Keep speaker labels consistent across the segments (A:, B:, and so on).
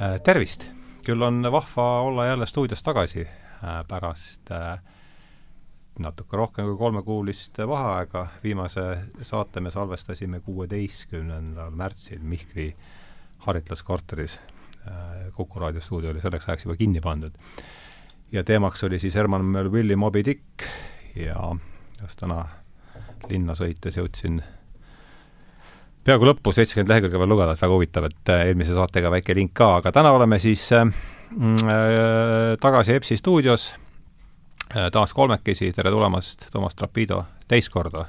A: Äh, tervist! küll on vahva olla jälle stuudios tagasi äh, pärast äh, natuke rohkem kui kolmekuulist vaheaega, viimase saate me salvestasime kuueteistkümnendal märtsil Mihkli haritlaskorteris. Kuku raadio stuudio oli selleks ajaks juba kinni pandud. ja teemaks oli siis Herman Melvilli Moby Dick ja just täna linna sõites jõudsin peaaegu lõppu, seitsekümmend lehekülge veel lugeda, et väga huvitav, et äh, eelmise saatega väike link ka, aga täna oleme siis äh, mm, äh, tagasi EBS-i stuudios äh,, taas kolmekesi, tere tulemast, Toomas Trapido, teist korda!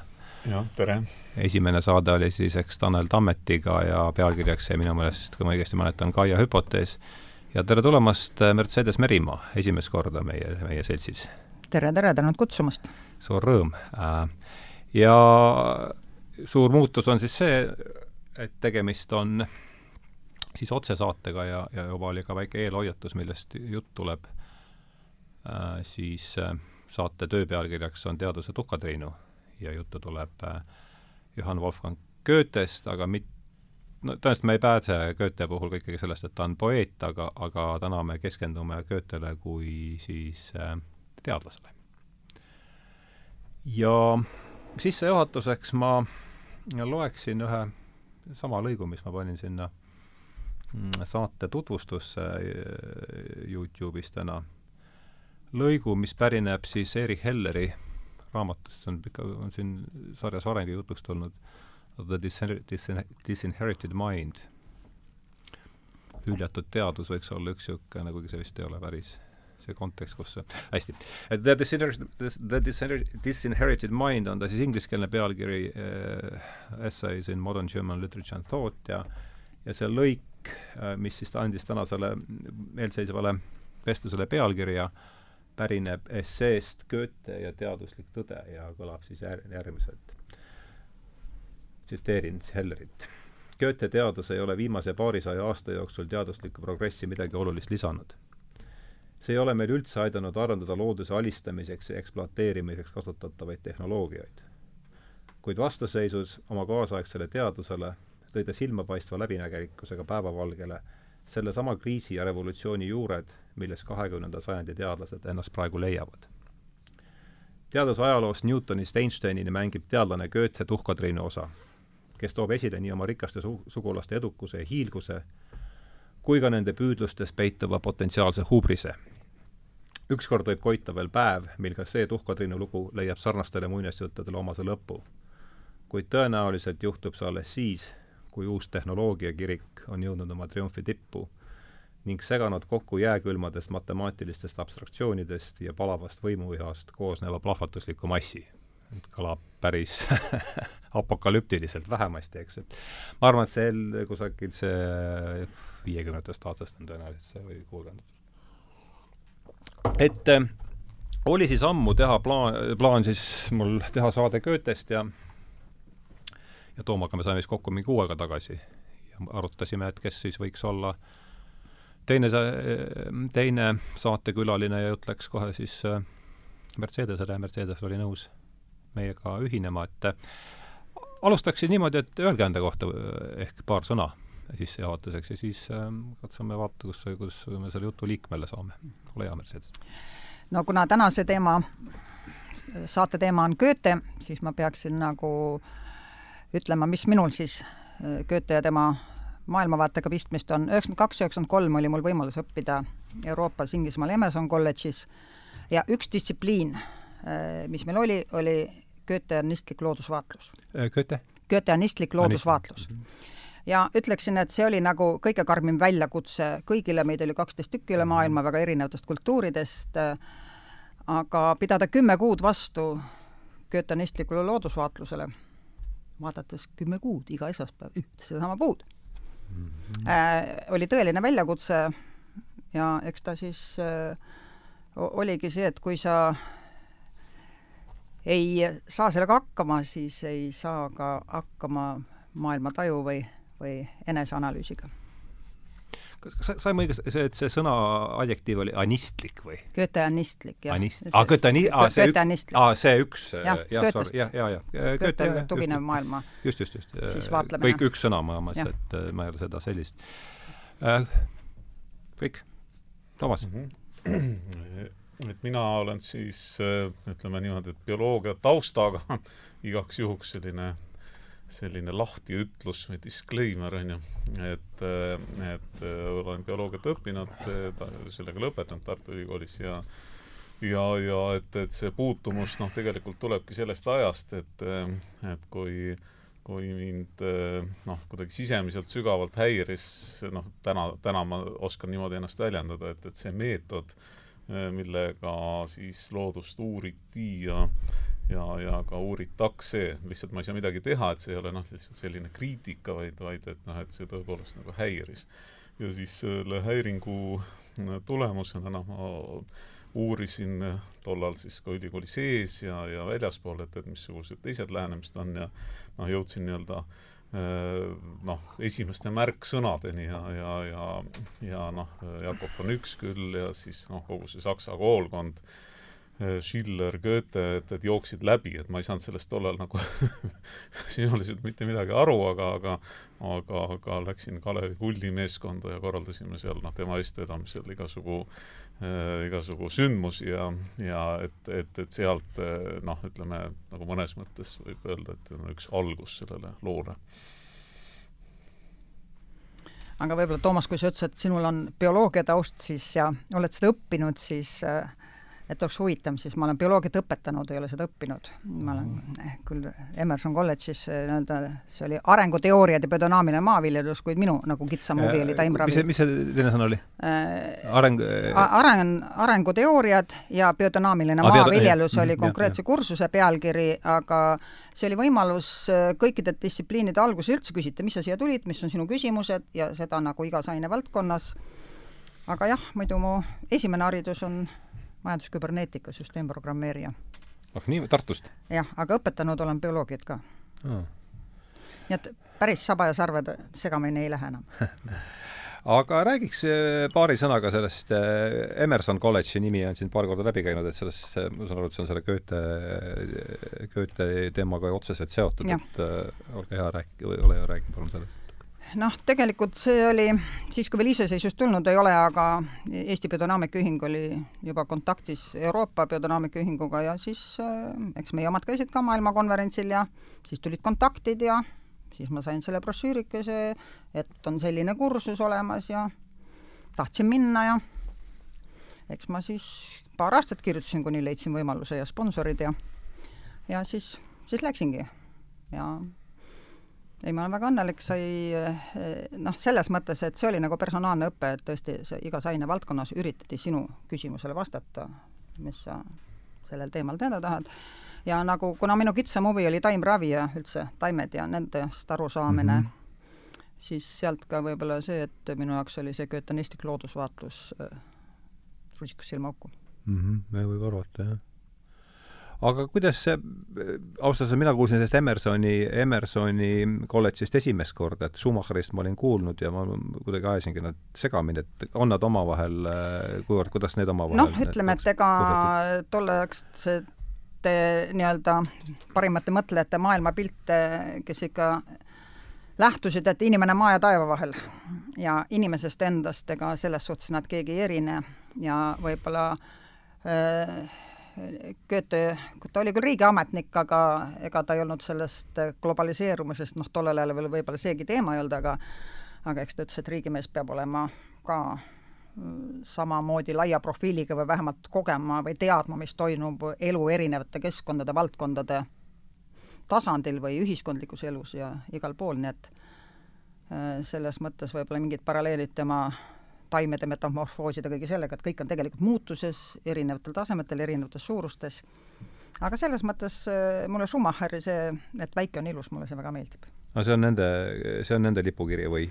B: jah, tere!
A: esimene saade oli siis eks Tanel Tammetiga ja pealkirjaks jäi minu meelest, kui ma õigesti mäletan, Kaia hüpotees. ja tere tulemast, äh, Mercedes Merimaa, esimest korda meie, meie seltsis!
C: tere, tere, tänud kutsumast!
A: suur rõõm ja suur muutus on siis see, et tegemist on siis otsesaatega ja, ja juba oli ka väike eelhoiatus, millest jutt tuleb äh,, siis äh, saate töö pealkirjaks on Teaduse tuhkatriinu ja juttu tuleb äh, Johann Wolfgang Goethest, aga mit-, no tõenäoliselt me ei pääse Goethe puhul ka ikkagi sellest, et ta on poeet, aga, aga täna me keskendume Goethele kui siis äh, teadlasele. ja sissejuhatuseks ma loeksin ühe sama lõigu, mis ma panin sinna mm, saate tutvustusse äh, Youtube'is täna. lõigu, mis pärineb siis Erich Helleri raamatust, see on pika, on siin sarjas varemgi jutuks tulnud, The Disin-, Disinherited Mind. hüljatud teadus võiks olla üks niisugune, kuigi see vist ei ole päris see kontekst, kus hästi. The Disinherited, The Disinherited Mind on ta siis ingliskeelne pealkiri äh, Essays in Modern German Literature and Thought ja ja see lõik äh,, mis siis andis tänasele eelseisvale vestlusele pealkirja, pärineb esseest Goethe ja teaduslik tõde ja kõlab siis jär-, järgmiselt. tsiteerin Hellerit. Goethe teadus ei ole viimase paarisaja aasta jooksul teaduslikku progressi midagi olulist lisanud see ei ole meil üldse aidanud arendada looduse alistamiseks ja ekspluateerimiseks kasutatavaid tehnoloogiaid. kuid vastuseisus oma kaasaegsele teadusele tõi ta silmapaistva läbinägelikkusega päevavalgele sellesama kriisi ja revolutsiooni juured, milles kahekümnenda sajandi teadlased ennast praegu leiavad. teadusajaloost Newtonist Einsteinini mängib teadlane Goethe tuhkatriinu osa, kes toob esile nii oma rikaste su-, sugulaste edukuse ja hiilguse, kui ka nende püüdlustes peituva potentsiaalse hubrise ükskord võib koita veel päev, mil ka see tuhkatriinu lugu leiab sarnastele muinasjuttudele omase lõpu. kuid tõenäoliselt juhtub see alles siis, kui uus tehnoloogiakirik on jõudnud oma triumfi tippu ning seganud kokku jääkülmadest matemaatilistest abstraktsioonidest ja palavast võimuvihast koosneva plahvatusliku massi. et kõlab päris apokalüptiliselt vähemasti, eks, et ma arvan, et see kusagil see viiekümnendatest aastast on tõenäoliselt see või kuuekümnendatest et äh, oli siis ammu teha plaan, plaan siis mul teha saade Goethest ja ja Toomaga me saime siis kokku mingi kuu aega tagasi ja arutasime, et kes siis võiks olla teine, teine saatekülaline ja jutt läks kohe siis äh, Mercedesele ja Mercedes oli nõus meiega ühinema, et äh, alustaks siis niimoodi, et öelge enda kohta ehk paar sõna sissejuhatuseks ja siis äh, katsume vaadata, kus, kuidas me selle jutu liikmele saame. ole hea, Mercedes.
C: no kuna tänase teema, saate teema on Goethe, siis ma peaksin nagu ütlema, mis minul siis äh, Goethe ja tema maailmavaatega pistmist on. üheksakümmend kaks, üheksakümmend kolm oli mul võimalus õppida Euroopas Inglismaal Emerson kolledžis ja üks distsipliin, äh, mis meil oli, oli Goetheanistlik loodusvaatlus.
A: Äh, Goethe?
C: Goetheanistlik loodusvaatlus mm. -hmm ja ütleksin, et see oli nagu kõige karmim väljakutse kõigile, meid oli kaksteist tükki üle maailma väga erinevatest kultuuridest, aga pidada kümme kuud vastu götanistlikule loodusvaatlusele, vaadates kümme kuud iga esmaspäev ühte sedasama puud mm, -hmm. äh, oli tõeline väljakutse. Ja eks ta siis äh, oligi see, et kui sa ei saa sellega hakkama, siis ei saa ka hakkama maailmataju või või eneseanalüüsiga.
A: kas, kas saime õigesti, see, et see sõna adjektiiv oli anistlik või?
C: Goethe-anistlik, jah.
A: Anist-, aa, Goethe-ani-, aa, see üks, aa, see üks, jah,
C: jah,
A: jah, jah, jah.
C: Goethe tuginev maailma.
A: just, just, just.
C: siis vaatlemine.
A: kõik üks sõna, ma mõtlesin, et äh, ma ei ole seda sellist äh,. kõik, Toomas
B: mm. -hmm. et mina olen siis ütleme niimoodi, et bioloogia taustaga igaks juhuks selline selline lahtiütlus või disclaimer, on ju, et, et olen bioloogiat õppinud, sellega lõpetanud Tartu Ülikoolis ja ja, ja et, et see puutumus noh, tegelikult tulebki sellest ajast, et, et kui kui mind noh, kuidagi sisemiselt sügavalt häiris, noh, täna, täna ma oskan niimoodi ennast väljendada, et, et see meetod, millega siis loodust uuriti ja ja, ja ka uuritakse, lihtsalt ma ei saa midagi teha, et see ei ole noh, lihtsalt selline kriitika, vaid, vaid et noh, et see tõepoolest nagu häiris. ja siis selle häiringu tulemusena noh, ma uurisin eh, tollal siis ka ülikooli sees ja, ja väljaspool, et, et missugused teised lähenemised on ja noh, jõudsin nii-öelda eh, noh, esimeste märksõnadeni ja, ja, ja, ja noh, Jakob von Üksküll ja siis noh, kogu see saksa koolkond Äh, Schiller, Goethe, et, et jooksid läbi, et ma ei saanud sellest tollal nagu sisuliselt mitte midagi aru, aga, aga aga, aga läksin Kalevi Kulli meeskonda ja korraldasime seal noh, tema eestvedamisel igasugu äh, igasugu sündmusi ja, ja et, et, et sealt äh, noh, ütleme nagu mõnes mõttes võib öelda, et on üks algus sellele loole.
C: Aga võib-olla Toomas, kui sa ütlesid, et sinul on bioloogia taust siis ja oled seda õppinud, siis äh, et oleks huvitav, siis ma olen bioloogiat õpetanud, ei ole seda õppinud. ma olen eh, küll Emerson kolledžis eh, nii-öelda, see oli arenguteooriad ja biodünaamiline maaviljelus, kuid minu nagu kitsam huvi oli taimravi.
A: mis see, teine sõna oli äh,? areng
C: areng, arenguteooriad ja biodünaamiline ah, maaviljelus oli konkreetse jah, kursuse pealkiri, aga see oli võimalus kõikide distsipliinide alguses üldse küsida, mis sa siia tulid, mis on sinu küsimused ja seda nagu igas ainevaldkonnas. aga jah, muidu mu esimene haridus on majandusküberneetika süsteemprogrammeerija.
A: ah nii, Tartust?
C: jah, aga õpetanud olen bioloogiat ka. Ah.. nii et päris saba ja sarvede segamini ei lähe enam.
A: Aga räägiks äh, paari sõnaga sellest, äh, Emerson kolledži nimi on siin paar korda läbi käinud, et selles, äh, ma saan aru, et see on selle Goethe, Goethe teemaga otseselt seotud, et olge hea, rääkige, ole hea, rääkige palun sellest
C: noh, tegelikult see oli siis, kui veel iseseisvust tulnud ei ole, aga Eesti Biodünaamika Ühing oli juba kontaktis Euroopa Biodünaamika Ühinguga ja siis äh, eks meie omad käisid ka maailmakonverentsil ja siis tulid kontaktid ja siis ma sain selle brošüürikese, et on selline kursus olemas ja tahtsin minna ja eks ma siis paar aastat kirjutasin, kuni leidsin võimaluse ja sponsorid ja ja siis, siis läksingi. Ja ei, ma olen väga õnnelik, sai eh, noh, selles mõttes, et see oli nagu personaalne õpe, et tõesti igas ainevaldkonnas üritati sinu küsimusele vastata, mis sa sellel teemal teada tahad. ja nagu, kuna minu kitsam huvi oli taimravi ja üldse taimed ja nendest arusaamine mm, -hmm. siis sealt ka võib-olla see, et minu jaoks oli see götanistlik loodusvaatlus äh, rusikas silmaauku
A: mm. -hmm, võib arvata, jah aga kuidas see, ausalt öeldes mina kuulsin sellest Emersoni, Emersoni kolledžist esimest korda, et Schumacherist ma olin kuulnud ja ma kuidagi ajasingi nad segamini, et on nad omavahel, kuivõrd, kuidas need omavahel
C: noh, ütleme, et ega tolleaegsete nii-öelda parimate mõtlejate maailmapilte, kes ikka lähtusid, et inimene maa ja taeva vahel ja inimesest endast, ega selles suhtes nad keegi ei erine ja võib-olla äh, Goethe, ta oli küll riigiametnik, aga ega ta ei olnud sellest globaliseerumisest, noh, tollel ajal veel võib-olla seegi teema ei olnud, aga aga eks ta ütles, et riigimees peab olema ka mm, samamoodi laia profiiliga või vähemalt kogema või teadma, mis toimub elu erinevate keskkondade, valdkondade tasandil või ühiskondlikus elus ja igal pool, nii et äh, selles mõttes võib-olla mingid paralleelid tema taimede metamorfooside, kõige sellega, et kõik on tegelikult muutuses erinevatel tasemetel, erinevates suurustes. aga selles mõttes äh, mulle Schumacheri see, et väike on ilus, mulle see väga meeldib.
A: no see on nende, see on nende lipukiri või?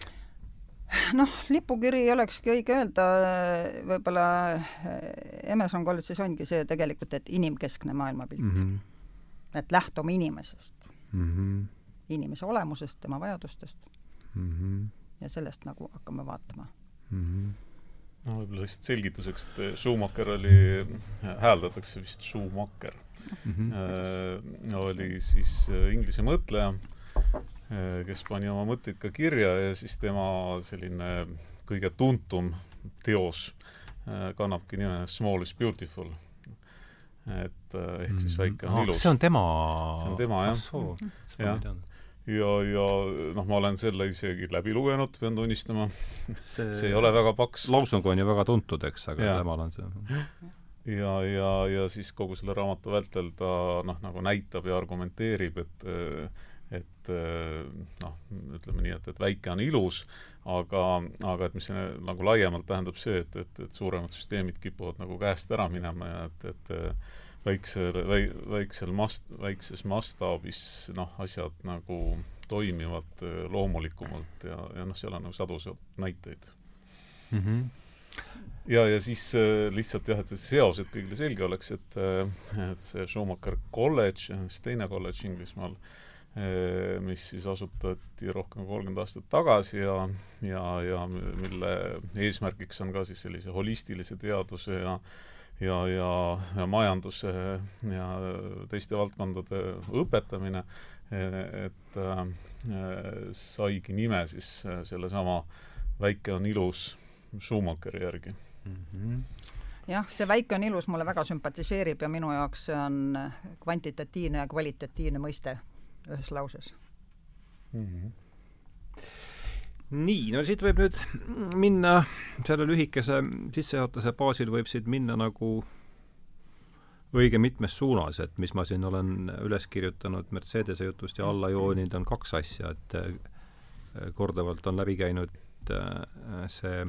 C: noh, lipukiri ei olekski õige öelda, võib-olla äh, Emerson kolledžis ongi see tegelikult, et inimkeskne maailmapilt mm. -hmm. et lähtume inimesest mm. -hmm. inimese olemusest, tema vajadustest mm. -hmm. ja sellest nagu hakkame vaatama mm.
B: -hmm no võib-olla lihtsalt selgituseks, et eh, Schumacher oli, hääldatakse vist Schumacher mm, -hmm. äh, oli siis äh, inglise mõtleja äh,, kes pani oma mõtteid ka kirja ja siis tema selline kõige tuntum teos kannabki nime Small is beautiful. et ehk siis väike on ilus.
A: see on tema?
B: see on tema, jah. jah ja, ja noh, ma olen selle isegi läbi lugenud, pean tunnistama. see, see ei ole väga paks.
A: Lausung on ju väga tuntud, eks, aga ja. temal on see
B: ja, ja, ja siis kogu selle raamatu vältel ta noh, nagu näitab ja argumenteerib, et et noh, ütleme nii, et, et väike on ilus, aga, aga et mis see nagu laiemalt tähendab see, et, et, et suuremad süsteemid kipuvad nagu käest ära minema ja et, et väiksel, väi-, väiksel mast-, väikses mastaabis noh, asjad nagu toimivad äh, loomulikumalt ja, ja noh, seal on nagu sadu näiteid mm. -hmm. ja, ja siis äh, lihtsalt jah, et see seos, et kõigile selge oleks, et äh, et see Schumacher College, siis teine kolledž Inglismaal, mis siis asutati rohkem kui kolmkümmend aastat tagasi ja, ja, ja mille eesmärgiks on ka siis sellise holistilise teaduse ja ja, ja, ja majanduse ja teiste valdkondade õpetamine, et äh, saigi nime siis sellesama Väike on ilus Schumacheri järgi mm.
C: -hmm jah, see väike on ilus mulle väga sümpatiseerib ja minu jaoks see on kvantitatiivne ja kvalitatiivne mõiste ühes lauses mm. -hmm
A: nii, no siit võib nüüd minna, selle lühikese sissejuhatuse baasil võib siit minna nagu õige mitmes suunas, et mis ma siin olen üles kirjutanud Mercedese jutust ja alla jooninud, on kaks asja, et äh, korduvalt on läbi käinud äh, see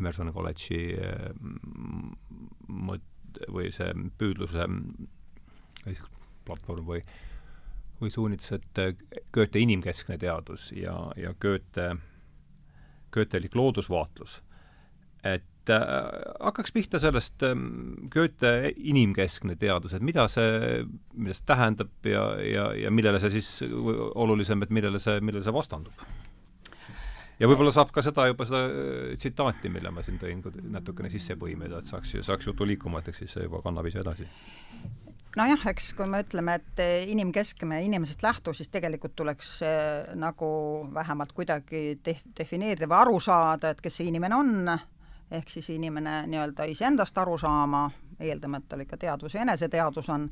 A: Emerson kolledži äh, mõt- või see püüdluse platvorm või või suunitlus, et äh, Goethe inimkeskne teadus ja, ja Goethe, Goethelik loodusvaatlus. et äh, hakkaks pihta sellest äh, Goethe inimkeskne teadus, et mida see, mida see tähendab ja, ja, ja millele see siis olulisem, et millele see, millele see vastandub? ja võib-olla saab ka seda juba seda äh, tsitaati, mille ma siin tõin, natukene sisse põimida, et saaks, saaks jutu liikuma, et eks siis see juba kannab ise edasi
C: nojah, eks kui me ütleme, et eh, inimkeskne inimesest lähtuv, siis tegelikult tuleks äh, nagu vähemalt kuidagi def-, defineerida või aru saada, et kes see inimene on, ehk siis inimene nii-öelda iseendast aru saama, eeldame, et tal ikka teadvus ja eneseteadvus on,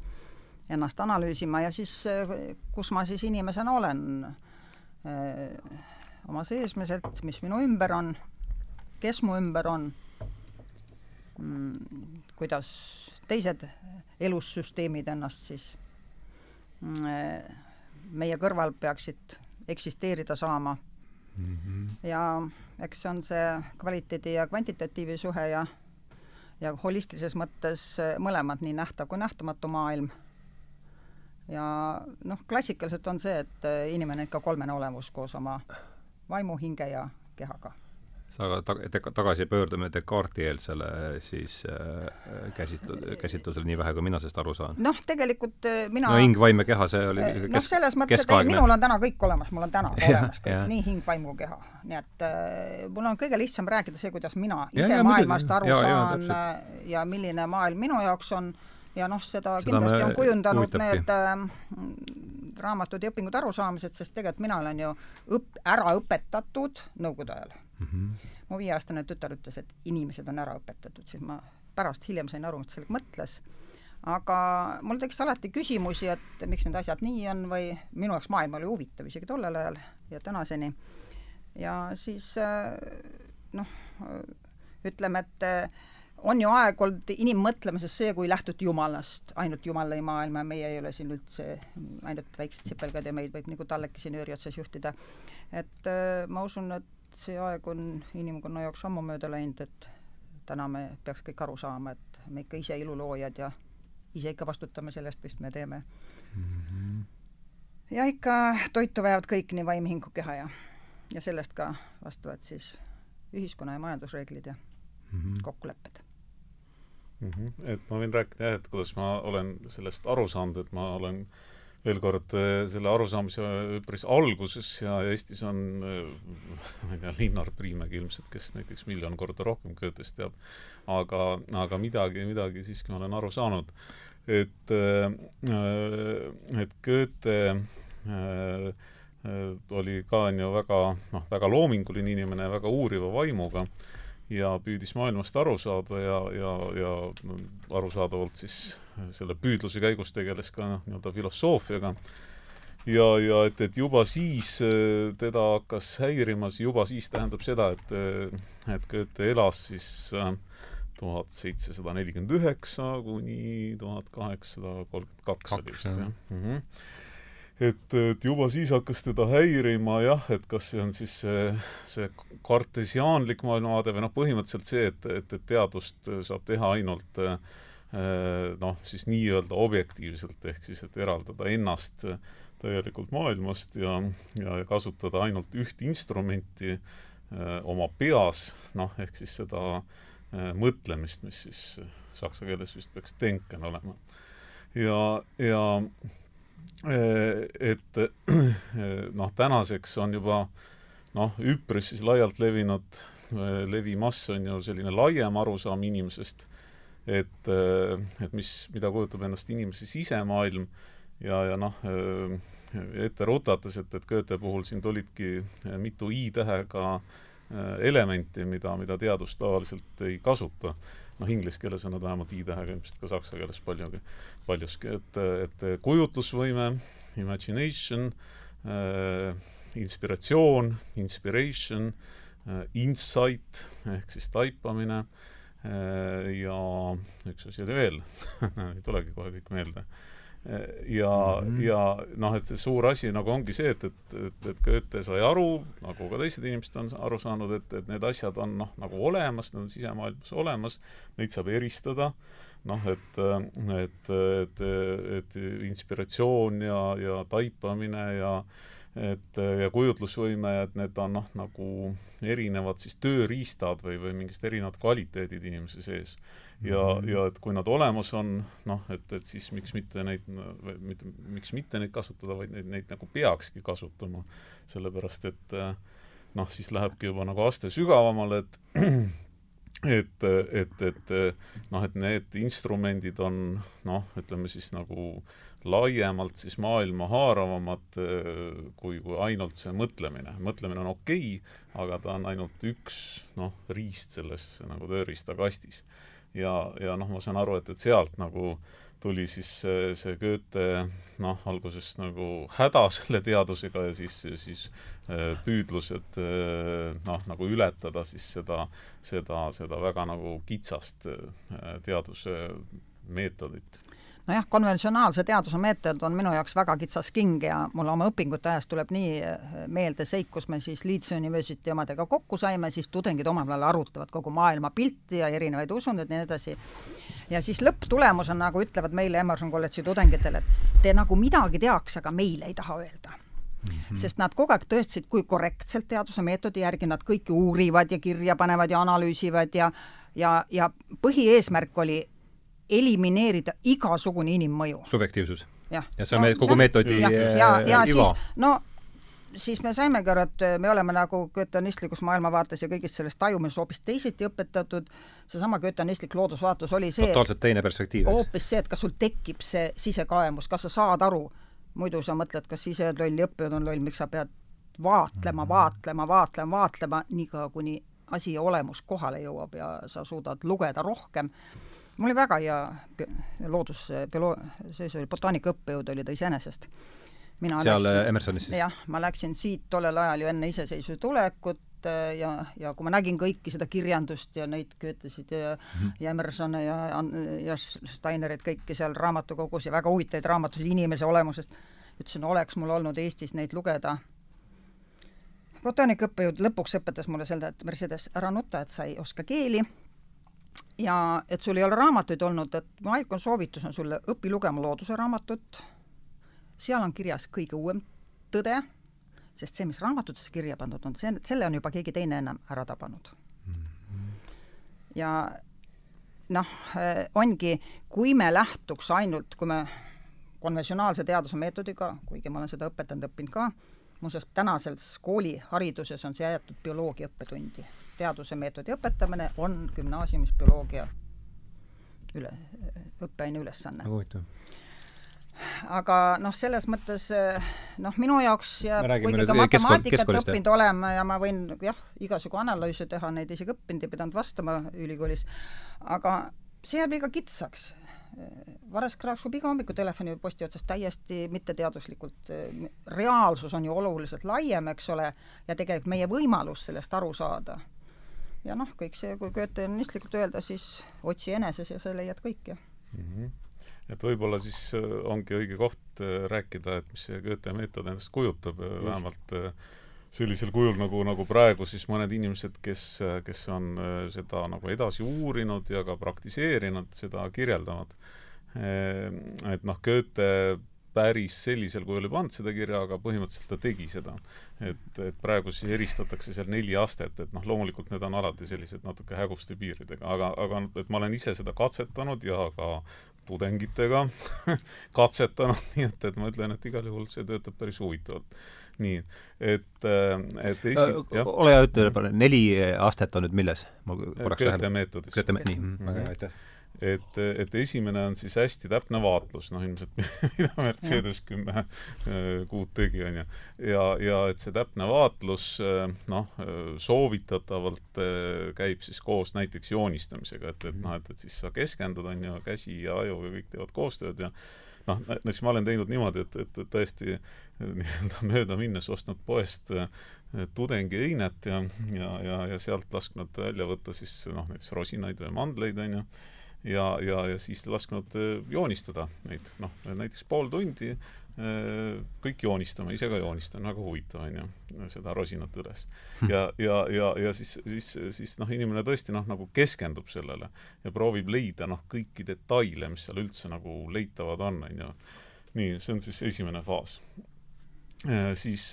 C: ennast analüüsima ja siis äh, kus ma siis inimesena olen. Oma seesmiselt, mis minu ümber on, kes mu ümber on. Mm,, kuidas teised elussüsteemid ennast siis mm, meie kõrval peaksid eksisteerida saama mm. -hmm. ja eks see on see kvaliteedi ja kvantitatiivi suhe ja ja holistilises mõttes mõlemad, nii nähtav kui nähtamatu maailm. ja noh, klassikaliselt on see, et inimene on ikka kolmene olevus koos oma vaimu, hinge ja kehaga
A: tagasi pöördume Descartesi-eelsele siis äh, käsitlu-, käsitlusele, nii vähe kui mina sellest aru saan.
C: noh, tegelikult mina
A: no hing, vaim ja keha, see oli
C: kes, noh, selles mõttes, et minul on täna kõik olemas, mul on täna olemas kõik, nii hing, vaim kui keha. nii et äh, mul on kõige lihtsam rääkida see, kuidas mina ise ja, ja, maailmast aru ja, saan ja, äh, ja milline maailm minu jaoks on. Ja noh, seda, seda kindlasti on kujundanud need äh, raamatud ja õpingud arusaamised, sest tegelikult mina olen ju õp-, ära õpetatud Nõukogude ajal mm. -hmm. mu viieaastane tütar ütles, et inimesed on ära õpetatud, siis ma pärast hiljem sain aru, mis sellega mõtles. aga mul tekkis alati küsimusi, et miks need asjad nii on või minu jaoks maailm oli huvitav isegi tollel ajal ja tänaseni. ja siis äh, noh, ütleme, et äh, on ju aeg olnud inimmõtlemises see, kui lähtuti Jumalast, ainult Jumal lõi maailma meie ei ole siin üldse ainult väiksed sipelgad ja meid võib nagu tallekesi nööri otsas juhtida. et äh, ma usun, et see aeg on inimkonna jaoks ammu mööda läinud, et täna me peaks kõik aru saama, et me ikka ise iluloojad ja ise ikka vastutame selle eest, mis me teeme mm. -hmm. ja ikka toitu vajavad kõik, nii vaim, hing kui keha ja, ja sellest ka vastavad siis ühiskonna ja majandusreeglid ja mm -hmm. kokkulepped
B: mm. -hmm. et ma võin rääkida jah, et kuidas ma olen sellest aru saanud, et ma olen äh, veel kord eh, selle arusaamise üpris alguses ja Eestis on, eh, ma ei tea, Linnar Priimägi ilmselt, kes näiteks miljon korda rohkem Goethest teab, aga, aga midagi, midagi siiski ma olen aru saanud. et, eh, et Goethe oli ka, on ju, väga noh, väga loominguline inimene, väga uuriva vaimuga ja püüdis maailmast aru saada ja, ja, ja arusaadavalt siis selle püüdluse käigus tegeles ka noh, nii-öelda filosoofiaga. ja, ja et, et juba siis äh, teda hakkas häirimas, juba siis tähendab seda, et, äh, et Goethe elas siis äh, tuhat seitsesada nelikümmend üheksa kuni tuhat kaheksasada kolmkümmend kaks oli vist, jah mm. -hmm et, et juba siis hakkas teda häirima jah, et kas see on siis see, see kartesiaanlik maailmavaade või noh, põhimõtteliselt see, et, et, et teadust saab teha ainult eh, noh, siis nii-öelda objektiivselt, ehk siis et eraldada ennast täielikult maailmast ja, ja kasutada ainult üht instrumenti eh, oma peas, noh, ehk siis seda mõtlemist, mis siis saksa keeles vist peaks denken olema. ja, ja Äh, et noh, tänaseks on juba noh, üpris siis laialt levinud, äh, levimas on ju selline laiem arusaam inimesest, et, äh, et mis, mida kujutab endast inimese sisemaailm ja, ja noh, ette rutates, et, et Goethe puhul siin tulidki mitu i-tähega elementi, mida, mida teadus tavaliselt ei kasuta. Noh, inglise keeles on nad vähemalt i-tähega, ilmselt ka saksa keeles paljugi, paljuski, et, et kujutlusvõime, imagination äh,, inspiratsioon, inspiration äh,, insight ehk siis taipamine äh, ja üks asi oli veel. Ei tulegi kohe kõik meelde. Äh, ja mm, -hmm. ja noh, et see suur asi nagu ongi see, et, et, et, et Goethe sai aru, nagu ka teised inimesed on aru saanud, et, et need asjad on noh, nagu olemas, need on sisemaailmas olemas, neid saab eristada, noh, et, et, et, et inspiratsioon ja, ja taipamine ja et ja kujutlusvõime, et need on noh, nagu erinevad siis tööriistad või, või mingid erinevad kvaliteedid inimese sees ja mm, -hmm. ja et kui nad olemas on, noh, et, et siis miks mitte neid, mitte, miks mitte neid kasutada, vaid neid, neid nagu peakski kasutama. sellepärast, et noh, siis lähebki juba nagu aste sügavamale, et et, et, et noh, et need instrumendid on noh, ütleme siis nagu laiemalt siis maailma haaravamad kui, kui ainult see mõtlemine. mõtlemine on okei okay,, aga ta on ainult üks noh, riist selles nagu tööriistakastis ja, ja noh, ma saan aru, et, et sealt nagu tuli siis see, see Goethe noh, alguses nagu häda selle teadusega ja siis, siis äh, püüdlused äh, noh, nagu ületada siis seda, seda, seda väga nagu kitsast äh, teaduse meetodit
C: nojah, konventsionaalse teaduse meetod on minu jaoks väga kitsas king ja mul oma õpingute ajast tuleb nii eh, meelde seik, kus me siis Leeds University omadega kokku saime, siis tudengid omavahel arutavad kogu maailma pilti ja erinevaid usundeid ja nii edasi. ja siis lõpptulemus on nagu ütlevad meile Emerson kolledži tudengitele, et te nagu midagi teaks, aga meile ei taha öelda Mm -hmm. sest nad kogu aeg tõestasid, kui korrektselt teaduse meetodi järgi nad kõike uurivad ja kirja panevad ja analüüsivad ja ja, ja põhieesmärk oli elimineerida igasugune inimmõju.
A: subjektiivsus.
C: ja,
A: see on no, kogu ja, meetodi
C: ja, ja, ja, ja iva. siis no siis me saimegi aru, et me oleme nagu goetanistlikus maailmavaates ja kõigist sellest tajumises hoopis teisiti õpetatud, seesama goetanistlik loodusvaatus oli see
A: totaalselt teine perspektiiv,
C: hoopis see, et kas sul tekib see sisekaemus, kas sa saad aru, muidu sa mõtled, kas ise oled loll ja õppejõud on loll, miks sa pead vaatlema, vaatlema, vaatlema, vaatlema, niikaua kuni asi ja olemus kohale jõuab ja sa suudad lugeda rohkem mul oli väga hea loodus, bioloo-, see, oli botaanikaõppejõud oli ta iseenesest.
A: seal läksin, Emersonis siis?
C: jah, ma läksin siit tollel ajal ju enne iseseisvuse tulekut äh, ja, ja kui ma nägin kõiki seda kirjandust ja neid Goethesid ja mm, -hmm. ja Emersone ja, ja Steinerit kõiki seal raamatukogus ja väga huvitavaid raamatuid inimese olemusest, ütlesin, oleks mul olnud Eestis neid lugeda botaanikaõppejõud lõpuks õpetas mulle seda, et Mercedes, ära nuta, et sa ei oska keeli ja et sul ei ole raamatuid olnud, et mu ainuke soovitus on sulle, õpi lugema looduse raamatut, seal on kirjas kõige uuem tõde, sest see, mis raamatutesse kirja pandud on, see, selle on juba keegi teine ennem ära tabanud mm. -hmm. ja noh, ongi, kui me lähtuks ainult, kui me konventsionaalse teaduse meetodiga, kuigi ma olen seda õpetanud, õppinud ka, muuseas, tänases koolihariduses on see jäetud bioloogia õppetundi. teaduse meetodi õpetamine on gümnaasiumis bioloogia üle, õppeaine ülesanne.
A: huvitav.
C: aga noh, selles mõttes noh, minu jaoks jääb,
A: kuigi
C: ka matemaatikat õppinud olema ja ma võin jah, igasugu analüüse teha, neid isegi õppinud ja pidanud vastama ülikoolis, aga see jääb liiga kitsaks. Vares kraakšub iga hommiku telefoniposti otsast täiesti mitteteaduslikult. reaalsus on ju oluliselt laiem, eks ole, ja tegelikult meie võimalus sellest aru saada. ja noh, kõik see, kui goethenistlikult öelda, siis otsi eneses ja sa leiad kõike mm. -hmm
B: et võib-olla siis äh, ongi õige koht äh, rääkida, et mis see Goethe meetod endast kujutab, äh, vähemalt sellisel kujul, nagu, nagu praegu siis mõned inimesed, kes, kes on seda nagu edasi uurinud ja ka praktiseerinud, seda kirjeldavad. Et noh, Goethe päris sellisel kujul ei pannud seda kirja, aga põhimõtteliselt ta tegi seda. et, et praegu siis eristatakse seal neli astet, et noh, loomulikult need on alati sellised natuke häguste piiridega, aga, aga et ma olen ise seda katsetanud ja ka tudengitega katsetanud, nii et, et ma ütlen, et igal juhul see töötab päris huvitavalt. Nii, et, äh, et esi-
A: äh,, ole hea, ütle, neli astet on nüüd milles?
B: ma korraks Goethe meetodis.
A: Goethe meetodis, nii, väga hea, aitäh
B: et, et esimene on siis hästi täpne vaatlus, noh ilmselt mida Mercedes kümme äh, kuud tegi, on ju. ja, ja et see täpne vaatlus äh, noh, soovitatavalt äh, käib siis koos näiteks joonistamisega, et, et noh, et, et siis sa keskendud, on ju, käsi ja aju ja kõik teevad koostööd ja noh, siis ma olen teinud niimoodi, et, et tõesti nii-öelda mööda minnes ostnud poest tudengieinet ja, ja, ja, ja sealt lasknud välja võtta siis noh, näiteks rosinaid või mandleid, on ju. Ja, ja, ja siis lasknud äh, joonistada neid, noh, näiteks pool tundi kõik joonistame, ise ka joonistan, väga huvitav on ju, seda rosinat üles. Hm. ja, ja, ja, ja siis, siis, siis noh, inimene tõesti noh, nagu keskendub sellele ja proovib leida noh, kõiki detaile, mis seal üldse nagu leitavad on, on ju. nii, see on siis esimene faas. Äh, siis,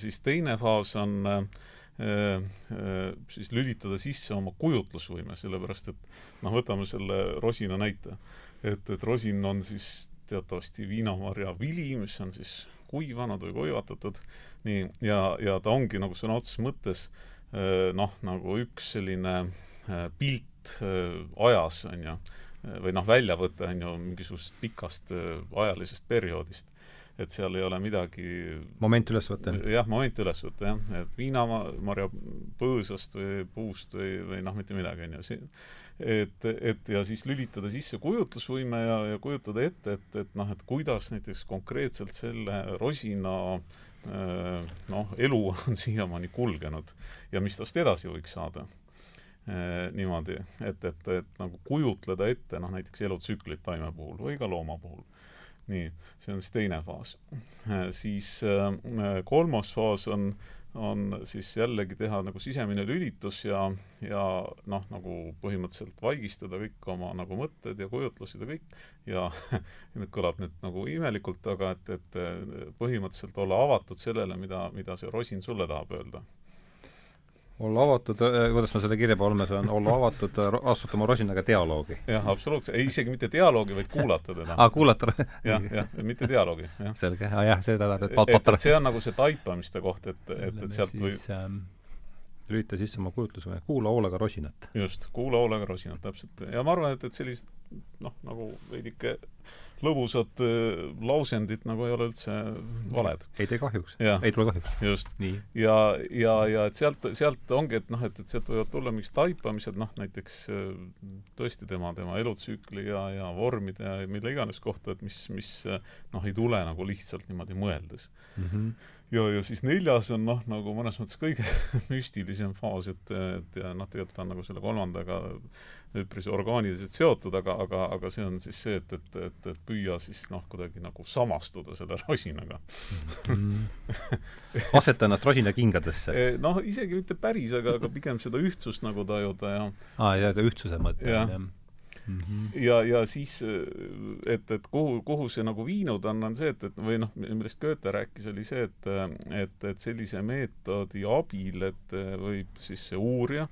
B: siis teine faas on äh, Äh, äh, siis lülitada sisse oma kujutlusvõime, sellepärast et noh, võtame selle rosina näite. et, et rosin on siis teatavasti viinamarja vili, mis on siis kuivanud või kuivatatud, nii, ja, ja ta ongi nagu sõna otseses mõttes äh, noh, nagu üks selline pilt ajas, on ju, või noh, väljavõte, on ju, mingisugusest pikast ajalisest perioodist et seal ei ole midagi
A: moment üles võtta?
B: jah, moment üles võtta, jah. et viinamarja põõsast või puust või, või noh, mitte midagi, on ju. Et, et ja siis lülitada sisse kujutlusvõime ja, ja kujutada ette, et, et noh, et kuidas näiteks konkreetselt selle rosina äh, noh, elu on siiamaani kulgenud ja mis tast edasi võiks saada Eh, niimoodi, et, et, et nagu kujutleda ette noh, näiteks elutsüklit taime puhul või ka looma puhul nii, see on siis teine faas. Äh, siis äh, kolmas faas on, on siis jällegi teha nagu sisemine lülitus ja, ja noh, nagu põhimõtteliselt vaigistada kõik oma nagu mõtted ja kujutlused ja kõik. Ja nüüd kõlab nüüd nagu imelikult, aga et, et põhimõtteliselt olla avatud sellele, mida, mida see rosin sulle tahab öelda
A: olla avatud, äh, kuidas ma selle kirja panema saan, olla avatud, äh, astuda oma rosinaga dialoogi.
B: jah, absoluutselt, ei isegi mitte dialoogi, vaid kuulata teda.
A: aa, kuulata
B: jah, jah, mitte dialoogi, jah.
A: selge, aa jah, seda
B: tähendab, et pat-, pat-. see on nagu see taipamiste koht, et, et, et sealt või ähm,
A: lülita sisse oma kujutlusvõime, kuula hoolega rosinat.
B: just, kuula hoolega rosinat, täpselt. ja ma arvan, et, et sellised noh, nagu veidike lõbusad äh, lausendid nagu ei ole üldse valed.
A: ei tee kahjuks. ei tule kahjuks.
B: just. ja, ja, ja et sealt, sealt ongi, et noh, et, et sealt võivad tulla mingid taipamised, noh näiteks äh, tõesti tema, tema elutsükli ja, ja vormide ja mille iganes kohta, et mis, mis noh, ei tule nagu lihtsalt niimoodi mõeldes mm. -hmm ja, ja siis neljas on noh, nagu mõnes mõttes kõige müstilisem faas, et, et ja noh, tegelikult ta on nagu selle kolmandaga üpris orgaaniliselt seotud, aga, aga, aga see on siis see, et, et, et, et püüa siis noh, kuidagi nagu samastuda selle rosinaga
A: mm. aseta ennast rosina kingadesse.
B: Eh, noh, isegi mitte päris, aga, aga pigem seda ühtsust nagu tajuda ja
A: aa ja ühtsuse mõte,
B: jah Mm -hmm. ja, ja siis, et, et kuhu, kuhu see nagu viinud on, on see, et, et või noh, millest Goethe rääkis, oli see, et, et, et sellise meetodi abil, et võib siis see uurija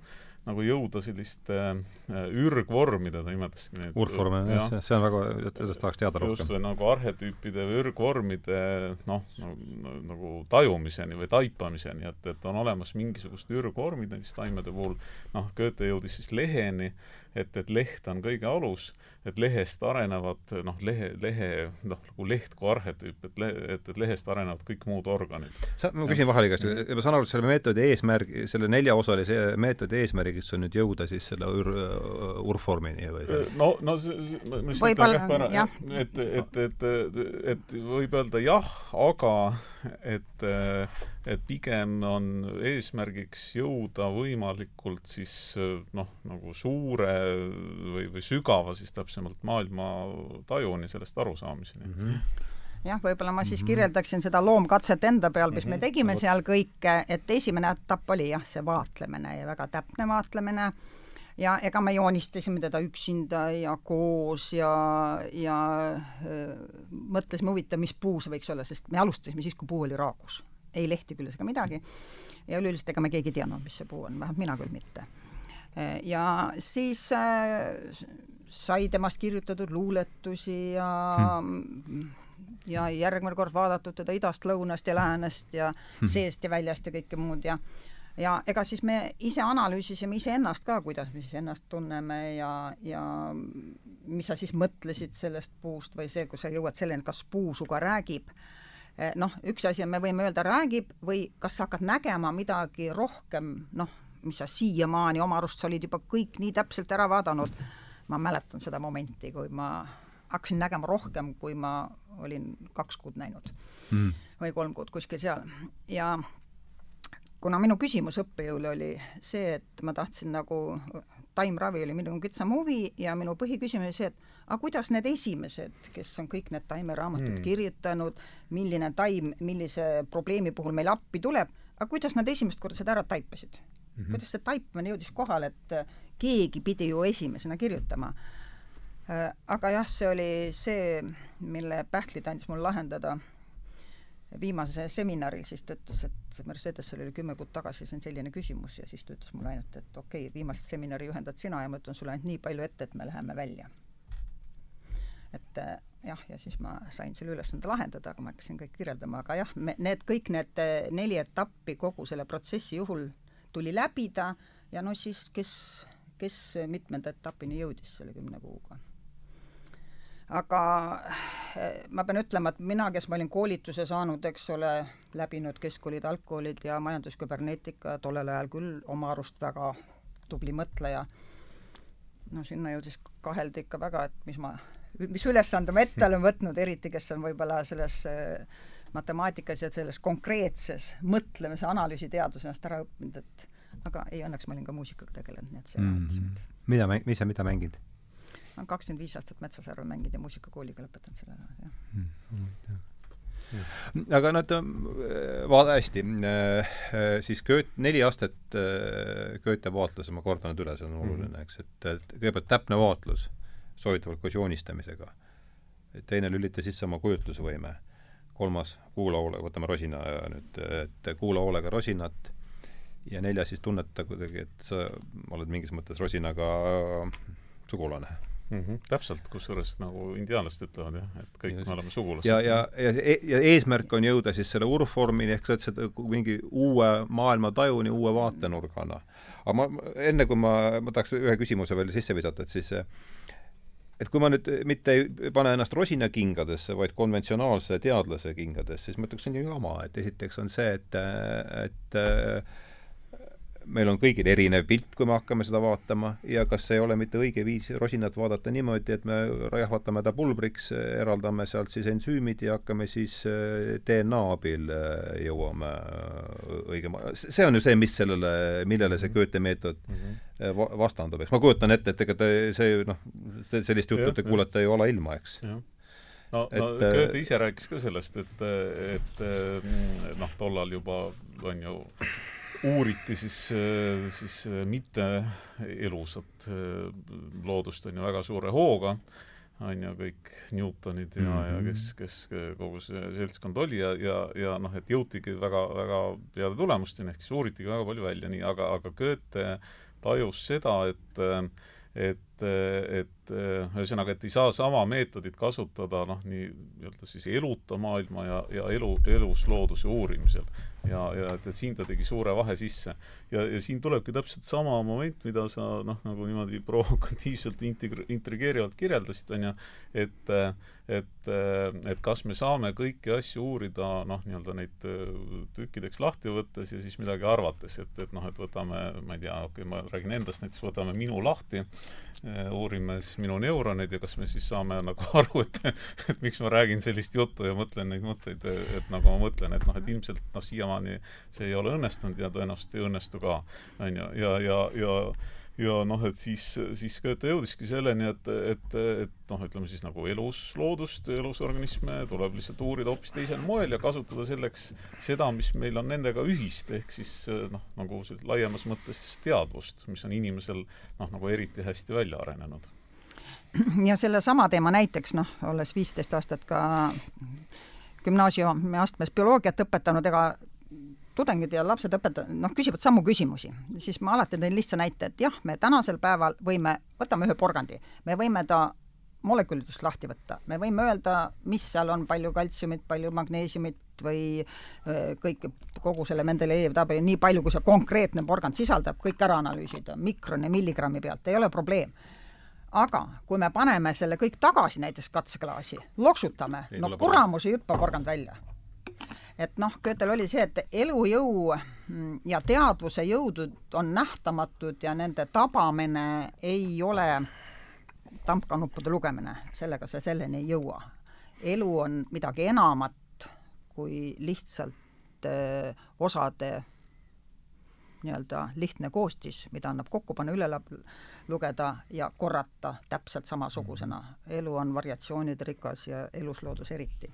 B: nagu jõuda selliste äh, ürgvormide, ta nimetaski neid
A: urgvorme, jah, see on väga, sellest tahaks teada rohkem.
B: just, nagu arhetüüpide või ürgvormide noh, nagu, tajumiseni või taipamiseni, et, et on olemas mingisugused ürgvormid näiteks taimede puhul, noh, Goethe jõudis siis leheni, et, et leht on kõige alus, et lehest arenevad noh, lehe, lehe noh, nagu leht kui arhetüüp, et le-, et, et lehest arenevad kõik muud organid.
A: sa, ma küsin vahele igast, ma saan aru, et selle meetodi eesmärk, selle neljaosalise meetodi eesmärgiks on nüüd jõuda siis selle ur-, urformini või?
B: no, no lihtsalt ütlen jah, et, et, et, et, et võib öelda jah, aga et, et pigem on eesmärgiks jõuda võimalikult siis noh, nagu suure või, või sügava siis täpsemalt maailma tajuni, sellest arusaamiseni mm. -hmm
C: jah, võib-olla ma siis -hmm. kirjeldaksin seda loomkatset enda peal, mis me mhm. tegime seal kõike, et esimene etapp oli jah, see vaatlemine ja väga täpne vaatlemine ja ega me joonistasime teda üksinda ja koos ja, ja mõtlesime, huvitav, mis puu see võiks olla, sest me alustasime siis, kui puu oli raagus. ei lehti küljes ega midagi. ja üleüldiselt ega me keegi ei teadnud, mis see puu on, vähemalt mina küll mitte. ja siis sai temast kirjutatud luuletusi ja hmm ja järgmine kord vaadatud teda idast, lõunast ja läänest ja hmm. seest ja väljast ja kõike muud ja ja ega siis me ise analüüsisime iseennast ka, kuidas me siis ennast tunneme ja, ja mis sa siis mõtlesid sellest puust või see, kui sa jõuad selleni, kas puu sinuga räägib, eh, noh, üks asi on, me võime öelda, räägib või kas sa hakkad nägema midagi rohkem, noh, mis sa siiamaani oma arust sa olid juba kõik nii täpselt ära vaadanud, ma mäletan seda momenti, kui ma hakkasin nägema rohkem, kui ma olin kaks kuud näinud mm. või kolm kuud kuskil seal ja kuna minu küsimus õppejõule oli see, et ma tahtsin nagu, taimravi oli minu kitsam huvi ja minu põhiküsimus oli see, et aga kuidas need esimesed, kes on kõik need taimeraamatud mm. kirjutanud, milline taim millise probleemi puhul meile appi tuleb, aga kuidas nad esimest korda seda ära taipasid mm? -hmm. kuidas see taipamine jõudis kohale, et keegi pidi ju esimesena kirjutama aga jah, see oli see, mille Pähklid andis mul lahendada viimase seminaril siis ta ütles, et Mercedesel oli kümme kuud tagasi siin selline küsimus ja siis ta ütles mulle ainult, et okei okay,, viimast seminari juhendad sina ja ma ütlen sulle ainult nii palju ette, et me läheme välja. et äh, jah, ja siis ma sain selle ülesande lahendada, aga ma hakkasin kõik kirjeldama, aga jah, me, need kõik need äh, neli etappi kogu selle protsessi juhul tuli läbida ja no siis, kes, kes mitmenda etapini jõudis selle kümne kuuga aga eh, ma pean ütlema, et mina, kes ma olin koolituse saanud, eks ole, läbinud keskkoolid, algkoolid ja majandusküberneetika, tollel ajal küll oma arust väga tubli mõtleja, no sinna jõudis kahelda ikka väga, et mis ma, mis ülesande ma ette olen võtnud, eriti kes on võib-olla selles äh, matemaatikas ja selles konkreetses mõtlemise analüüsiteaduses ennast ära õppinud, et aga ei, õnneks ma olin ka muusikaga tegelenud, nii et see
A: mm -hmm. mida mäng-, mis sa, mida mängid?
C: Ma olen kakskümmend viis aastat Metsasarvel mänginud ja muusikakooliga lõpetanud selle ära, jah mm,.
A: Mm. aga no et vaata hästi, äh, siis Goethe, neli aastat äh, Goethe vaatluse, ma kordan nüüd üle, see on oluline mm, -hmm. eks, et kõigepealt täpne vaatlus, soovitavalt koos joonistamisega. teine, lülita sisse oma kujutlusvõime. kolmas, kuula hoole, võtame rosina nüüd, et kuula hoolega rosinat ja neljas siis tunneta kuidagi, et sa oled mingis mõttes rosinaga sugulane
B: mm. -hmm. täpselt, kusjuures nagu indiaanlased ütlevad jah, et kõik Just. me oleme sugulased.
A: ja, ja, ja, ja eesmärk on jõuda siis selle urformini ehk sa ütlesid, mingi uue maailmatajuni, uue vaatenurgana. aga ma, enne kui ma, ma tahaks ühe küsimuse veel sisse visata, et siis et kui ma nüüd mitte ei pane ennast rosina kingadesse, vaid konventsionaalse teadlase kingadesse, siis ma ütleks, see on ju jama, et esiteks on see, et, et meil on kõigil erinev pilt, kui me hakkame seda vaatama ja kas ei ole mitte õige viis rosinat vaadata niimoodi, et me jahvatame ta pulbriks, eraldame sealt siis ensüümid ja hakkame siis äh, DNA abil äh, jõuame äh, õigema, see on ju see, mis sellele, millele see Goethe meetod mm -hmm. vastandub, eks ma kujutan ette, et ega te see noh, sellist juttu te kuulete ju alailma, eks?
B: No, no Goethe ise rääkis ka sellest, et, et noh, tollal juba on ju uuriti siis, siis mitte elusat loodust on ju väga suure hooga, on ju, kõik Newtonid ja mm, -hmm. ja mhm. kes, kes kogu see seltskond oli ja, ja, ja noh, et jõutigi väga, väga heade tulemusteni, ehk siis uuritigi väga palju välja, nii, aga, aga Goethe tajus seda, et et, et ühesõnaga, et ei saa sama meetodit kasutada noh, nii nii-öelda siis eluta maailma ja, ja elu, eluslooduse uurimisel ja, ja et, et siin ta tegi suure vahe sisse. ja, ja siin tulebki täpselt sama moment, mida sa noh, nagu niimoodi provokatiivselt integr-, intrigeerivalt kirjeldasid, on ju, et et, et kas me saame kõiki asju uurida noh, nii-öelda neid tükkideks lahti võttes ja siis midagi arvates, et, et noh, et võtame, ma ei tea, okei okay,, ma räägin endast, näiteks võtame minu lahti, uurime siis minu neuroneid ja kas me siis saame nagu aru, et et miks ma räägin sellist juttu ja mõtlen neid mõtteid, et nagu ma mõtlen, et noh, et ilmselt noh, siiamaani see ei ole õnnestunud ja tõenäoliselt ei õnnestu ka, on ju, ja, ja, ja ja noh, et siis, siis Goethe jõudiski selleni, et, et, et noh, ütleme siis nagu elus loodust, elusorganisme tuleb lihtsalt uurida hoopis teisel moel ja kasutada selleks seda, mis meil on nendega ühist, ehk siis noh, nagu laiemas mõttes teadvust, mis on inimesel noh, nagu eriti hästi välja arenenud.
C: ja sellesama teema näiteks noh, olles viisteist aastat ka gümnaasiumiastmes bioloogiat õpetanud, ega tudengid ja lapsed õpeta-, noh, küsivad samu küsimusi, siis ma alati teen lihtsa näite, et jah, me tänasel päeval võime, võtame ühe porgandi, me võime ta molekülidest lahti võtta, me võime öelda, mis seal on, palju kaltsiumit, palju magneesiumit või kõik, kogu selle Mendelejevi tabeli, nii palju, kui see konkreetne porgand sisaldab, kõik ära analüüsida, mikron- ja milligrammi pealt, ei ole probleem. Aga kui me paneme selle kõik tagasi näiteks katseklaasi, loksutame, no kuramus ei hüppa porgand välja et noh, Goethel oli see, et elujõu mm, ja teadvuse jõudud on nähtamatud ja nende tabamine ei ole tampkanuppude lugemine, sellega sa selleni ei jõua. elu on midagi enamat kui lihtsalt öö, äh, osade nii-öelda lihtne koostis, mida annab kokku panna, üle lugeda ja korrata täpselt samasugusena. elu on variatsioonide rikas ja elusloodus eriti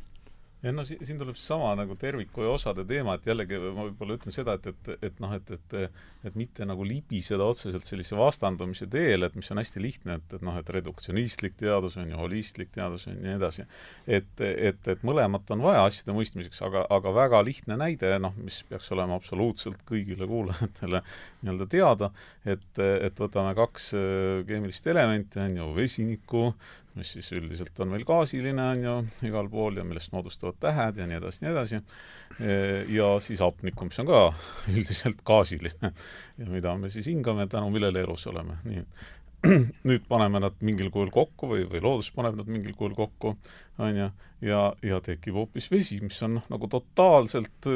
B: ja no siin, siin tuleb seesama nagu terviku ja osade teema, et jällegi ma võib-olla ütlen seda, et, et, et noh, et, et et mitte nagu libiseda otseselt sellise vastandumise teele, et mis on hästi lihtne, et, et noh, et reduktsionistlik teadus on ju, holistlik teadus on ja nii edasi. et, et, et mõlemat on vaja asjade mõistmiseks, aga, aga väga lihtne näide, noh, mis peaks olema absoluutselt kõigile kuulajatele nii-öelda teada, et, et võtame kaks keemilist elementi, on ju, vesiniku, mis siis üldiselt on meil gaasiline, on ju, igal pool ja millest moodustuvad tähed ja nii edasi, nii edasi. ja siis hapnikku, mis on ka üldiselt gaasiline ja mida me siis hingame, tänu millele elus oleme, nii. nüüd paneme nad mingil kujul kokku või, või loodus paneb nad mingil kujul kokku, on ju, ja, ja tekib hoopis vesi, mis on noh, nagu totaalselt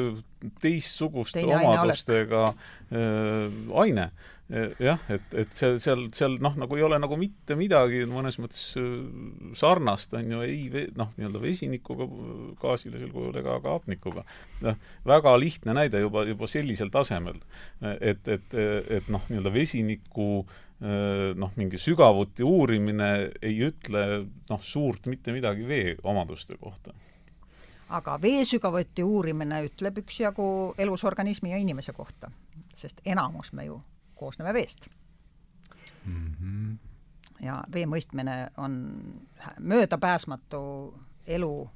B: teistsuguste Teine omadustega aine, äh, aine jah, et, et see, seal, seal noh, nagu ei ole nagu mitte midagi mõnes mõttes äh, sarnast, on ju, ei noh, nii-öelda vesinikuga gaasilisel kujul ega ka hapnikuga. noh, väga lihtne näide juba, juba sellisel tasemel. et, et, et noh, nii-öelda vesiniku äh, noh, mingi sügavuti uurimine ei ütle noh, suurt mitte midagi vee omaduste kohta
C: aga vee sügavuti uurimine ütleb üksjagu elusorganismi ja inimese kohta, sest enamus me ju koosneme veest mm. -hmm. ja vee mõistmine on möödapääsmatu elu,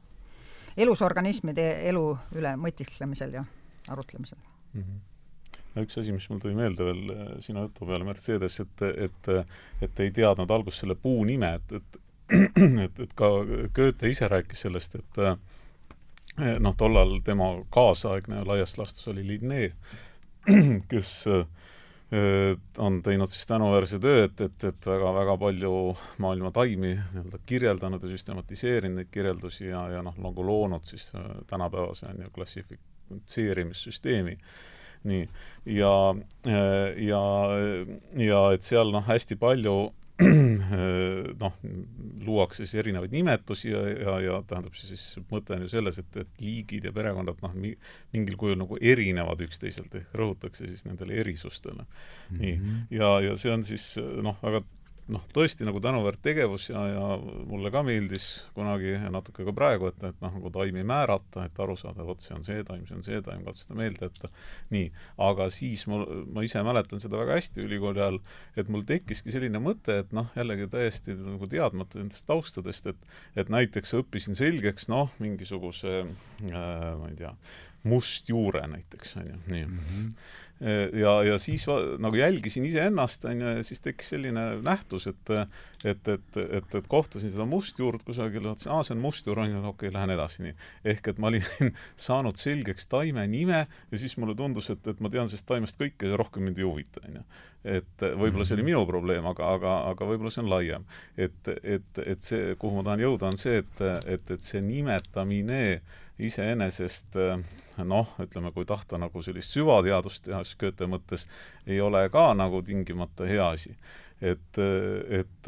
C: elusorganismide elu üle mõtisklemisel ja arutlemisel mm. -hmm
B: üks asi, mis mul tuli meelde veel äh, sinu jutu peale, Mercedes, et, et, et ei teadnud alguses selle puu nime, et, et et, et ka Goethe ise rääkis sellest, et äh, noh, tollal tema kaasaegne laias laastus oli Linné, kes äh, on teinud siis tänuväärse töö, et, et, et väga-väga palju maailma taimi nii-öelda kirjeldanud ja süstematiseerinud neid kirjeldusi ja, ja noh, nagu loonud siis äh, tänapäevase on ju klassifitseerimissüsteemi. nii, ja, äh, ja, ja et seal noh, hästi palju noh, luuakse siis erinevaid nimetusi ja, ja, ja tähendab siis, mõte on ju selles, et, et liigid ja perekonnad noh, mingil kujul nagu erinevad üksteiselt, ehk rõhutakse siis nendele erisustele mm. -hmm. nii, ja, ja see on siis noh, väga noh, tõesti nagu tänuväärt tegevus ja, ja mulle ka meeldis kunagi ja natuke ka praegu, et, et noh, nagu taimi määrata, et aru saada, vot see on see taim, see on see taim, katsuda meelde jätta. nii, aga siis mul, ma ise mäletan seda väga hästi ülikooli ajal, et mul tekkiski selline mõte, et noh, jällegi täiesti nagu teadmata nendest taustadest, et et näiteks õppisin selgeks noh, mingisuguse äh, ma ei tea, mustjuure näiteks, on ju, nii mm. -hmm ja, ja siis va, nagu jälgisin iseennast, on ju, ja siis tekkis selline nähtus, et et, et, et, et kohtasin seda mustjuurt kusagil, mõtlesin, aa, see on mustjuur, on ju, okei okay,, lähen edasi, nii. ehk et ma olin saanud selgeks taime nime ja siis mulle tundus, et, et ma tean sellest taimest kõike ja rohkem mind ei huvita, on ju. et võib-olla see oli mhm. minu probleem, aga, aga, aga võib-olla see on laiem. et, et, et see, kuhu ma tahan jõuda, on see, et, et, et see nimetamine iseenesest noh, ütleme, kui tahta nagu sellist süvateadust teha, siis Goethe mõttes ei ole ka nagu tingimata hea asi. et, et,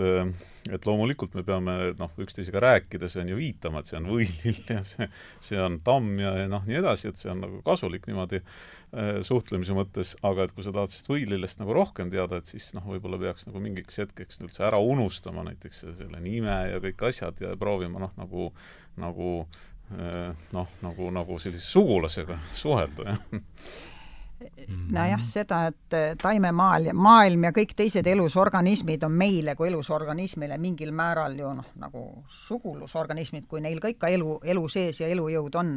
B: et loomulikult me peame noh, üksteisega rääkides on ju viitama, et see on võilill ja see, see on tamm ja, ja noh, nii edasi, et see on nagu kasulik niimoodi suhtlemise mõttes, aga et kui sa tahad sellest võilillest nagu rohkem teada, et siis noh, võib-olla peaks nagu mingiks hetkeks üldse ära unustama näiteks selle nime ja kõik asjad ja proovima noh, nagu nagu noh, nagu, nagu sellise sugulasega suhelda, jah.
C: Nojah, seda, et äh, taimemaal ja maailm ja kõik teised elusorganismid on meile kui elusorganismile mingil määral ju noh, nagu sugulusorganismid, kui neil ka ikka elu, elu sees ja elujõud on,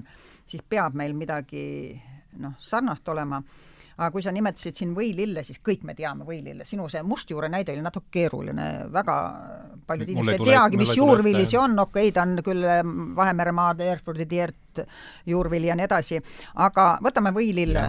C: siis peab meil midagi noh, sarnast olema aga kui sa nimetasid siin võilille, siis kõik me teame võilille, sinu see mustjuure näide oli natuke keeruline, väga paljud inimesed ei teagi, mis juurvili see on, okei okay,, ta on küll mm, Vahemere maade, Erfurdi tiert, juurvili ja nii edasi, aga võtame võilille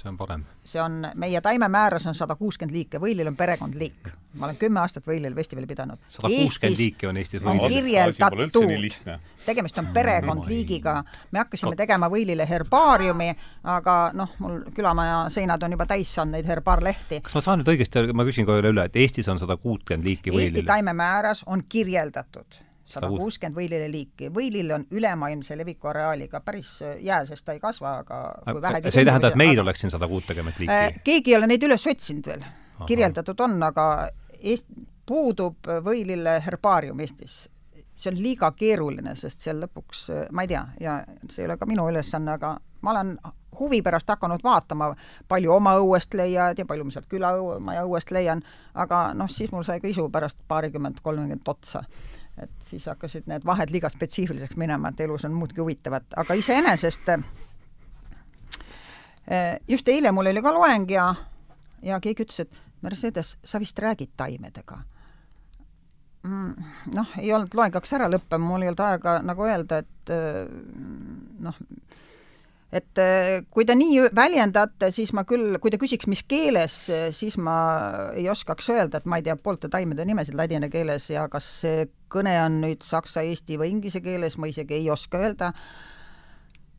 A: see on parem.
C: see on, meie taimemääras on sada kuuskümmend liike, võilil on perekondliik. ma olen kümme aastat võilil festivali pidanud.
A: sada kuuskümmend liiki on Eestis võilil.
C: kirjeldatud, tegemist on perekondliigiga. me hakkasime tegema võilile herbaariumi, aga noh, mul külamaja seinad on juba täis saanud neid herbaarlehti.
A: kas ma saan nüüd õigesti, ma küsin kohe üle, et Eestis on sada kuutkümmend liiki võilil?
C: Eesti taimemääras on kirjeldatud sada kuuskümmend võililleliiki. võilill on ülemaailmse leviku areaaliga päris äh, jää, sest ta ei kasva, aga kui vähegi
A: see ei tähenda, et meil aga... oleks siin sada kuutekümmet liiki äh,?
C: keegi ei ole neid üles otsinud veel. kirjeldatud on, aga Eest-, puudub võilille herbaarium Eestis. see on liiga keeruline, sest seal lõpuks, äh, ma ei tea, ja see ei ole ka minu ülesanne, aga ma olen huvi pärast hakanud vaatama, palju oma õuest leiad ja palju ma sealt külamaja õuest leian, aga noh, siis mul sai ka isu pärast paarikümmend, kolmkümmend otsa et siis hakkasid need vahed liiga spetsiifiliseks minema, et elus on muudki huvitavat, aga iseenesest eh, just eile mul oli ka loeng ja, ja keegi ütles, et Mercedes, sa vist räägid taimedega mm,. noh, ei olnud loeng hakkas ära lõppema, mul ei olnud aega nagu öelda, et eh, noh, et äh, kui te nii väljendate, siis ma küll, kui te küsiks, mis keeles, siis ma ei oskaks öelda, et ma ei tea poolte taimede nimesid ladina keeles ja kas see kõne on nüüd saksa, eesti või inglise keeles, ma isegi ei oska öelda.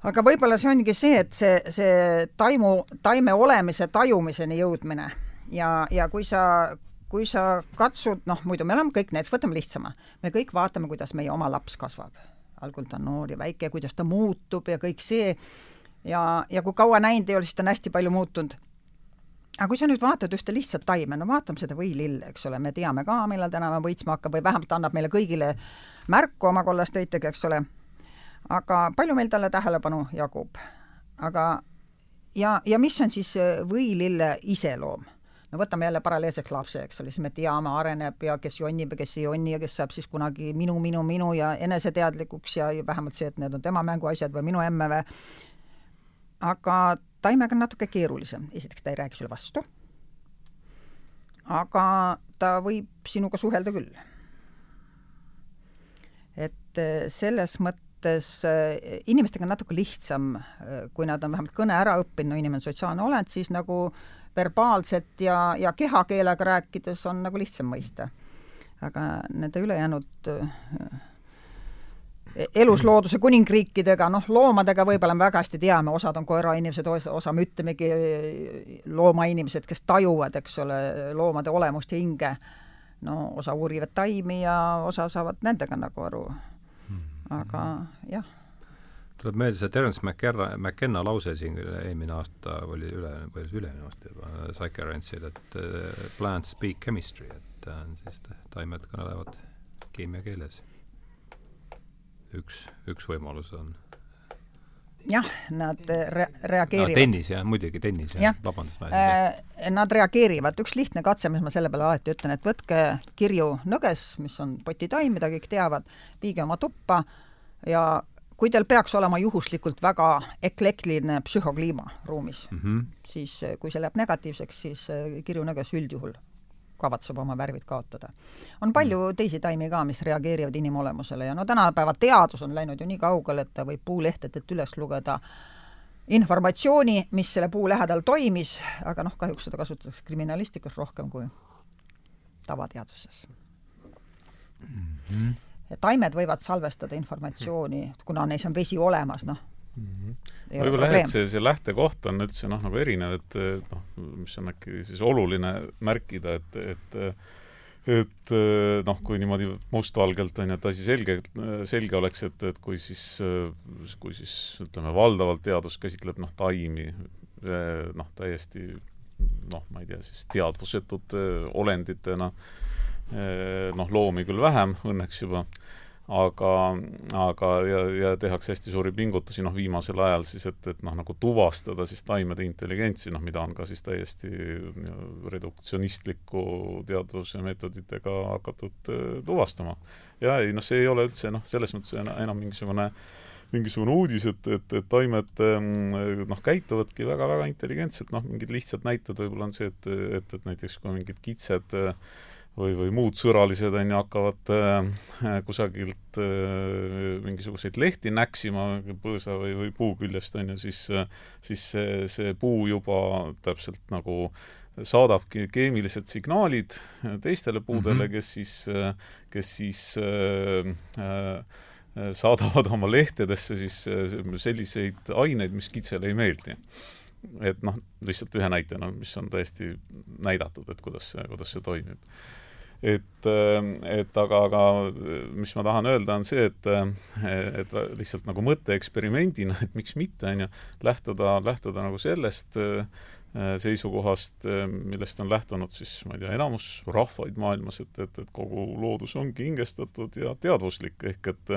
C: aga võib-olla see ongi see, et see, see taimu, taime olemise tajumiseni jõudmine. Ja, ja kui sa kui sa katsud, noh, muidu me oleme kõik näiteks, võtame lihtsama, me kõik vaatame, kuidas meie oma laps kasvab. Algul ta on noor ja väike kuidas ta muutub ja kõik see ja, ja kui kaua näinud ei ole, siis ta on hästi palju muutunud. aga kui sa nüüd vaatad ühte lihtsat taime, no vaatame seda võilille, eks ole, me teame ka, millal tänava võitsma hakkab või vähemalt annab meile kõigile märku oma kollast õitega, eks ole. aga palju meil talle tähelepanu jagub? aga ja, ja mis on siis võilille iseloom? no võtame jälle paralleelseks lapse, eks ole, siis me teame, areneb ja kes jonnib ja kes ei jonni ja kes saab siis kunagi minu, minu, minu ja eneseteadlikuks ja vähemalt see, et need on tema mänguasjad või minu emme või aga taimega on natuke keerulisem, esiteks ta ei räägi sulle vastu, aga ta võib sinuga suhelda küll. et eh, selles mõttes eh, inimestega on natuke lihtsam, eh, kui nad on vähemalt kõne ära õppinud, no inimene on sotsiaalne olend, siis nagu verbaalset ja, ja kehakeelega rääkides on nagu lihtsam mõista. aga nende ülejäänud eluslooduse kuningriikidega, noh, loomadega võib-olla me väga hästi teame, osad on koerainimesed, osa me ütlemegi loomainimesed, kes tajuvad, eks ole, loomade olemust ja hinge. no osa uurivad taimi ja osa saavad nendega nagu aru. aga jah.
A: tuleb meelde see Terence McKenna, McKenna lause siin eelmine aasta oli üle, või üle-eelmine aasta juba, Psyche Rance'il, et plants speak chemistry, et on siis, taimed kõnelevad keemiakeeles. Üks, üks võimalus on
C: jah, nad re-, reageerivad
A: no,. tennis jah, muidugi tennis jah ja., vabandust
C: äh,. Nad reageerivad, üks lihtne katse, mis ma selle peale alati ütlen, et võtke kirju nõges, mis on potitaim, mida kõik teavad, viige oma tuppa ja kui teil peaks olema juhuslikult väga eklektiline psühhokliima ruumis mm, -hmm. siis kui see läheb negatiivseks, siis äh, kirjunõges üldjuhul kavatseb oma värvid kaotada. on palju mm. teisi taimi ka, mis reageerivad inimolemusele ja no tänapäeva teadus on läinud ju nii kaugele, et ta võib puulehtedelt üles lugeda informatsiooni, mis selle puu lähedal toimis, aga noh, kahjuks seda kasutatakse kriminalistikas rohkem kui tavateaduses mm. -hmm. taimed võivad salvestada informatsiooni, kuna neis on vesi olemas, noh
B: mm -hmm. võib-olla jah, et see, see lähtekoht on üldse noh, nagu erinev, et noh, mis on äkki siis oluline märkida, et, et et noh, kui niimoodi mustvalgelt on ju, et asi selge, selge oleks, et, et kui siis, kui siis ütleme, valdavalt teadus käsitleb noh, taimi noh, täiesti noh, ma ei tea, siis teadvusetute olenditena, noh, loomi küll vähem õnneks juba aga, aga ja, ja tehakse hästi suuri pingutusi, noh viimasel ajal siis, et, et noh, nagu tuvastada siis taimede intelligentsi, noh mida on ka siis täiesti reduktsionistliku teaduse meetoditega hakatud äh, tuvastama. ja ei noh, see ei ole üldse noh, selles mõttes enam mingisugune mingisugune uudis, et, et, et taimed ähm, noh, käituvadki väga-väga intelligentselt, noh, mingid lihtsad näited võib-olla on see, et, et, et näiteks kui mingid kitsed äh, või, või muud sõralised, on ju, hakkavad äh, kusagilt äh, mingisuguseid lehti näksima põõsa või, või puu küljest, on ju, siis siis see, see puu juba täpselt nagu saadabki keemilised signaalid teistele puudele mm, -hmm. kes siis, kes siis äh, äh, saadavad oma lehtedesse siis äh, selliseid aineid, mis kitsele ei meeldi et noh, lihtsalt ühe näitena, mis on tõesti näidatud, et kuidas see, kuidas see toimib et, ähm, et aga, aga mis ma tahan öelda, on see, et, et lihtsalt nagu mõtteeksperimendina, et miks mitte, on ju, lähtuda, lähtuda nagu sellest äh, seisukohast, millest on lähtunud siis, ma ei tea, enamus rahvaid maailmas, et, et, et kogu loodus ongi hingestatud ja teadvuslik, ehk et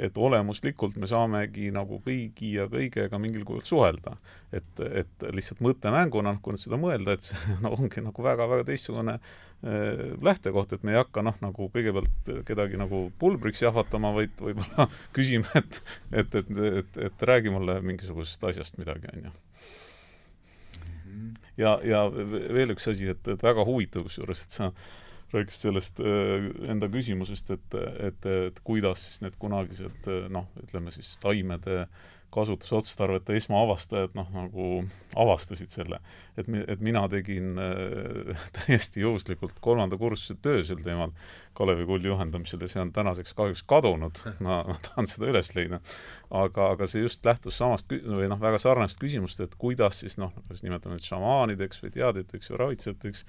B: et olemuslikult me saamegi nagu kõigi ja kõigega mingil kujul suhelda. et, et lihtsalt mõttemänguna, noh, kui nüüd seda mõelda, et see no, ongi nagu väga-väga teistsugune äh, lähtekoht, et me ei hakka noh, nagu kõigepealt kedagi nagu pulbriks jahvatama, vaid võib-olla küsime, et et, et, et, et räägi mulle mingisugusest asjast midagi, on ju ja, ja veel üks asi, et, et väga huvitav kusjuures, et sa rääkis sellest äh, enda küsimusest, et, et, et kuidas siis need kunagised noh, ütleme siis taimede kasutusotstarbeta esmaavastajad noh, nagu avastasid selle. et et mina tegin äh, täiesti juhuslikult kolmanda kursuse töö sel teemal Kalevi kulli juhendamisel ja see on tänaseks kahjuks kadunud, ma, ma tahan seda üles leida. aga, aga see just lähtus samast või noh, väga sarnasest küsimust, et kuidas siis noh, kas nimetame neid šamaanideks või teadjateks või ravitsejateks,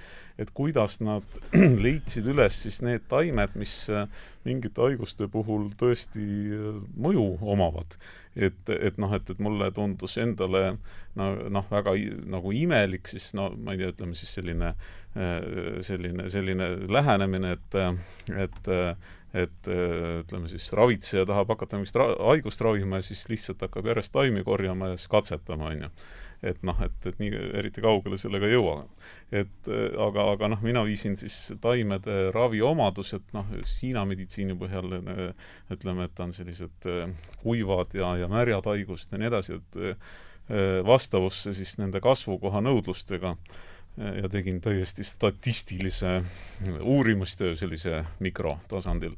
B: et kuidas nad leidsid üles siis need taimed, mis äh, mingite haiguste puhul tõesti äh, mõju omavad. Et, et noh, et, et mulle tundus endale no noh, väga nagu imelik siis no ma ei tea, ütleme siis selline, selline, selline lähenemine, et, et et ütleme siis ravitseja tahab hakata mingit ra haigust ravima ja siis lihtsalt hakkab järjest taimi korjama ja siis katsetama, on ju et noh, et, et nii eriti kaugele sellega ei jõua. et äh, aga, aga noh, mina viisin siis taimede raviomadused, noh, Hiina meditsiini põhjal äh, ütleme, et on sellised äh, kuivad ja, ja märjad haigused ja nii edasi, et vastavusse siis nende kasvukoha nõudlustega ja tegin täiesti statistilise uurimustöö sellise mikrotasandil.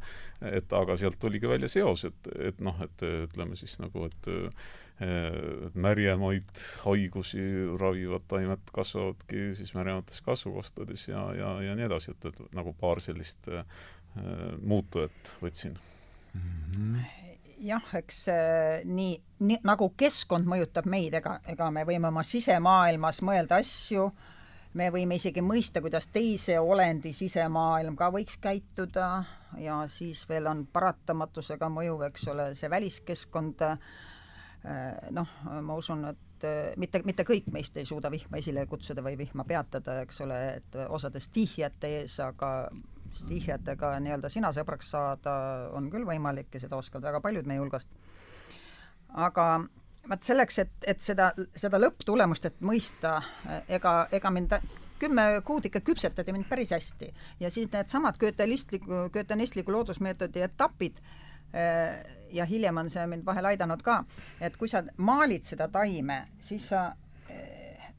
B: et aga sealt tuligi välja seos, et, et noh, et ütleme siis nagu, et märjemaid haigusi ravivad taimed kasvavadki siis märjemates kasvukohtades ja, ja, ja nii edasi, et, et nagu paar sellist äh, muutujat võtsin mm.
C: -hmm. jah, eks äh, nii, nii nagu keskkond mõjutab meid, ega, ega me võime oma sisemaailmas mõelda asju, me võime isegi mõista, kuidas teise olendi sisemaailm ka võiks käituda ja siis veel on paratamatusega mõju, eks ole, see väliskeskkond äh,, Äh, noh, ma usun, et äh, mitte, mitte kõik meist ei suuda vihma esile kutsuda või vihma peatada, eks ole, et osade stihjate ees, aga stihjatega nii-öelda sina sõbraks saada on küll võimalik ja seda oskavad väga paljud meie hulgast. aga vaat selleks, et, et seda, seda lõpptulemust, et mõista, ega, ega mind kümme kuud ikka küpsetati mind päris hästi ja siis needsamad götelistliku, götenistliku loodusmeetodi etapid eh, ja hiljem on see mind vahel aidanud ka, et kui sa maalid seda taime, siis sa eh,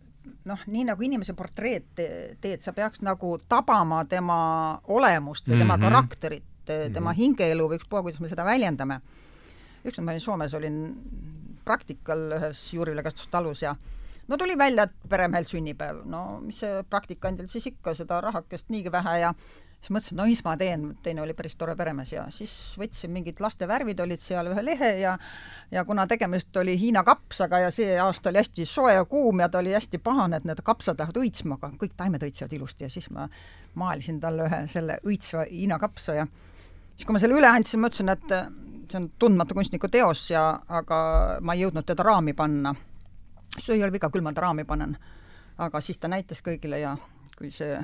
C: noh, nii nagu inimese portreed teed, sa peaks nagu tabama tema olemust või tema mm -hmm. karakterit, tema mm -hmm. hingeelu või ükspuha, kuidas me seda väljendame. ükskord ma olin Soomes, olin praktikal ühes juuriviljakasvatustalus ja no tuli välja, et peremehel sünnipäev, no mis see praktikandil siis ikka, seda rahakest niigi vähe ja siis mõtlesin, no mis ma teen, teine oli päris tore peremees ja siis võtsin mingid laste värvid olid seal ühe lehe ja ja kuna tegemist oli Hiina kapsaga ja see aasta oli hästi soe ja kuum ja ta oli hästi pahane, et need kapsad lähevad õitsma, aga kõik taimed õitsevad ilusti ja siis ma maalisin talle ühe selle õitsva Hiina kapsa ja siis, kui ma selle üle andsin, ma ütlesin, et see on tundmatu kunstniku teos ja aga ma ei jõudnud teda raami panna. see ei ole viga, küll ma ta raami panen. aga siis ta näitas kõigile ja kui see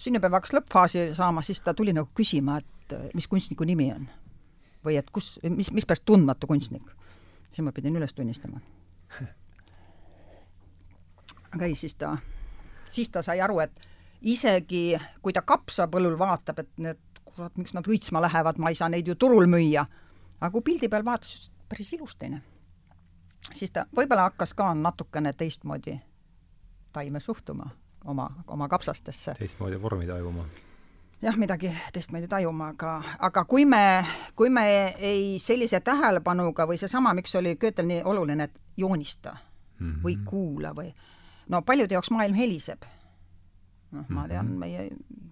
C: sünnipäev hakkas lõppfaasi saama, siis ta tuli nagu küsima, et mis kunstniku nimi on. või et kus, mis, mispärast tundmatu kunstnik. siis ma pidin üles tunnistama. aga ei, siis ta, siis ta sai aru, et isegi kui ta kapsapõllul vaatab, et need kurat, miks nad õitsma lähevad, ma ei saa neid ju turul müüa. aga kui pildi peal vaatas, päris ilus teine. siis ta võib-olla hakkas ka natukene teistmoodi taime suhtuma oma, oma kapsastesse.
A: teistmoodi vormi tajuma
C: jah, midagi teistmoodi tajuma, aga, aga kui me, kui me ei sellise tähelepanuga või seesama, miks oli Goethel nii oluline, et joonista mm -hmm. või kuula või no paljude jaoks maailm heliseb. noh, ma tean mhm. meie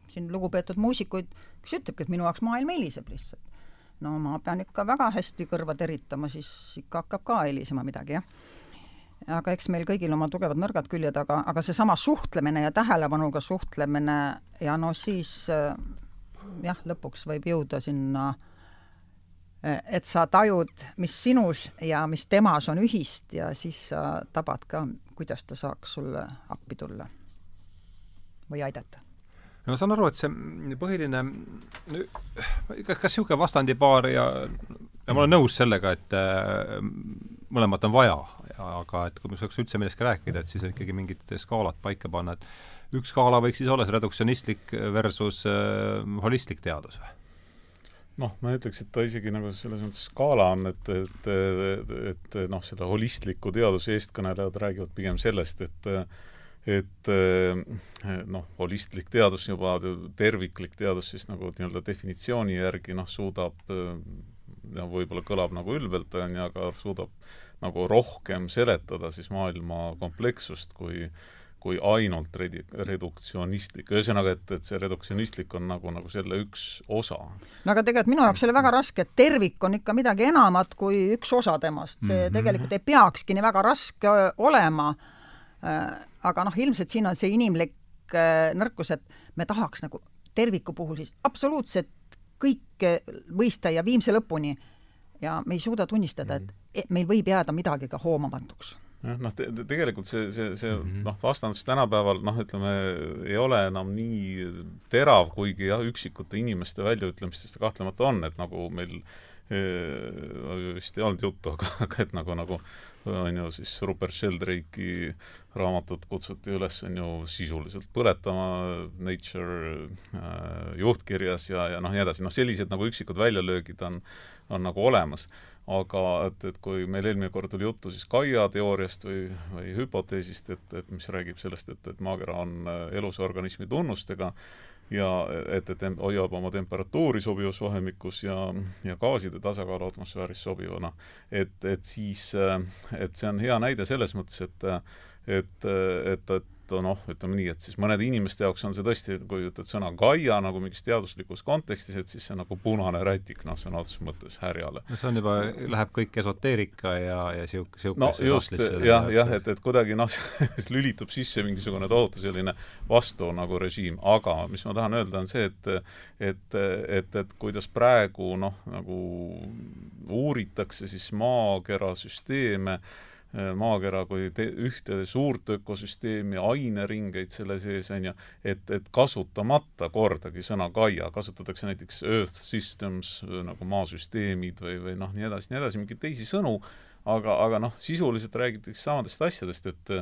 C: siin lugupeetud muusikuid, kes ütlebki, et minu jaoks maailm heliseb lihtsalt. no ma pean ikka väga hästi kõrva teritama, siis ikka hakkab ka helisema midagi, jah aga eks meil kõigil oma tugevad-nõrgad küljed, aga, aga seesama suhtlemine ja tähelepanuga suhtlemine ja no siis jah, lõpuks võib jõuda sinna, et sa tajud, mis sinus ja mis temas on ühist ja siis sa tabad ka, kuidas ta saaks sulle appi tulla või aidata.
A: No ma saan aru, et see põhiline, kas niisugune vastandipaar ja, ja ma olen nõus sellega, et äh, mõlemat on vaja, aga et kui me saaks üldse millestki rääkida, et siis ikkagi mingid skaalad paika panna, et üks skaala võiks siis olla see reduktsionistlik versus äh, holistlik teadus või?
B: noh, ma ütleks, et ta isegi nagu selles mõttes skaala on, et, et, et, et noh, selle holistliku teaduse eestkõnelejad räägivad pigem sellest, et et noh, holistlik teadus juba, terviklik teadus siis nagu nii-öelda definitsiooni järgi noh, suudab ja võib-olla kõlab nagu ülbelt, on ju, aga suudab nagu rohkem seletada siis maailma komplekssust kui kui ainult redi-, reduktsionistlik, ühesõnaga, et, et see reduktsionistlik on nagu, nagu selle üks osa.
C: no aga tegelikult minu jaoks oli väga raske, et tervik on ikka midagi enamat kui üks osa temast, see mm -hmm. tegelikult ei peakski nii väga raske olema aga noh, ilmselt siin on see inimlik nõrkus, et me tahaks nagu terviku puhul siis absoluutselt kõike mõista ja viimse lõpuni. Ja me ei suuda tunnistada, et e-, meil võib jääda midagi ka hoomamatuks.
B: Jah, noh te, te, tegelikult see, see, see mm -hmm. noh, vastandus tänapäeval noh, ütleme, ei ole enam nii terav, kuigi jah, üksikute inimeste väljaütlemistest see kahtlemata on, et nagu meil e, vist ei olnud juttu, aga, aga et nagu, nagu on ju siis Rupert Sheldrake'i raamatut kutsuti üles, on ju, sisuliselt põletama Nature äh, juhtkirjas ja, ja noh, nii edasi, noh sellised nagu üksikud väljalöögid on, on nagu olemas. aga et, et kui meil eelmine kord oli juttu siis Gaia teooriast või, või hüpoteesist, et, et mis räägib sellest, et, et maakera on äh, elusa organismi tunnustega, ja et, et hoiab oma temperatuuri sobivas vahemikus ja, ja gaaside tasakaalu atmosfääris sobivana, et, et siis, et see on hea näide selles mõttes, et et, et, et noh, ütleme nii, et siis mõnede inimeste jaoks on see tõesti, kui ütled sõna Gaia nagu mingis teaduslikus kontekstis, et siis see on nagu punane rätik, noh, sõna otseses mõttes härjale.
A: no see on juba, läheb kõik esoteerika ja, ja sihuke, sihuke
B: no just, jah, jah, et, et kuidagi noh lülitub sisse mingisugune tohutu selline vastu nagu režiim, aga mis ma tahan öelda, on see, et et, et, et kuidas praegu noh, nagu uuritakse siis maakera süsteeme maakera kui te-, ühte suurt ökosüsteemi, aineringeid selle sees, on ju, et, et kasutamata kordagi sõna Gaia, kasutatakse näiteks Earth Systems nagu maasüsteemid või, või noh, nii edasi, nii edasi, mingeid teisi sõnu, aga, aga noh, sisuliselt räägitakse samadest asjadest, et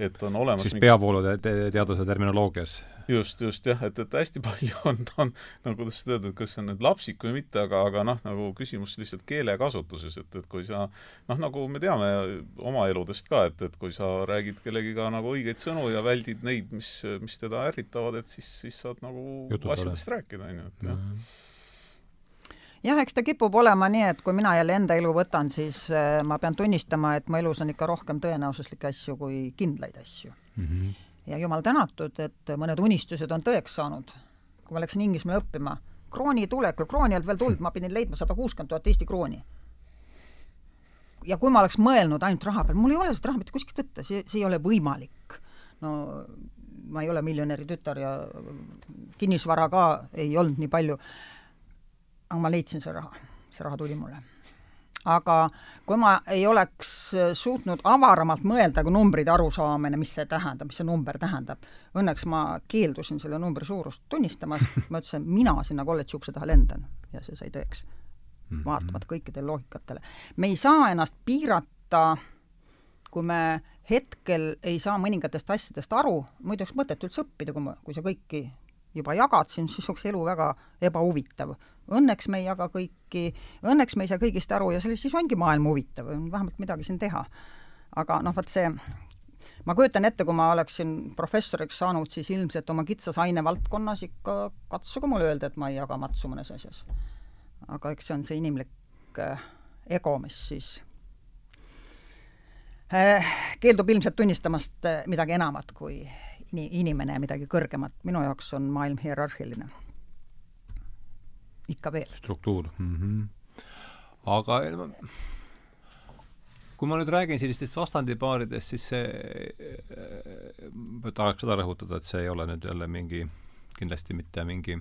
B: et on olemas
A: siis peavoolude te teaduse terminoloogias.
B: Just, just jah, et, et hästi palju on, on, no kuidas seda öelda, et kas see on nüüd lapsik või mitte, aga, aga noh, nagu küsimus lihtsalt keelekasutuses, et, et kui sa noh, nagu me teame oma eludest ka, et, et kui sa räägid kellegiga nagu õigeid sõnu ja väldid neid, mis, mis teda ärritavad, et siis, siis saad nagu Jutud asjadest ole. rääkida, on ju, et jah. Mm -hmm
C: jah, eks ta kipub olema nii, et kui mina jälle enda elu võtan, siis äh, ma pean tunnistama, et mu elus on ikka rohkem tõenäosuslikke asju kui kindlaid asju mm. -hmm ja jumal tänatud, et mõned unistused on tõeks saanud. kui ma läksin Inglismaale õppima, krooni tulekul, krooni ei olnud veel tulnud, ma pidin leidma sada kuuskümmend tuhat Eesti krooni. ja kui ma oleks mõelnud ainult raha peal, mul ei ole seda raha mitte kuskilt võtta, see, see ei ole võimalik. no ma ei ole miljonäri tütar ja kinnisvara ka ei olnud nii palju, aga ma leidsin selle raha, see raha tuli mulle aga kui ma ei oleks suutnud avaramalt mõelda kui numbrite arusaamine, mis see tähendab, mis see number tähendab, õnneks ma keeldusin selle numbri suurust tunnistamast, ma ütlesin, mina sinna kolledži ukse taha lendan ja see sai tõeks. Mhm. vaatamata kõikidele loogikatele. me ei saa ennast piirata, kui me hetkel ei saa mõningatest asjadest aru, muidu oleks mõtet üldse õppida, kui ma, kui sa kõiki juba jagad, siis oleks elu väga ebahuvitav õnneks me ei jaga kõiki, õnneks me ei saa kõigist aru ja selles siis ongi maailm huvitav, on vähemalt midagi siin teha. aga noh, vot see, ma kujutan ette, kui ma oleksin professoriks saanud, siis ilmselt oma kitsas ainevaldkonnas ikka katsuge mulle öelda, et ma ei jaga matsu mõnes asjas. aga eks see on see inimlik äh, ego, mis siis äh, keeldub ilmselt tunnistamast äh, midagi enamat kui inimene midagi kõrgemat. minu jaoks on maailm hierarhiline ikka veel.
A: struktuur mm. -hmm. aga kui ma nüüd räägin sellistest vastandipaaridest, siis see, ma tahaks seda rõhutada, et see ei ole nüüd jälle mingi, kindlasti mitte mingi,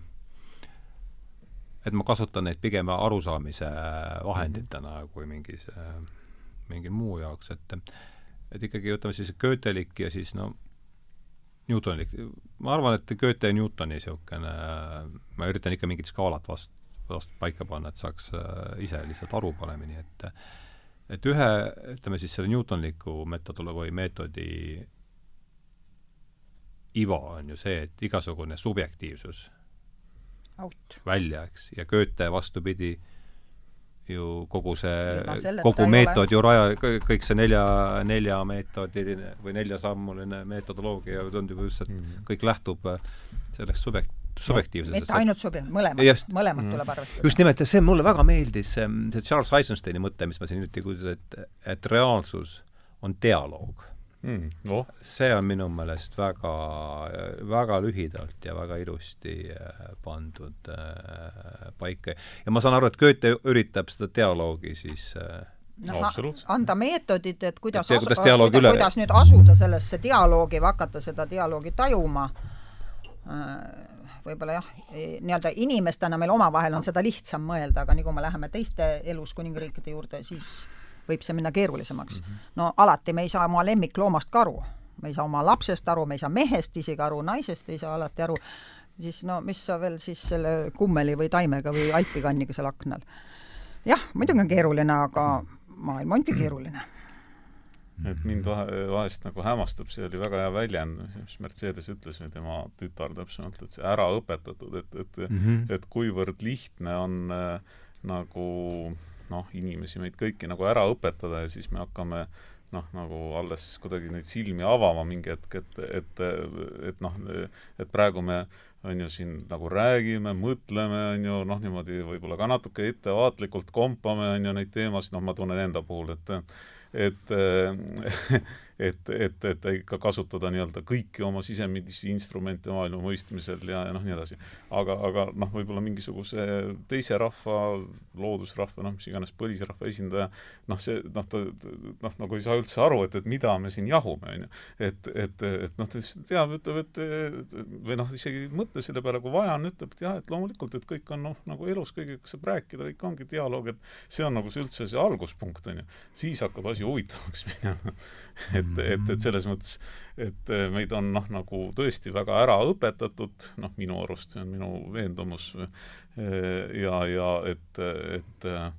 A: et ma kasutan neid pigem arusaamise vahenditena kui mingi see, mingi muu jaoks, et et ikkagi ütleme siis Goethelik ja siis no Newtonlik, ma arvan, et Goethe ja Newtoni niisugune, ma üritan ikka mingit skaalat vast-, vastu paika panna, et saaks äh, ise lihtsalt aru paremini, et et ühe, ütleme siis selle Newtonliku metodolo- või meetodi iva on ju see, et igasugune subjektiivsus
C: Out.
A: välja, eks, ja Goethe vastupidi, ju kogu see, kogu meetod ju raja, kõik see nelja, neljameetodiline või neljasammuline metodoloogia tundub just, et mm -hmm. kõik lähtub äh, sellest subjekt-, subjektiivsusest.
C: mitte ainult subjektiivsus, mõlemad, mõlemat mm. tuleb arvestada.
A: just nimelt, ja see mulle väga meeldis, see, Charles Eisensteini mõte, mis ma siin hiljuti kuulsin, et, et reaalsus on dialoog mm,. Oh. see on minu meelest väga, väga lühidalt ja väga ilusti äh, pandud äh, paika. ja ma saan aru, et Goethe üritab seda dialoogi siis äh,
C: no, anda meetodid, et kuidas,
A: et, kuidas, asu, kuidas,
C: kuidas nüüd asuda sellesse dialoogi või hakata seda dialoogi tajuma võib-olla jah, nii-öelda inimestena meil omavahel on seda lihtsam mõelda, aga nii kui me läheme teiste elus kuningriikide juurde, siis võib see minna keerulisemaks mm. -hmm. no alati me ei saa oma lemmikloomast ka aru, me ei saa oma lapsest aru, me ei saa mehest isegi aru, naisest ei saa alati aru, siis no mis sa veel siis selle kummeli või taimega või alpikanniga seal aknal. jah, muidugi on keeruline, aga maailm ongi keeruline
B: et mind vahe, vahest nagu hämmastab, see oli väga hea väljend, mis Mercedes ütles või tema tütar täpsemalt, et see ära õpetatud, et, et mm, -hmm. et kuivõrd lihtne on äh, nagu noh, inimesi, meid kõiki nagu ära õpetada ja siis me hakkame noh, nagu alles kuidagi neid silmi avama mingi hetk, et, et, et noh, et praegu me on ju siin nagu räägime, mõtleme, on ju, noh, niimoodi võib-olla ka natuke ettevaatlikult kompame, on ju, neid teemasid, noh, ma tunnen enda puhul, et et, et, et, et ikka kasutada nii-öelda kõiki oma sisemisi instrumente maailma mõistmisel ja, ja noh, nii edasi. aga, aga noh, võib-olla mingisuguse teise rahva, loodusrahva, noh, mis iganes põlisrahva esindaja, noh, see noh, ta noh, nagu ei saa üldse aru, et, et mida me siin jahume, on ju. et, et, et noh, ta lihtsalt teab, ütleb, et või noh, isegi ei mõtle selle peale, kui vaja on, ütleb, et jah, et loomulikult, et kõik on noh, nagu elus kõigega saab rääkida, kõik ongi dialoog, et see on nagu see üldse see alguspunkt, on ju. siis hakkab asi huvitavaks minema et, et, et selles mõttes, et eh, meid on noh, nagu tõesti väga ära õpetatud, noh, minu arust, see on minu veendumus, eh, ja, ja et, et eh,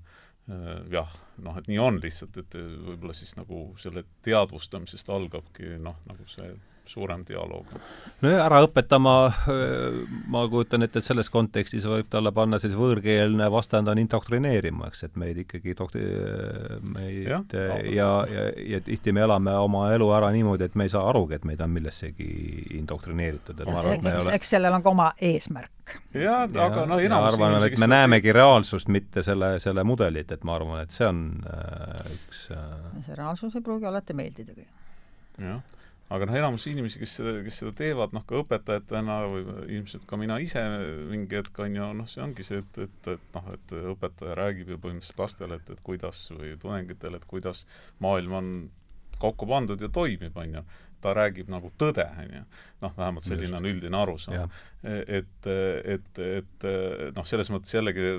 B: jah, noh, et nii on lihtsalt, et võib-olla siis nagu selle teadvustamisest algabki noh, nagu see suurem dialoog.
A: no ja ära õpetama, ma kujutan ette, et selles kontekstis võib talle panna siis võõrkeelne vastand on indoktrineerima, eks, et meid ikkagi dokti-, meid ja, ja, ja, ja tihti me elame oma elu ära niimoodi, et me ei saa arugi, et meid on millessegi indoktrineeritud, et
C: ma arvan, et me ei ole eks sellel on ka oma eesmärk.
B: jah, aga noh, enamus
A: arvan, et me näemegi reaalsust, mitte selle, selle mudelit, et ma arvan, et see on äh, üks äh...
C: see reaalsus ei pruugi alati meeldidagi.
B: jah aga noh, enamus inimesi, kes seda, kes seda teevad, noh, ka õpetajatena või ilmselt ka mina ise mingi hetk, on ju, noh, see ongi see, et, et, et noh, et õpetaja räägib ju põhimõtteliselt lastele, et, et kuidas või tudengitele, et kuidas maailm on kokku pandud ja toimib, on ju ta räägib nagu tõde, on ju. noh, vähemalt selline on üldine arusaam. et, et, et noh, selles mõttes jällegi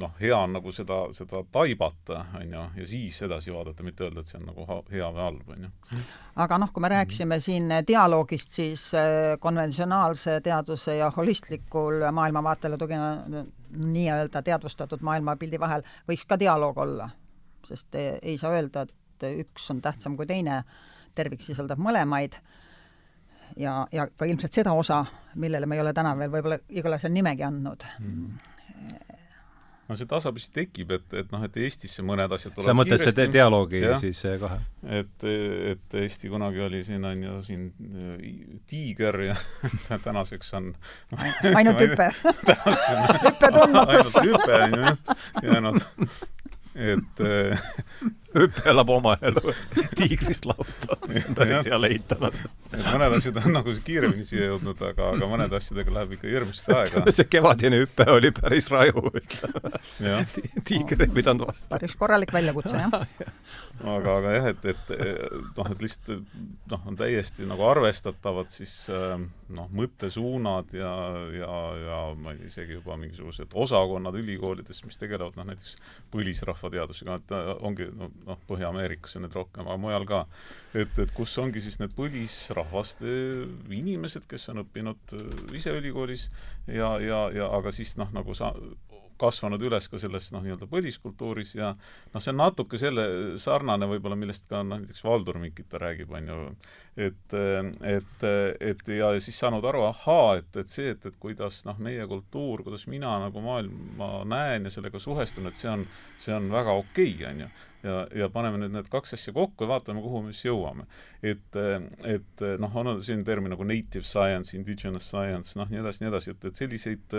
B: noh, hea on nagu seda, seda taibata, on ju, ja siis edasi vaadata, mitte öelda, et see on nagu hea või halb, on ju.
C: aga noh, kui me rääkisime siin dialoogist, siis äh, konventsionaalse teaduse ja holistlikul maailmavaatele tugine nii-öelda teadvustatud maailmapildi vahel võiks ka dialoog olla, sest ei saa öelda, et üks on tähtsam kui teine tervik sisaldab mõlemaid. Ja, ja ka ilmselt seda osa, millele me ei ole täna veel võib-olla igale asjale nimegi andnud. Mm.
B: no see tasapisi tekib, et, et noh, et Eestisse mõned asjad
A: sa mõtled see dialoogi ja, siis kahe?
B: et, et Eesti kunagi oli siin, on ju, siin äh, tiiger ja tänaseks on
C: ainult hüpe. Hüpe tundmatusse.
B: ainult hüpe on ju. Jäänud. Et äh,
A: hüpe elab oma elu, tiigrist lauta, see on päris hea leitala, sest
B: mõned asjad on nagu kiiremini siia jõudnud, aga, aga mõnede asjadega läheb ikka hirmsasti aega.
A: see kevadine hüpe oli päris raju, ütleme. tiiger ei pidanud vastu.
C: päris korralik väljakutse, jah.
B: aga, aga jah, et, et noh, et lihtsalt noh, on täiesti nagu arvestatavad siis noh, mõttesuunad ja, ja, ja ma ei tea, isegi juba mingisugused osakonnad ülikoolides, mis tegelevad noh, näiteks põlisrahvateadusega, et ongi no, noh, Põhja-Ameerikas on need rohkem, aga mujal ka. et, et kus ongi siis need põlisrahvaste inimesed, kes on õppinud äh, ise ülikoolis ja, ja, ja aga siis noh, nagu sa kasvanud üles ka selles noh, nii-öelda põliskultuuris ja noh, see on natuke selle sarnane võib-olla, millest ka noh, näiteks Valdur Mikita räägib, on ju, et, et, et ja siis saanud aru, ahaa, et, et see, et, et kuidas noh, meie kultuur, kuidas mina nagu maailma näen ja sellega suhestun, et see on, see on väga okei okay,, on ju ja, ja paneme nüüd need kaks asja kokku ja vaatame, kuhu me siis jõuame. et, et noh, on selline termin nagu native science, indigenous science, noh, nii edasi, nii edasi, et, et selliseid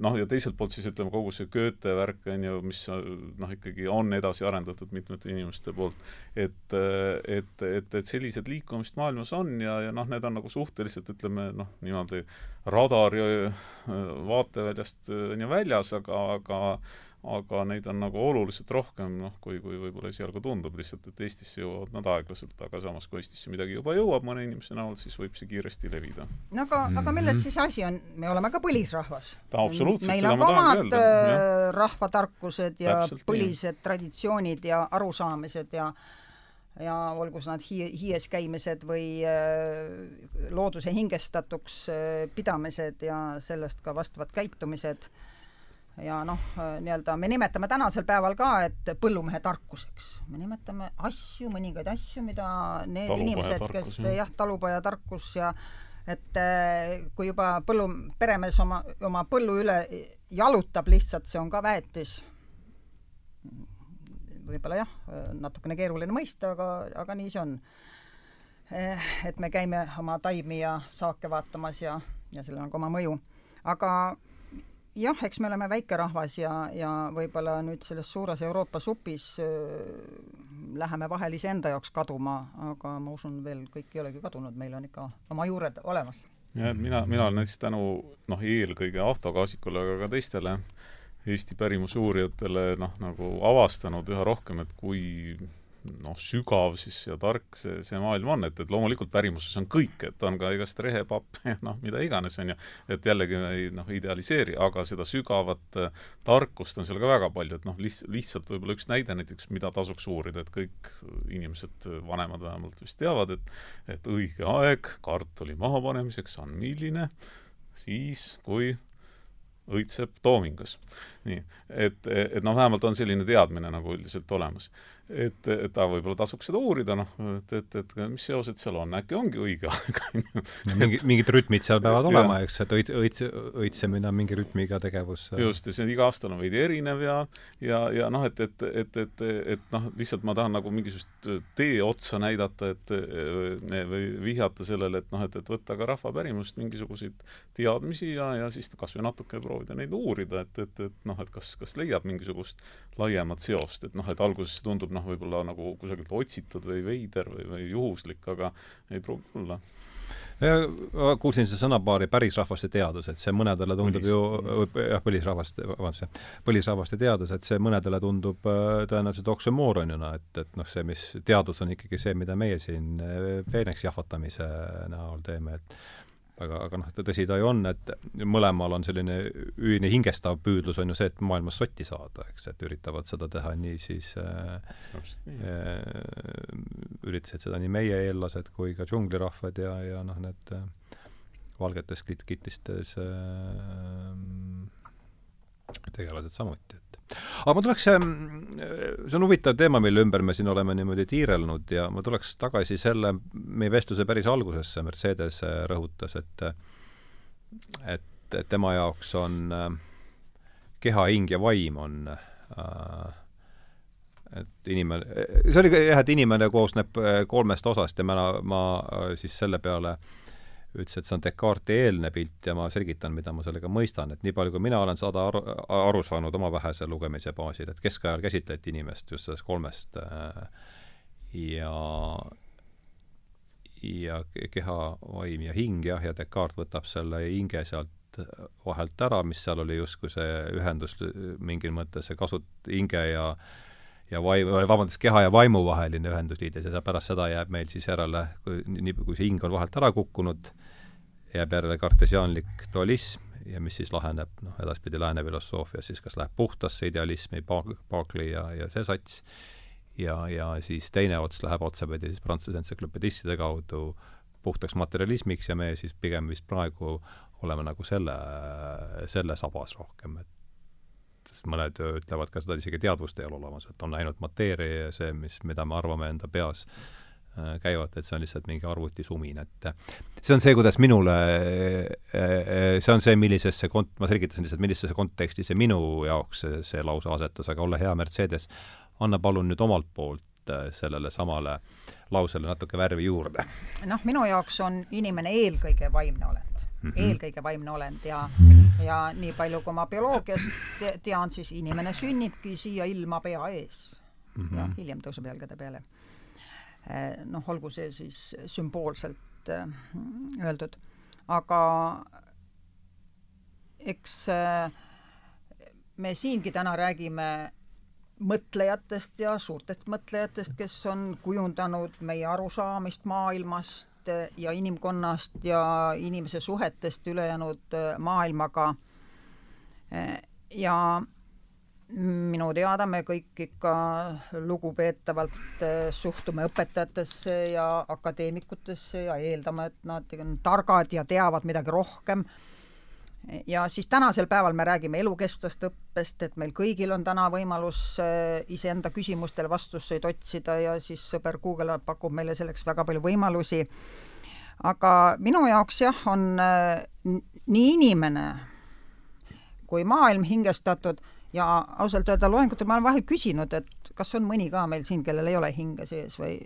B: noh, ja teiselt poolt siis ütleme, kogu see Goethe värk, on ju, mis noh, ikkagi on edasi arendatud mitmete inimeste poolt, et, et, et, et sellised liikumist maailmas on ja, ja noh, need on nagu suhteliselt, ütleme noh, niimoodi radari vaateväljast on ju väljas, aga, aga aga neid on nagu oluliselt rohkem, noh, kui, kui võib-olla esialgu tundub, lihtsalt et Eestisse jõuavad nad aeglaselt, aga samas, kui Eestisse midagi juba jõuab mõne inimese näol, siis võib see kiiresti levida.
C: no aga mm, -hmm. aga milles mhm. siis asi on, me oleme ka põlisrahvas.
B: meil
C: on ka omad äh, rahvatarkused ja Täpselt põlised nii. traditsioonid ja arusaamised ja ja olgu nad hi-, hiies käimised või äh, looduse hingestatuks äh, pidamised ja sellest ka vastavad käitumised äh, ja noh, nii-öelda me nimetame tänasel päeval ka, et põllumehe tarkuseks. me nimetame asju, mõningaid asju, mida need talupoja inimesed, kes jah, talupojatarkus ja et eh, kui juba põllu, peremees oma, oma põllu üle jalutab lihtsalt, see on ka väetis. võib-olla jah, natukene keeruline mõista, aga, aga nii see on. Eh, et me käime oma taimi ja saake vaatamas ja, ja sellel on ka oma mõju. aga jah, eks me oleme väike rahvas ja, ja võib-olla nüüd selles suures Euroopa supis äh, läheme vahel iseenda jaoks kaduma, aga ma usun, veel kõik ei olegi kadunud, meil on ikka oma juured olemas.
B: jah, mina, mina olen näiteks tänu noh, eelkõige Ahto Kaasikule, aga ka teistele Eesti pärimusuurijatele noh, nagu avastanud üha rohkem, et kui noh, sügav siis ja tark see, see maailm on, et, et loomulikult pärimuses on kõik, et on ka igast rehepapp ja noh, mida iganes, on ju, et jällegi me ei noh, idealiseeri, aga seda sügavat äh, tarkust on seal ka väga palju, et noh, liht-, lihtsalt võib-olla üks näide näiteks, mida tasuks uurida, et kõik inimesed, vanemad vähemalt vist teavad, et et õige aeg kartuli mahapanemiseks on milline, siis kui õitseb toomingas. nii, et, et noh, vähemalt on selline teadmine nagu üldiselt olemas et, et ta võib-olla tasuks seda uurida, noh, et, et, et mis seosed seal on, äkki ongi õige aeg, on ju.
A: mingi, mingid rütmid seal peavad olema, eks, et õit-, õits-, õitsemine on mingi rütmiga tegevus.
B: just, ja see on iga aastal on veidi erinev ja ja, ja noh, et, et, et, et, et noh, lihtsalt ma tahan nagu mingisugust tee otsa näidata, et või vihjata sellele, et noh, et, et võtta ka rahvapärimust mingisuguseid teadmisi ja, ja siis kas või natuke proovida neid uurida, et, et, et noh, et kas, kas leiab mingisugust laiemat seost, et noh, et alguses tundub noh, võib-olla nagu kusagilt otsitud või veider või, või juhuslik, aga ei pruugi olla
A: ma kuulsin seda sõnapaari pärisrahvaste teadus, et see mõnedele tundub Põlis. ju, jah, põlisrahvaste, vabandust, põlisrahvaste teadus, et see mõnedele tundub äh, tõenäoliselt oksümooronina, et, et noh, see, mis teadus on ikkagi see, mida meie siin äh, peeneks jahvatamise näol teeme, et aga, aga noh, tõsi ta ju on, et mõlemal on selline ühine hingestav püüdlus on ju see, et maailmas sotti saada, eks, et üritavad seda teha nii siis äh, äh, üritasid seda nii meie eellased kui ka džunglirahvad ja, ja noh, need äh, valgetes kit-, kitlistes äh, tegelased samuti, aga ma tuleks, ähm, see on huvitav teema, mille ümber me siin oleme niimoodi tiirelnud ja ma tuleks tagasi selle, meie vestluse päris algusesse Mercedes äh, rõhutas, et et, et tema jaoks on äh, keha, hing ja vaim on äh, et inimene, see oli jah, et inimene koosneb kolmest osast ja ma, ma siis selle peale äh, ütles, et see on Descartesi eelne pilt ja ma selgitan, mida ma sellega mõistan, et nii palju, kui mina olen saada aru, aru saanud oma vähese lugemise baasil, et keskajal käsitleti inimest just sellest kolmest äh, ja ja keha, vaim ja hing jah, ja Descartes võtab selle hinge sealt vahelt ära, mis seal oli justkui see ühendus mingil mõttes, see kasut-, hinge ja ja vaim, vabandust, keha ja vaimu vaheline ühendusliides ja pärast seda jääb meil siis järele, kui nii, kui see hing on vahelt ära kukkunud, jääb järele kartesiaanlik dualism ja mis siis laheneb noh, edaspidi lääne filosoofias siis kas läheb puhtasse idealismi, Barclay ja, ja see sats, ja, ja siis teine ots läheb otsapidi siis prantsuse entsüklopedistide kaudu puhtaks materialismiks ja me siis pigem vist praegu oleme nagu selle, selle sabas rohkem, et sest mõned ütlevad ka seda isegi teadvust ei ole olemas, et on ainult mateeria ja see, mis, mida me arvame enda peas Äh, käivad, et see on lihtsalt mingi arvutisumin, et see on see, kuidas minule, äh, äh, see on see, millisesse kont-, ma selgitasin lihtsalt, millisesse konteksti see minu jaoks see, see lause asetus, aga ole hea, Mercedes, anna palun nüüd omalt poolt sellele samale lausele natuke värvi juurde.
C: noh, minu jaoks on inimene eelkõige vaimne olend mm. -hmm. eelkõige vaimne olend ja, ja nii palju, kui ma bioloogiast te tean, siis inimene sünnibki siia ilma pea ees mm. -hmm. ja hiljem tõuseb jalgade peale noh, olgu see siis sümboolselt eh, öeldud, aga eks eh, me siingi täna räägime mõtlejatest ja suurtest mõtlejatest, kes on kujundanud meie arusaamist maailmast ja inimkonnast ja inimese suhetest ülejäänud maailmaga. ja minu teada me kõik ikka lugupeetavalt eh, suhtume õpetajatesse ja akadeemikutesse ja eeldame, et nad on targad ja teavad midagi rohkem. ja siis tänasel päeval me räägime elukestvast õppest, et meil kõigil on täna võimalus eh, iseenda küsimustele vastuseid otsida ja siis sõber Google pakub meile selleks väga palju võimalusi. aga minu jaoks jah, on eh, nii inimene kui maailm hingestatud ja ausalt öelda loengutel ma olen vahel küsinud, et kas on mõni ka meil siin, kellel ei ole hinge sees või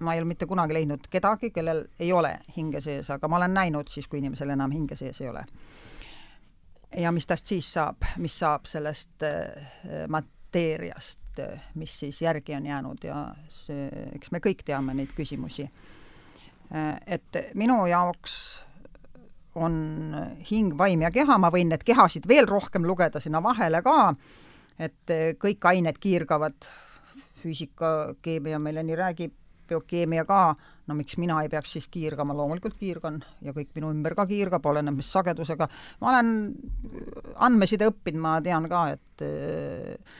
C: ma ei ole mitte kunagi leidnud kedagi, kellel ei ole hinge sees, aga ma olen näinud siis, kui inimesel enam hinge sees ei ole. ja mis tast siis saab, mis saab sellest mateeriast, mis siis järgi on jäänud ja see, eks me kõik teame neid küsimusi. et minu jaoks on hing, vaim ja keha, ma võin need kehasid veel rohkem lugeda sinna vahele ka, et kõik ained kiirgavad, füüsika, keemia meile nii räägib, biokeemia ka, no miks mina ei peaks siis kiirgama, loomulikult kiirgan ja kõik minu ümber ka kiirgab, oleneb mis sagedusega. ma olen andmeside õppinud, ma tean ka, et äh,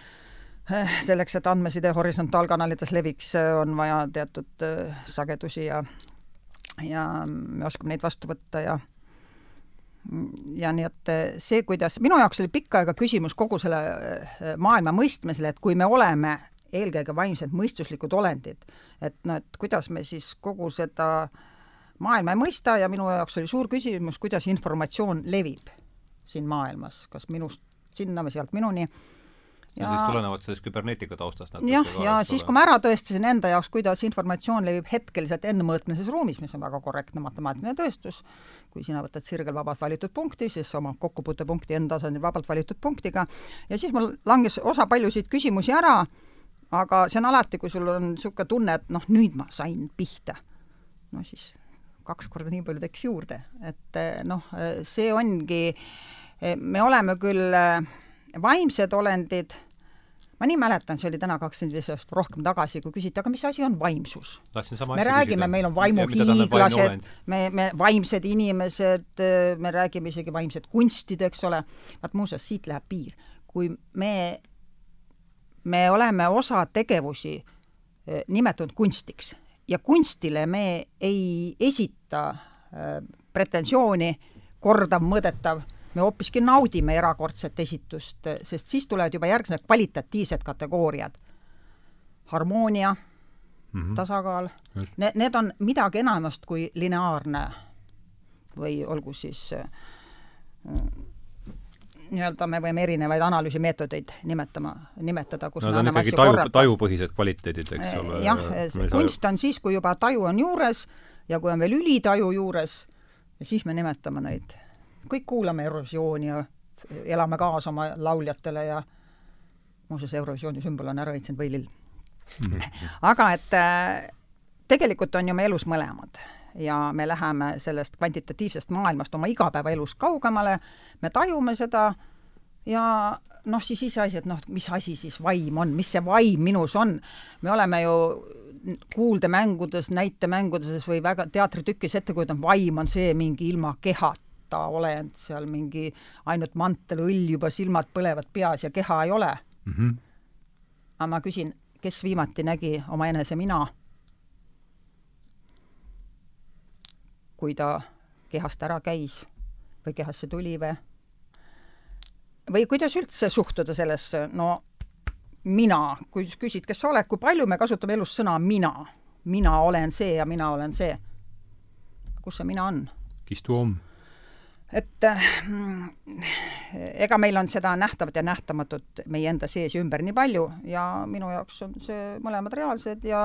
C: selleks, et andmeside horisontaalkanalites leviks, on vaja teatud sagedusi ja ja me oskame neid vastu võtta ja ja nii et see, kuidas, minu jaoks oli pikka aega küsimus kogu selle äh, maailma mõistmisel, et kui me oleme eelkõige vaimsed mõistuslikud olendid. et noh, et kuidas me siis kogu seda maailma ei mõista ja minu jaoks oli suur küsimus, kuidas informatsioon levib siin maailmas, kas minust sinna või sealt minuni
A: ja, ja siis tulenevalt sellest küberneetika taustast
C: jah, ja, siis, kui ma ära tõestasin enda jaoks, kuidas informatsioon levib hetkeliselt n-mõõtmelises ruumis, mis on väga korrektne matemaatiline tõestus, kui sina võtad sirgel vabalt valitud punkti, siis oma kokkupuutepunkti n-tasandil vabalt valitud punktiga, ja siis mul langes osa paljusid küsimusi ära, aga see on alati, kui sul on niisugune tunne, et noh, nüüd ma sain pihta. no siis kaks korda nii palju tekkis juurde, et eh, noh, see ongi, eh, me oleme küll eh, vaimsed olendid, ma nii mäletan, see oli täna kakskümmend viis aastat rohkem tagasi, kui küsiti, aga mis asi on vaimsus? me räägime, meil on vaimuhiiglased, me, me vaimsed inimesed, me räägime isegi vaimsed kunstid, eks ole, vaat muuseas, siit läheb piir. kui me me oleme osa tegevusi eh, nimetatud kunstiks ja kunstile me ei esita eh, pretensiooni kordav, mõõdetav, me hoopiski naudime erakordset esitust, sest siis tulevad juba järgmised kvalitatiivsed kategooriad. harmoonia mm, -hmm. tasakaal, need, need on midagi enamast kui lineaarne või olgu siis nii-öelda me võime erinevaid analüüsimeetodeid nimetama, nimetada, kus
A: no, me anname asju taju, korrata. tajupõhised kvaliteedid, eks
C: ole. jah, kunst on siis, kui juba taju on juures ja kui on veel ülitaju juures, siis me nimetame neid. Kõik kuulame erosiooni ja elame kaasa oma lauljatele ja muuseas, erosiooni sümbol on ära õitsenud võilill aga et äh, tegelikult on ju me elus mõlemad ja me läheme sellest kvantitatiivsest maailmast oma igapäevaelus kaugemale, me tajume seda ja noh, siis iseasi, et noh, mis asi siis vaim on, mis see vaim minus on. me oleme ju kuuldemängudes, näitemängudes või väga teatritükis ette kujutanud, vaim on see mingi ilma kehata olend, seal mingi ainult mantel, õll juba, silmad põlevad peas ja keha ei ole mm. -hmm. aga ma küsin, kes viimati nägi oma enese mina kui ta kehast ära käis või kehasse tuli või või kuidas üldse suhtuda sellesse, no mina, kui küsid, kes sa oled, kui palju me kasutame elus sõna mina, mina olen see ja mina olen see. kus see mina on?
A: kes tuu on?
C: Et mm, ega meil on seda nähtavat ja nähtamatut meie enda sees ja ümber nii palju ja minu jaoks on see mõlemad reaalsed ja,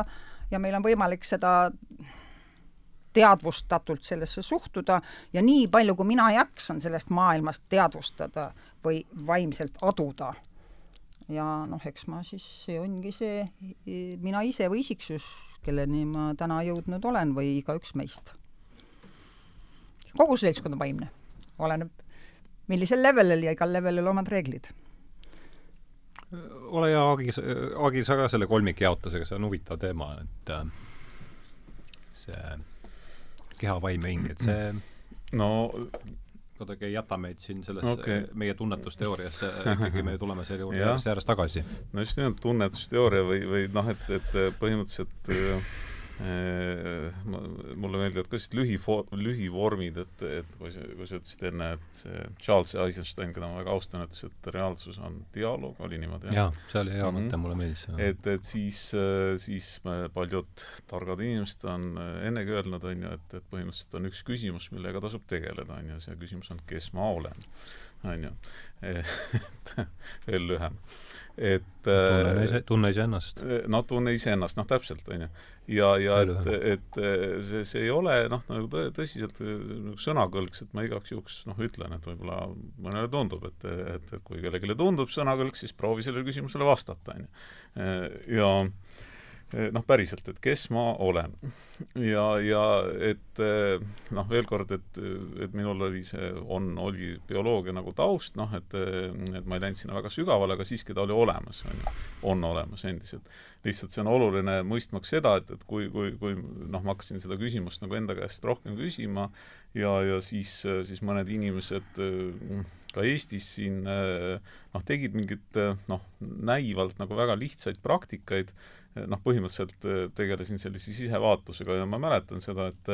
C: ja meil on võimalik seda teadvustatult sellesse suhtuda ja nii palju, kui mina jaksan sellest maailmast teadvustada või vaimselt aduda, ja noh, eks ma siis, see ongi see mina ise või isiksus, kelleni ma täna jõudnud olen või igaüks meist. kogu seltskond on vaimne, oleneb millisel levelil ja igal levelil omad reeglid.
A: ole hea, Agi, Agi, sa ka selle kolmikjaotusega, see on huvitav teema, et äh, see keha, vaim ja hing, et see
B: no
A: kuidagi ei jäta meid siin selles okay. meie tunnetusteooriasse, ikkagi me tuleme selle juurde järjest järjest tagasi.
B: no just nimelt tunnetusteooria või, või noh, et, et põhimõtteliselt Äh, mulle meeldivad ka sellised lühifo-, lühivormid, et, et kui sa, kui sa ütlesid enne, et see Charles Eisenstein, keda ma väga austan, ütles, et reaalsus on dialoog, oli niimoodi?
A: jaa, see oli hea mõte mm, -hmm. mulle meeldis see.
B: et, et siis, äh, siis paljud targad inimesed on äh, ennegi öelnud, on ju, et, et põhimõtteliselt on üks küsimus, millega tasub tegeleda, on ju, see küsimus on, kes ma olen on ju, et veel lühem. et
A: tunne ise, tunne iseennast.
B: no tunne iseennast, noh täpselt, on ju ja, ja et, et see, see ei ole noh, nagu tõ, tõsiselt nagu sõnakõlks, et ma igaks juhuks noh, ütlen, et võib-olla mõnele tundub, et, et, et kui kellelegi tundub sõnakõlks, siis proovi sellele küsimusele vastata, on ju. ja Eh, noh, päriselt, et kes ma olen. ja, ja et eh, noh, veel kord, et, et minul oli see, on, oli bioloogia nagu taust, noh, et et ma ei läinud sinna väga sügavale, aga siiski ta oli olemas, on ju, on olemas endiselt. lihtsalt see on oluline mõistmaks seda, et, et kui, kui, kui noh, ma hakkasin seda küsimust nagu enda käest rohkem küsima ja, ja siis, siis mõned inimesed ka Eestis siin noh, tegid mingit noh, näivalt nagu väga lihtsaid praktikaid, noh, põhimõtteliselt äh, tegelesin sellise sisevaatlusega ja ma mäletan seda, et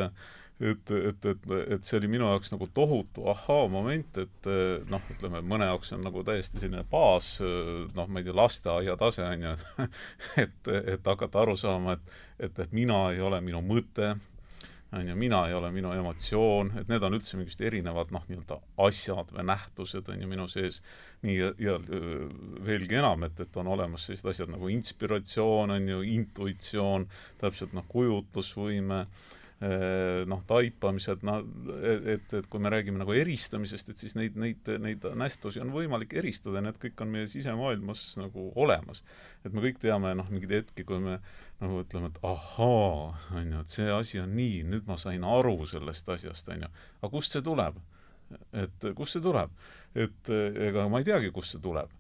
B: et, et, et, et see oli minu jaoks nagu tohutu ahhaa-moment, et äh, noh, ütleme, mõne jaoks on nagu täiesti selline baas, äh, noh, ma ei tea, lasteaia tase, on ju, et, et hakata aru saama, et et, et mina ei ole minu mõte, on ju, mina ei ole minu emotsioon, et need on üldse mingid erinevad noh, nii-öelda asjad või nähtused on ju minu sees. nii, ja, ja veelgi enam, et, et on olemas sellised asjad nagu inspiratsioon, on ju, intuitsioon, täpselt noh, kujutlusvõime noh, taipamised, noh, et, et kui me räägime nagu eristamisest, et siis neid, neid, neid nähtusi on võimalik eristada, need kõik on meie sisemaailmas nagu olemas. et me kõik teame noh, mingeid hetki, kui me nagu ütleme, et ahaa, on ju, et see asi on nii, nüüd ma sain aru sellest asjast, on ju. aga kust see tuleb? et kust see tuleb? et ega ma ei teagi, kust see tuleb.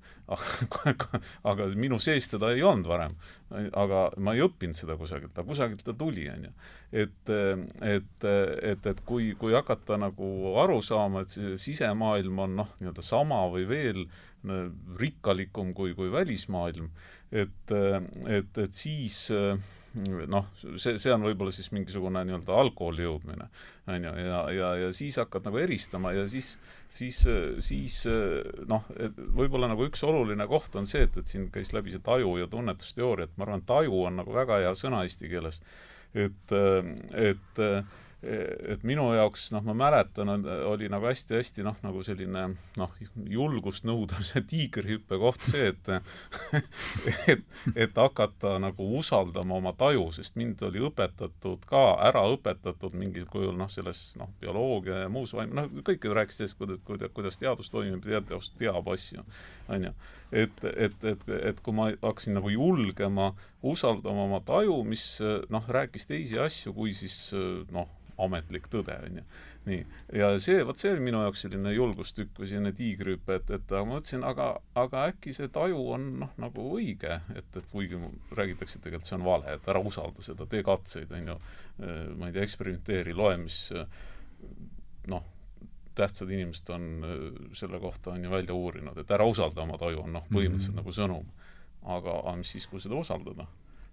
B: Aga minu sees teda ei olnud varem. aga ma ei õppinud seda kusagilt, aga kusagilt ta tuli, on ju. et, et, et, et kui, kui hakata nagu aru saama, et see sisemaailm on noh, nii-öelda sama või veel rikkalikum kui, kui välismaailm, et, et, et siis noh, see, see on võib-olla siis mingisugune nii-öelda algkooli jõudmine, on ju, ja, ja, ja siis hakkad nagu eristama ja siis, siis, siis noh, võib-olla nagu üks oluline koht on see, et, et siin käis läbi see taju ja tunnetusteooria, et ma arvan, taju on nagu väga hea sõna eesti keeles. et, et et minu jaoks, noh, ma mäletan, oli nagu hästi-hästi noh, nagu selline noh, julgust nõudav see tiigrihüppe koht see, et et, et hakata nagu usaldama oma taju, sest mind oli õpetatud ka, ära õpetatud mingil kujul noh, selles noh, bioloogia ja muus vaim-, noh, kõik rääkisid sellest, kuidas, kuidas, teadus toimib, teadus teab asju, on ju. et, et, et, et kui ma hakkasin nagu julgema usaldama oma taju, mis noh, rääkis teisi asju kui siis noh, ametlik tõde, on ju. nii, ja see, vot see oli minu jaoks selline julgustükk või selline tiigrihüpe, et, et ma mõtlesin, aga, aga äkki see taju on noh, nagu õige, et, et kuigi räägitakse, tegelikult see on vale, et ära usalda seda, tee katseid, on ju, ma ei tea, eksperimenteeri, loe, mis noh, tähtsad inimesed on selle kohta, on ju välja uurinud, et ära usalda oma taju, on noh, põhimõtteliselt mm -hmm. nagu sõnum. aga, aga mis siis, kui seda usaldada?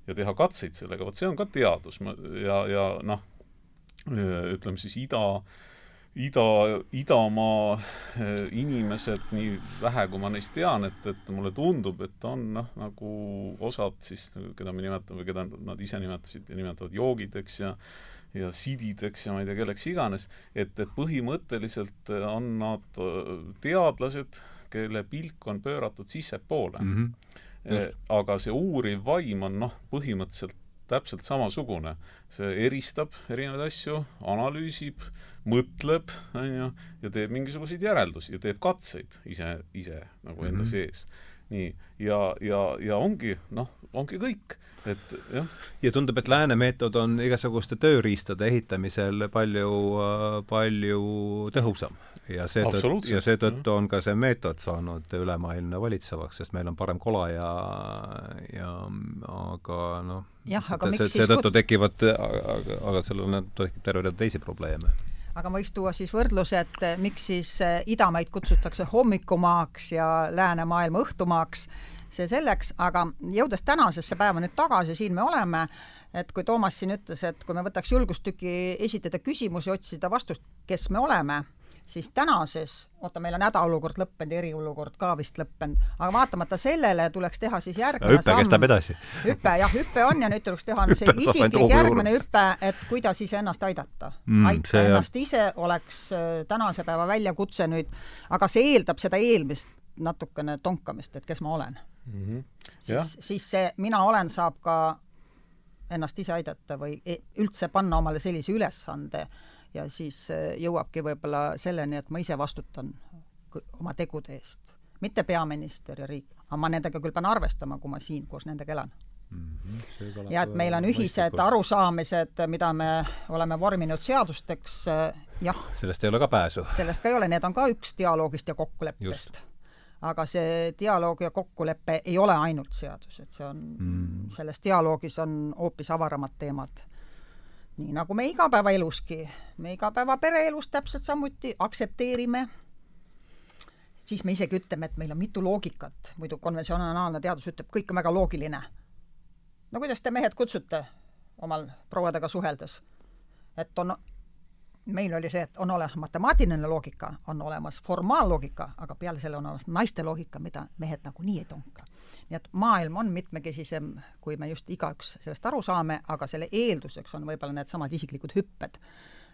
B: ja teha katseid sellega, vot see on ka teadus, ma, ja, ja noh, ütleme siis ida, ida, idamaa eh, inimesed, nii vähe, kui ma neist tean, et, et mulle tundub, et on noh, nagu osad siis, keda me nimetame, keda nad ise nimetasid ja nimetavad joogideks ja ja sidideks ja ma ei tea, kelleks iganes, et, et põhimõtteliselt on nad eh, teadlased, kelle pilk on pööratud sissepoole mm. -hmm. Just. aga see uuriv vaim on noh, põhimõtteliselt täpselt samasugune. see eristab erinevaid asju, analüüsib, mõtleb, on ju, ja teeb mingisuguseid järeldusi ja teeb katseid ise, ise nagu enda mm -hmm. sees. Nii, ja, ja, ja ongi, noh, ongi kõik, et jah.
A: ja tundub, et lääne meetod on igasuguste tööriistade ehitamisel palju, palju tõhusam. Ja seetõttu, ja seetõttu on ka see meetod saanud ülemaailmne valitsevaks, sest meil on parem kola ja, ja aga noh, seetõttu tekivad, aga, aga sellel on, tekib terve rida teisi probleeme
C: aga ma võiks tuua siis võrdluse, et miks siis eh, idamaid kutsutakse hommikumaaks ja läänemaailma õhtumaaks, see selleks, aga jõudes tänasesse päeva nüüd tagasi, siin me oleme, et kui Toomas siin ütles, et kui me võtaks julgustüki esitada küsimusi, otsida vastust, kes me oleme siis tänases, oota, meil on hädaolukord lõppenud ja eriolukord ka vist lõppenud, aga vaatamata sellele tuleks teha siis järgmine
A: hüpe kestab edasi.
C: hüpe, jah, hüpe on ja nüüd tuleks teha see isiklik järgmine hüpe, et kuidas iseennast aidata mm,. aita ennast jah. ise oleks äh, tänase päeva väljakutse nüüd, aga see eeldab seda eelmist natukene tonkamist, et kes ma olen mm. -hmm. siis, siis see mina olen saab ka ennast ise aidata või e-, üldse panna omale sellise ülesande ja siis äh, jõuabki võib-olla selleni, et ma ise vastutan oma tegude eest. mitte peaminister ja riik, aga ma nendega küll pean arvestama, kui ma siin koos nendega elan Mm -hmm. ja et meil on ühised mõistlikult. arusaamised, mida me oleme vorminud seadusteks, jah.
A: sellest ei ole ka pääsu.
C: sellest ka ei ole, need on ka üks dialoogist ja kokkuleppest. aga see dialoog ja kokkulepe ei ole ainult seadus, et see on mm., selles dialoogis on hoopis avaramad teemad. Nii nagu me igapäevaeluski, me igapäeva pereelus täpselt samuti aktsepteerime. Siis me isegi ütleme, et meil on mitu loogikat, muidu konventsionaalne teadus ütleb, kõik on väga loogiline. No kuidas te mehed kutsute omal prouadega suheldes? et on, meil oli see, et on olemas matemaatiline loogika, on olemas formaalloogika, aga peale selle on olemas naiste loogika, mida mehed nagunii ei tonka. nii et maailm on mitmekesisem, kui me just igaüks sellest aru saame, aga selle eelduseks on võib-olla needsamad isiklikud hüpped.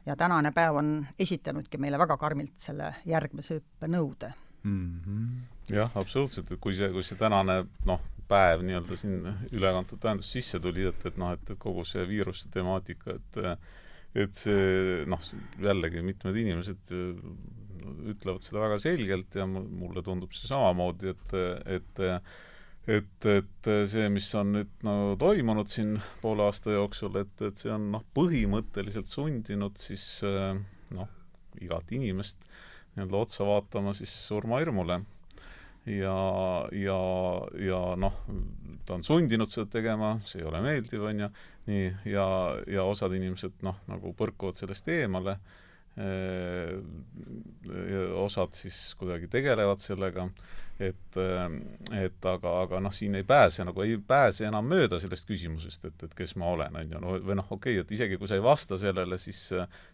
C: ja tänane päev on esitanudki meile väga karmilt selle järgmise hüppe nõude
B: mm. -hmm. jah, absoluutselt, et kui see, kui see tänane noh, päev nii-öelda siin ülekantud tähendus sisse tuli, et, et noh, et, et kogu see viiruste temaatika, et et see noh, jällegi mitmed inimesed ütlevad seda väga selgelt ja mulle tundub see samamoodi, et, et et, et see, mis on nüüd no toimunud siin poole aasta jooksul, et, et see on noh, põhimõtteliselt sundinud siis noh, igat inimest nii-öelda otsa vaatama siis surmahirmule ja, ja, ja noh, ta on sundinud seda tegema, see ei ole meeldiv, on ju, nii, ja, ja osad inimesed noh, nagu põrkuvad sellest eemale, osad siis kuidagi tegelevad sellega et, et aga, aga noh, siin ei pääse nagu, ei pääse enam mööda sellest küsimusest, et, et kes ma olen, on ju, no või noh, okei okay,, et isegi kui sa ei vasta sellele, siis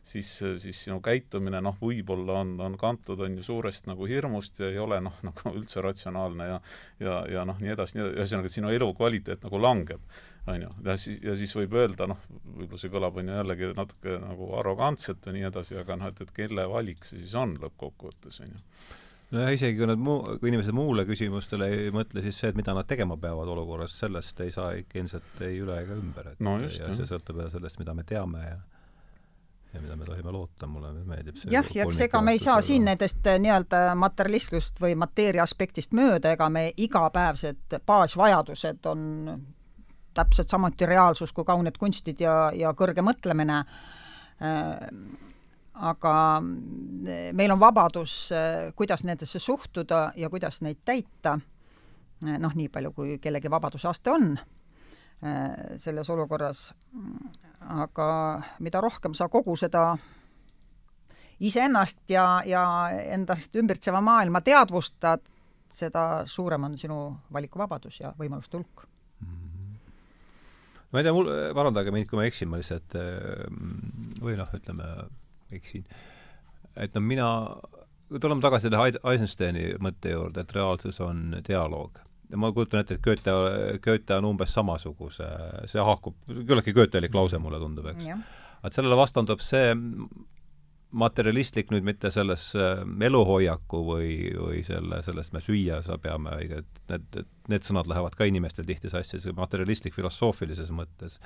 B: siis, siis sinu käitumine noh, võib-olla on, on kantud, on ju, suurest nagu hirmust ja ei ole noh, nagu üldse ratsionaalne ja ja, ja noh, nii edasi, ühesõnaga, et sinu elukvaliteet nagu langeb on ju, ja siis, ja siis võib öelda, noh, võib-olla see kõlab, on ju, jällegi natuke nagu arrogantselt ja nii edasi, aga noh, et, et kelle valik see siis on lõppkokkuvõttes, on ju
A: nojah, isegi kui nad muu, kui inimesed muule küsimustele ei mõtle, siis see, et mida nad tegema peavad olukorras, sellest ei saa ikka ilmselt ei üle ega ümber, et
B: no just,
A: ja see sõltub jälle sellest, mida me teame ja ja mida me tohime loota, mulle meeldib see
C: jah, ja eks ega me ei saa siin nendest äh, nii-öelda materialistlust või mateeria aspektist mööda, ega me igapäevsed baasvajadused on täpselt samuti reaalsus kui kaunid kunstid ja, ja kõrge mõtlemine. Äh, aga eh, meil on vabadus, eh, kuidas nendesse suhtuda ja kuidas neid täita, eh, noh, nii palju, kui kellegi vabadusaste on selles olukorras, aga mida rohkem sa kogu seda iseennast ja, ja endast ümbritseva maailma teadvustad, seda suurem on sinu valikuvabadus ja võimaluste hulk.
A: Ma ei tea, mul, parandage mind, kui ma eksin, ma lihtsalt või noh, ütleme eksin. et no mina, tuleme tagasi selle Eisensteini mõtte juurde, et reaalsus on dialoog. ja ma kujutan ette, et Goethe, Goethe on umbes samasuguse, see haakub, küllaltki goethelik lause, mulle tundub, eks. et sellele vastandub see materialistlik nüüd mitte selles äh, eluhoiaku või, või selle, sellest me süüa sa peame, et need, need sõnad lähevad ka inimestel tihti sassi, see materialistlik filosoofilises mõttes,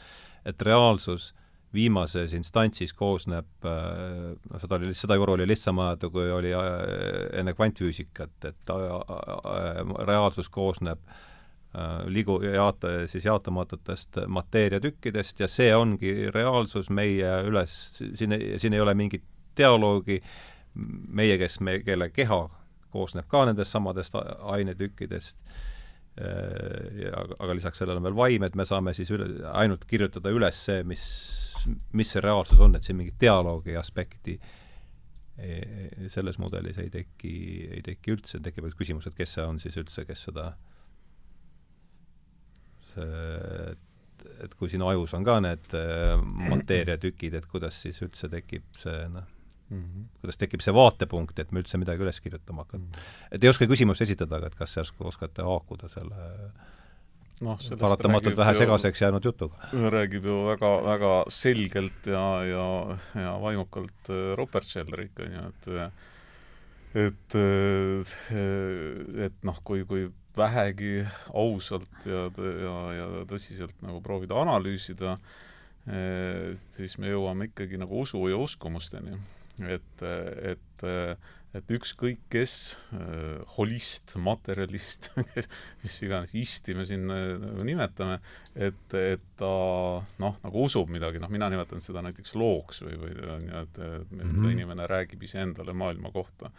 A: et reaalsus viimases instantsis koosneb, noh, seda oli, seda juurde oli lihtsam ajada, kui oli äh, enne kvantfüüsikat, et äh, reaalsus koosneb ligu, jaata, siis jaotamatutest mateeriatükkidest ja see ongi reaalsus meie üles, siin, siin ei ole mingit dialoogi, meie, kes me, kelle keha koosneb ka nendest samadest ainetükkidest, ja aga lisaks sellele on veel vaim, et me saame siis üle, ainult kirjutada üles see, mis mis see reaalsus on, et siin mingit dialoogi aspekti e, selles mudelis ei teki, ei teki üldse, tekib küsimus, et kes see on siis üldse, kes seda see, et, et kui sinu ajus on ka need e, mateeriatükid, et kuidas siis üldse tekib see noh, Mm -hmm. kuidas tekib see vaatepunkt, et me üldse midagi üles kirjutama hakata mm. -hmm. et ei oska küsimust esitada, aga et kas järsku oskate haakuda selle noh, paratamatult vähe segaseks jäänud jutuga.
B: räägib ju väga, väga selgelt ja, ja, ja vaimukalt äh, Rupert Sheldrake, on ju, et et, äh, et noh, kui, kui vähegi ausalt ja, ja, ja tõsiselt nagu proovida analüüsida, siis me jõuame ikkagi nagu usu ja uskumusteni. et, et et ükskõik kes, holist, materjalist, kes, mis iganes isti me siin nagu nimetame, et, et ta noh, nagu usub midagi, noh, mina nimetan seda näiteks looks või, või on ju, et, et mm -hmm. inimene räägib iseendale maailma kohta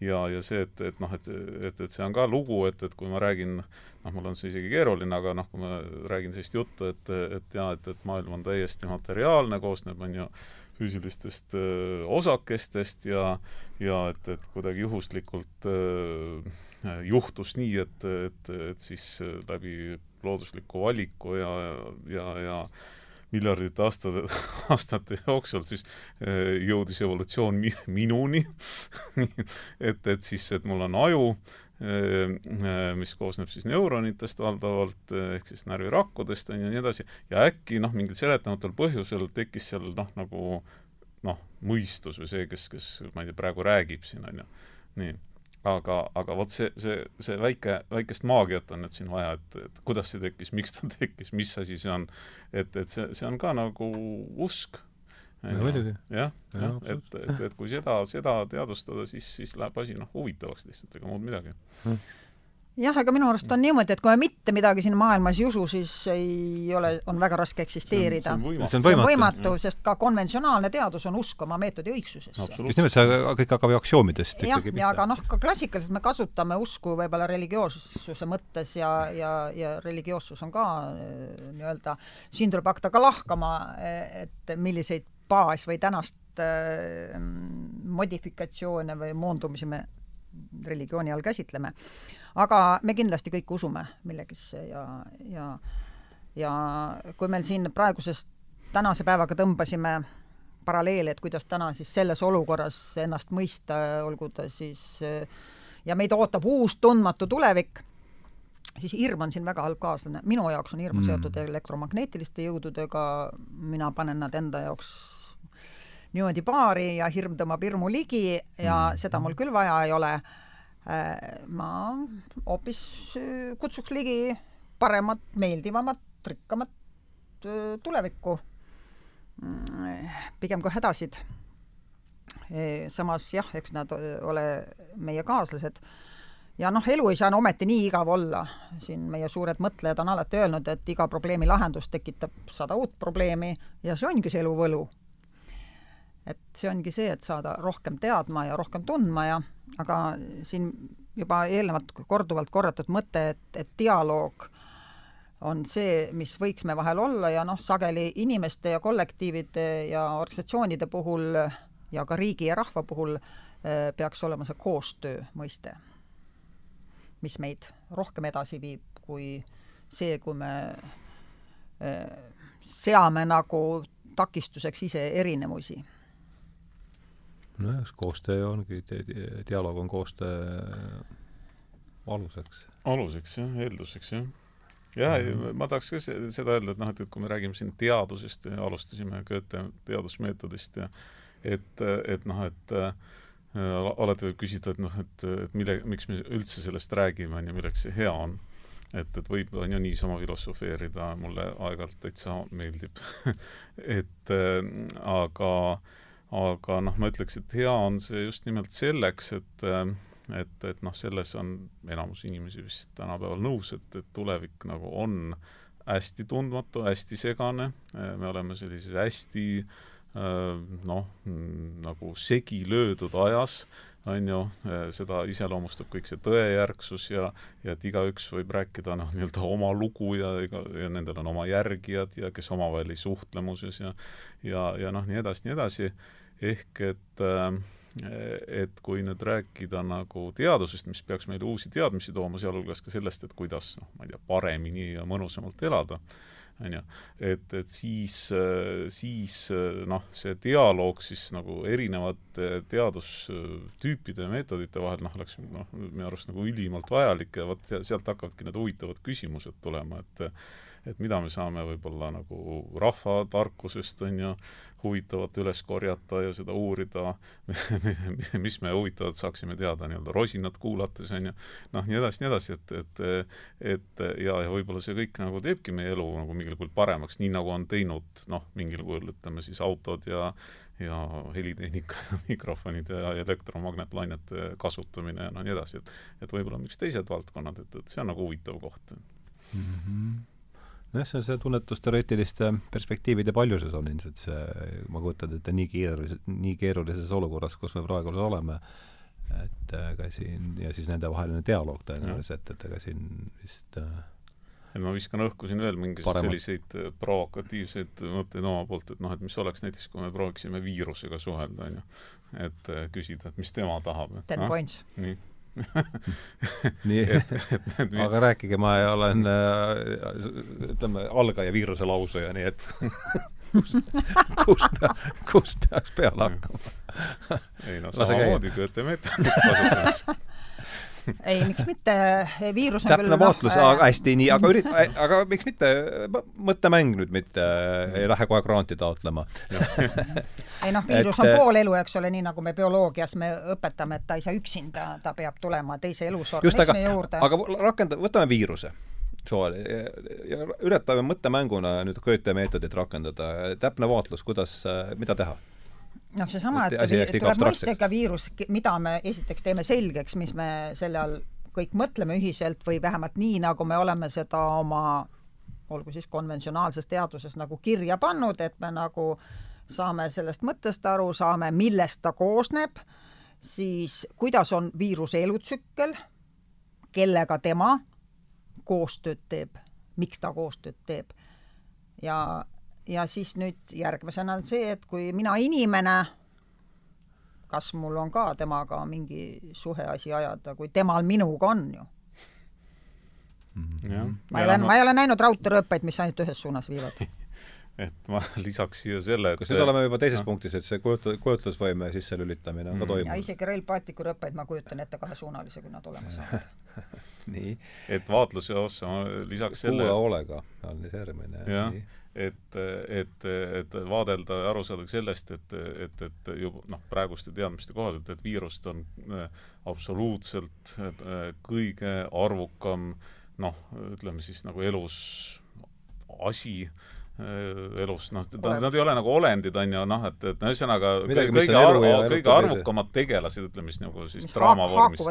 B: ja, ja see, et, et noh, et, et, et see on ka lugu, et, et kui ma räägin, noh, mul on see isegi keeruline, aga noh, kui ma räägin sellist juttu, et, et jaa, et, et maailm on täiesti materiaalne, koosneb, on ju, füüsilistest öö, osakestest ja, ja et, et kuidagi juhuslikult öö, juhtus nii, et, et, et siis läbi loodusliku valiku ja, ja, ja miljardite aastate, aastate jooksul siis eh, jõudis evolutsioon mi-, minuni. Et, et siis, et mul on aju, mis koosneb siis neuronitest valdavalt, ehk siis närvirakkudest, on ju, ja nii edasi, ja äkki noh, mingil seletamatul põhjusel tekkis seal noh, nagu noh, mõistus või see, kes, kes ma ei tea, praegu räägib siin, on ju, nii aga, aga vot see, see, see väike, väikest maagiat on nüüd siin vaja, et, et kuidas see tekkis, miks ta tekkis, mis asi see on. et, et see, see on ka nagu usk.
A: Muidugi.
B: jah, jah, et, et, et kui seda, seda teadvustada, siis, siis läheb asi noh, huvitavaks lihtsalt, ega muud midagi. Hm
C: jah, aga minu arust on niimoodi, et kui me mitte midagi siin maailmas ei usu, siis ei ole, on väga raske eksisteerida.
A: see on võimatu,
C: võimatu, sest ka konventsionaalne teadus on usk oma meetodi õigsusesse.
A: just nimelt, see kõik hakkab ju aktsioomidest
C: jah, ja aga noh, ka klassikaliselt me kasutame usku võib-olla religioossuse mõttes ja, ja, ja religioossus on ka äh, nii-öelda, siin tuleb hakata ka lahkama, et milliseid baas- või tänast äh, modifikatsioone või moondumisi me religiooni all käsitleme aga me kindlasti kõik usume millegisse ja, ja ja kui meil siin praegusest tänase päevaga tõmbasime paralleeli, et kuidas täna siis selles olukorras ennast mõista, olgu ta siis ja meid ootab uus tundmatu tulevik, siis hirm on siin väga halb kaaslane. minu jaoks on hirm mm. seotud elektromagnetiliste jõududega, mina panen nad enda jaoks niimoodi paari ja hirm tõmbab hirmu ligi ja mm. seda mul küll vaja ei ole Äh, ma hoopis äh, kutsuks ligi paremat, meeldivamat, rikkamat äh, tulevikku, mm, pigem kui hädasid. samas jah, eks nad ole meie kaaslased ja noh, elu ei saa ometi nii igav olla. siin meie suured mõtlejad on alati öelnud, et iga probleemi lahendus tekitab sada uut probleemi ja see ongi see elu võlu. Et see ongi see, et saada rohkem teadma ja rohkem tundma ja aga siin juba eelnevalt korduvalt korratud mõte, et, et dialoog on see, mis võiks me vahel olla ja noh, sageli inimeste ja kollektiivide ja organisatsioonide puhul ja ka riigi ja rahva puhul eh, peaks olema see koostöö mõiste, mis meid rohkem edasi viib kui see, kui me eh, seame nagu takistuseks ise erinevusi
A: nojah, koostöö ongi, dialoog on koostöö aluseks?
B: aluseks jah, eelduseks jah. jah mm, -hmm. ma tahaks ka seda öelda, et noh, et, et kui me räägime siin teadusest ja alustasime Goethe teadusmeetodist ja et, et noh, et äh, alati võib küsida, et noh, et, et mille, miks me üldse sellest räägime, on ju, milleks see hea on et, et võib, on ju, niisama filosofeerida, mulle aeg-ajalt täitsa meeldib et äh, aga äh, aga noh, ma ütleks, et hea on see just nimelt selleks, et et, et noh, selles on enamus inimesi vist tänapäeval nõus, et, et tulevik nagu on hästi tundmatu, hästi segane, me oleme sellises hästi noh, nagu segi löödud ajas, on ju, seda iseloomustab kõik see tõejärgsus ja, ja et igaüks võib rääkida noh, nii-öelda oma lugu ja ega, ja nendel on oma järgijad ja kes omavahel ei suhtle muuseas ja ja, ja noh, nii edasi, nii edasi, ehk et äh, et kui nüüd rääkida nagu teadusest, mis peaks meile uusi teadmisi tooma, sealhulgas ka sellest, et kuidas noh, ma ei tea, paremini ja mõnusamalt elada, on ju, et, et siis, siis noh, see dialoog siis nagu erinevate teadustüüpide ja meetodite vahel noh, oleks noh, minu arust nagu ülimalt vajalik ja vot sealt hakkavadki need huvitavad küsimused tulema, et et mida me saame võib-olla nagu rahvatarkusest, on ju, huvitavat üles korjata ja seda uurida, mis me huvitavat saaksime teada nii-öelda rosinat kuulates, on ju, noh, nii edasi, nii edasi, et, et et ja, ja võib-olla see kõik nagu teebki meie elu nagu mingil kujul paremaks, nii nagu on teinud noh, mingil kujul ütleme siis autod ja ja helitehnika ja mikrofonid ja elektromagnetlainete kasutamine ja no nii edasi, et et võib-olla miks teised valdkonnad, et, et see on nagu huvitav koht mm.
A: -hmm nojah, see on see tunnetusteoreetiliste perspektiivide paljusus on ilmselt see, ma kujutan ette, nii keerulises, nii keerulises olukorras, kus me praegu oleme, et ega siin, ja siis nendevaheline dialoog tõenäoliselt, et ega siin vist äh,
B: et ma viskan õhku siin veel mingisuguseid selliseid äh, provokatiivseid mõtteid oma poolt, et noh, et mis oleks näiteks, kui me prooviksime viirusega suhelda, on ju. et äh, küsida, et mis tema tahab.
C: Ten no? points.
B: nii
A: nii, aga rääkige, ma olen äh, ütleme, algaja viiruse lausuja, nii et kust, kust, kust peaks peale hakkama?
B: ei no samamoodi Goethe meetodit kasutades
C: ei, miks mitte, viirus
A: on täpne küll vaatlus no,, äh, hästi nii, aga ürit-, aga miks mitte, mõttemäng nüüd mitte, ei lähe kohe granti taotlema.
C: Ei noh, viirus et, on pool elu, eks ole, nii nagu me bioloogias me õpetame, et ta ei saa üksinda, ta peab tulema teise elusorganismi juurde.
A: aga rakenda-, võtame viiruse. Soole ja üritame mõttemänguna nüüd Goethe meetodit rakendada, täpne vaatlus, kuidas, mida teha
C: noh, seesama, et, et tuleb mõista ikka viirus, mida me esiteks teeme selgeks, mis me selle all kõik mõtleme ühiselt või vähemalt nii, nagu me oleme seda oma olgu siis konventsionaalses teaduses nagu kirja pannud, et me nagu saame sellest mõttest aru, saame, millest ta koosneb, siis kuidas on viiruse elutsükkel, kellega tema koostööd teeb, miks ta koostööd teeb. Ja ja siis nüüd järgmisena on see, et kui mina inimene, kas mul on ka temaga mingi suheasi ajada, kui temal minuga on ju.
B: Mhm. Ja,
C: ma ei ole, ma ei ole näinud raudteerõppeid, mis ainult ühes suunas viivad
B: et ma lisaks siia selle,
A: et kas nüüd oleme juba teises no. punktis, et see kujut-, kujutlusvõime sisselülitamine on mm. ka toimunud?
C: ja isegi Rail Balticu rõppeid ma kujutan ette kahesuunalisi, kui nad olema saavad
A: nii.
B: et vaatluse ossa lisaks selle
A: kuula hoolega analüseerimine.
B: jah, et, et, et vaadelda ja aru saada sellest, et, et, et juba noh, praeguste teadmiste kohaselt, et viirust on äh, absoluutselt äh, kõige arvukam noh, ütleme siis nagu elus asi elus, noh, nad ei ole nagu olendid, on ju, noh, et, et no ühesõnaga kõige arv, kõige arvukamad tegelased, ütleme siis nagu siis draama vormis.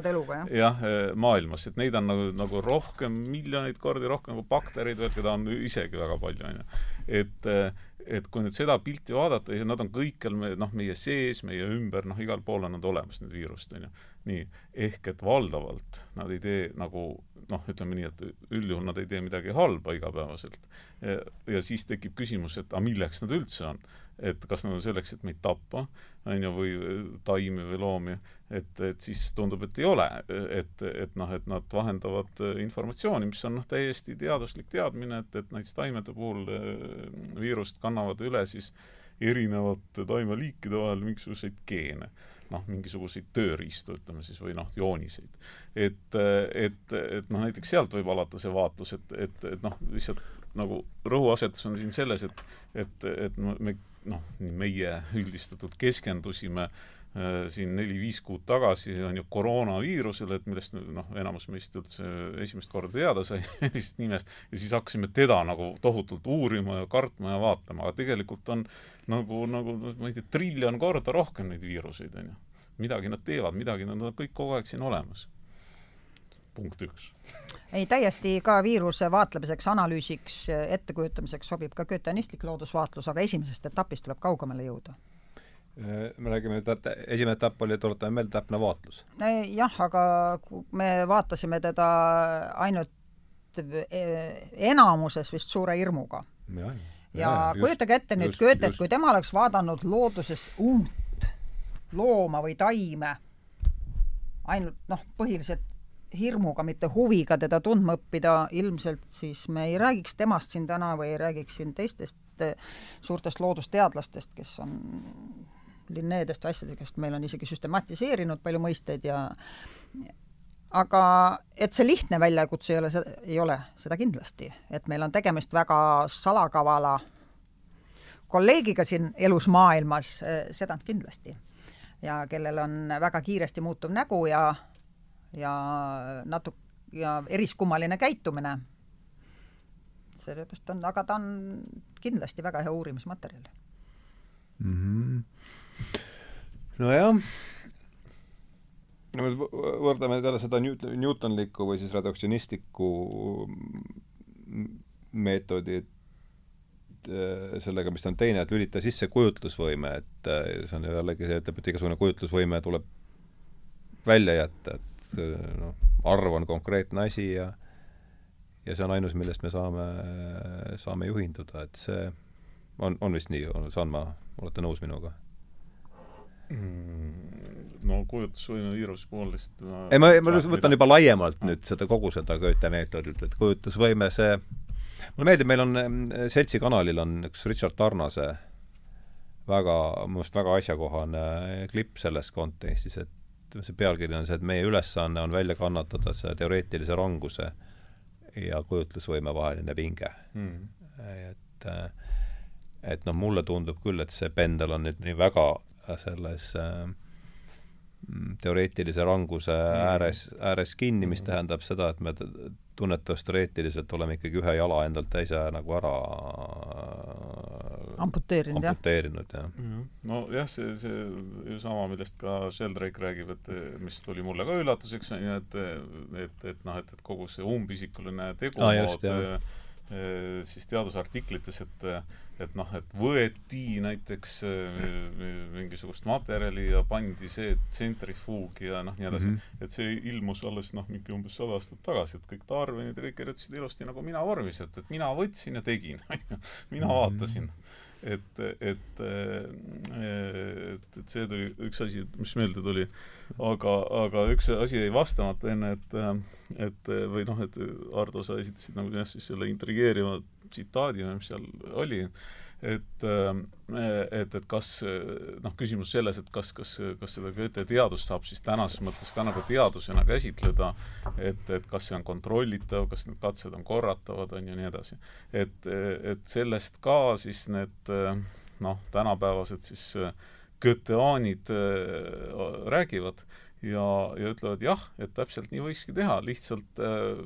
C: jah?
B: äh, maailmas, et neid on nagu, nagu rohkem, miljoneid kordi rohkem nagu baktereid veel, keda on isegi väga palju, on ju. et äh, et kui nüüd seda pilti vaadata, siis nad on kõikjal me, noh, meie sees, meie ümber, noh, igal pool on nad olemas, need viirused, on ju. Nii, ehk et valdavalt nad ei tee nagu noh, ütleme nii, et üldjuhul nad ei tee midagi halba igapäevaselt. ja siis tekib küsimus, et aga milleks nad üldse on et kas nad on selleks, et meid tappa, on ju, või taimi või loomi, et, et siis tundub, et ei ole. et, et noh, et nad vahendavad informatsiooni, mis on noh, täiesti teaduslik teadmine, et, et näiteks taimede puhul eh, viirust kannavad üle siis erinevate taimeliikide vahel mingisuguseid geene noh, mingisuguseid tööriistu, ütleme siis, või noh, jooniseid. et, et, et noh, näiteks sealt võib alata see vaatlus, et, et, et noh, lihtsalt nagu rõhuasetus on siin selles, et et, et me noh, meie üldistatult keskendusime äh, siin neli-viis kuud tagasi on ju koroonaviirusele, et millest noh, enamus meist üldse esimest korda teada sai sellisest nimest, ja siis hakkasime teda nagu tohutult uurima ja kartma ja vaatama, aga tegelikult on nagu, nagu ma ei tea, triljon korda rohkem neid viiruseid, on ju. midagi nad teevad, midagi nad on kõik kogu aeg siin olemas punkt üks.
C: ei, täiesti ka viiruse vaatlemiseks, analüüsiks, ettekujutamiseks sobib ka goethanistlik loodusvaatlus, aga esimesest etapist tuleb kaugemale jõuda
A: me räägime, et esimene etapp oli, tuletame meelde, täpne vaatlus.
C: jah, aga me vaatasime teda ainult e, enamuses vist suure hirmuga. ja, ja kujutage ette nüüd Goethet, kui tema oleks vaadanud looduses uut looma või taime, ainult noh, põhiliselt hirmuga, mitte huviga teda tundma õppida, ilmselt siis me ei räägiks temast siin täna või ei räägiks siin teistest suurtest loodusteadlastest, kes on Linneedest asjadest, meil on isegi süstematiseerinud palju mõisteid ja aga et see lihtne väljakutse ei ole, ei ole, seda kindlasti. et meil on tegemist väga salakavala kolleegiga siin elus maailmas, seda kindlasti. ja kellel on väga kiiresti muutuv nägu ja, ja natuke, ja eriskummaline käitumine. sellepärast on, aga ta on kindlasti väga hea uurimismaterjal
A: mm. -hmm. Nojah no me võrdleme jälle seda Newton, Newtonlikku või siis reduktsionistlikku meetodit äh, sellega, mis on teine, et lülita sisse kujutlusvõime, et äh, see on jällegi see, ütleb, et igasugune kujutlusvõime tuleb välja jätta, et äh, noh, arv on konkreetne asi ja ja see on ainus, millest me saame, saame juhinduda, et see on, on vist nii, saan ma, olete nõus minuga?
B: Mm, no kujutlusvõime viiruse poolest
A: ma ei, ma, ma võtan juba laiemalt nüüd seda, kogu seda Goethe meetodit, et kujutlusvõime, see mulle meeldib, meil on mm, Seltsi kanalil on üks Richard Tarnase väga, minu arust väga asjakohane klipp selles kontekstis, et see pealkiri on see, et meie ülesanne on välja kannatada see teoreetilise ranguse ja kujutlusvõime vaheline pinge. Mm.. et et noh, mulle tundub küll, et see pendel on nüüd nii väga selles äh, teoreetilise ranguse mm. ääres, ääres kinni, mis mm. tähendab seda, et me tunnetavasti teoreetiliselt oleme ikkagi ühe jala endalt teise nagu ära
C: amputeerinud,
A: jah? amputeerinud, jah.
B: nojah, see, see ju sama, millest ka Sheldrake räägib, et mis tuli mulle ka üllatuseks, on ju, et et, et noh, et, et kogu see umbisikuline tegumood ah, siis teadusartiklites, et et noh, et võeti näiteks mingisugust materjali ja pandi see tsentrifuugi ja noh, nii edasi mm. -hmm. et see ilmus alles noh, mingi umbes sada aastat tagasi, et kõik Darwinid ja kõik kirjutasid ilusti nagu mina vormis, et, et mina võtsin ja tegin mina mm -hmm. vaatasin et, et, et, et see tuli üks asi, mis meelde tuli, aga, aga üks asi jäi vastamata enne, et, et või noh, et Ardo, sa esitasid nagu jah, siis selle intrigeeriva tsitaadi, mis seal oli, et, et, et kas noh, küsimus selles, et kas, kas, kas seda Goethe teadust saab siis tänases mõttes ka nagu teadusena käsitleda, et, et kas see on kontrollitav, kas need katsed on korratavad, on ju, nii edasi. et, et sellest ka siis need noh, tänapäevased siis Goetheanid räägivad ja, ja ütlevad jah, et täpselt nii võikski teha, lihtsalt äh,,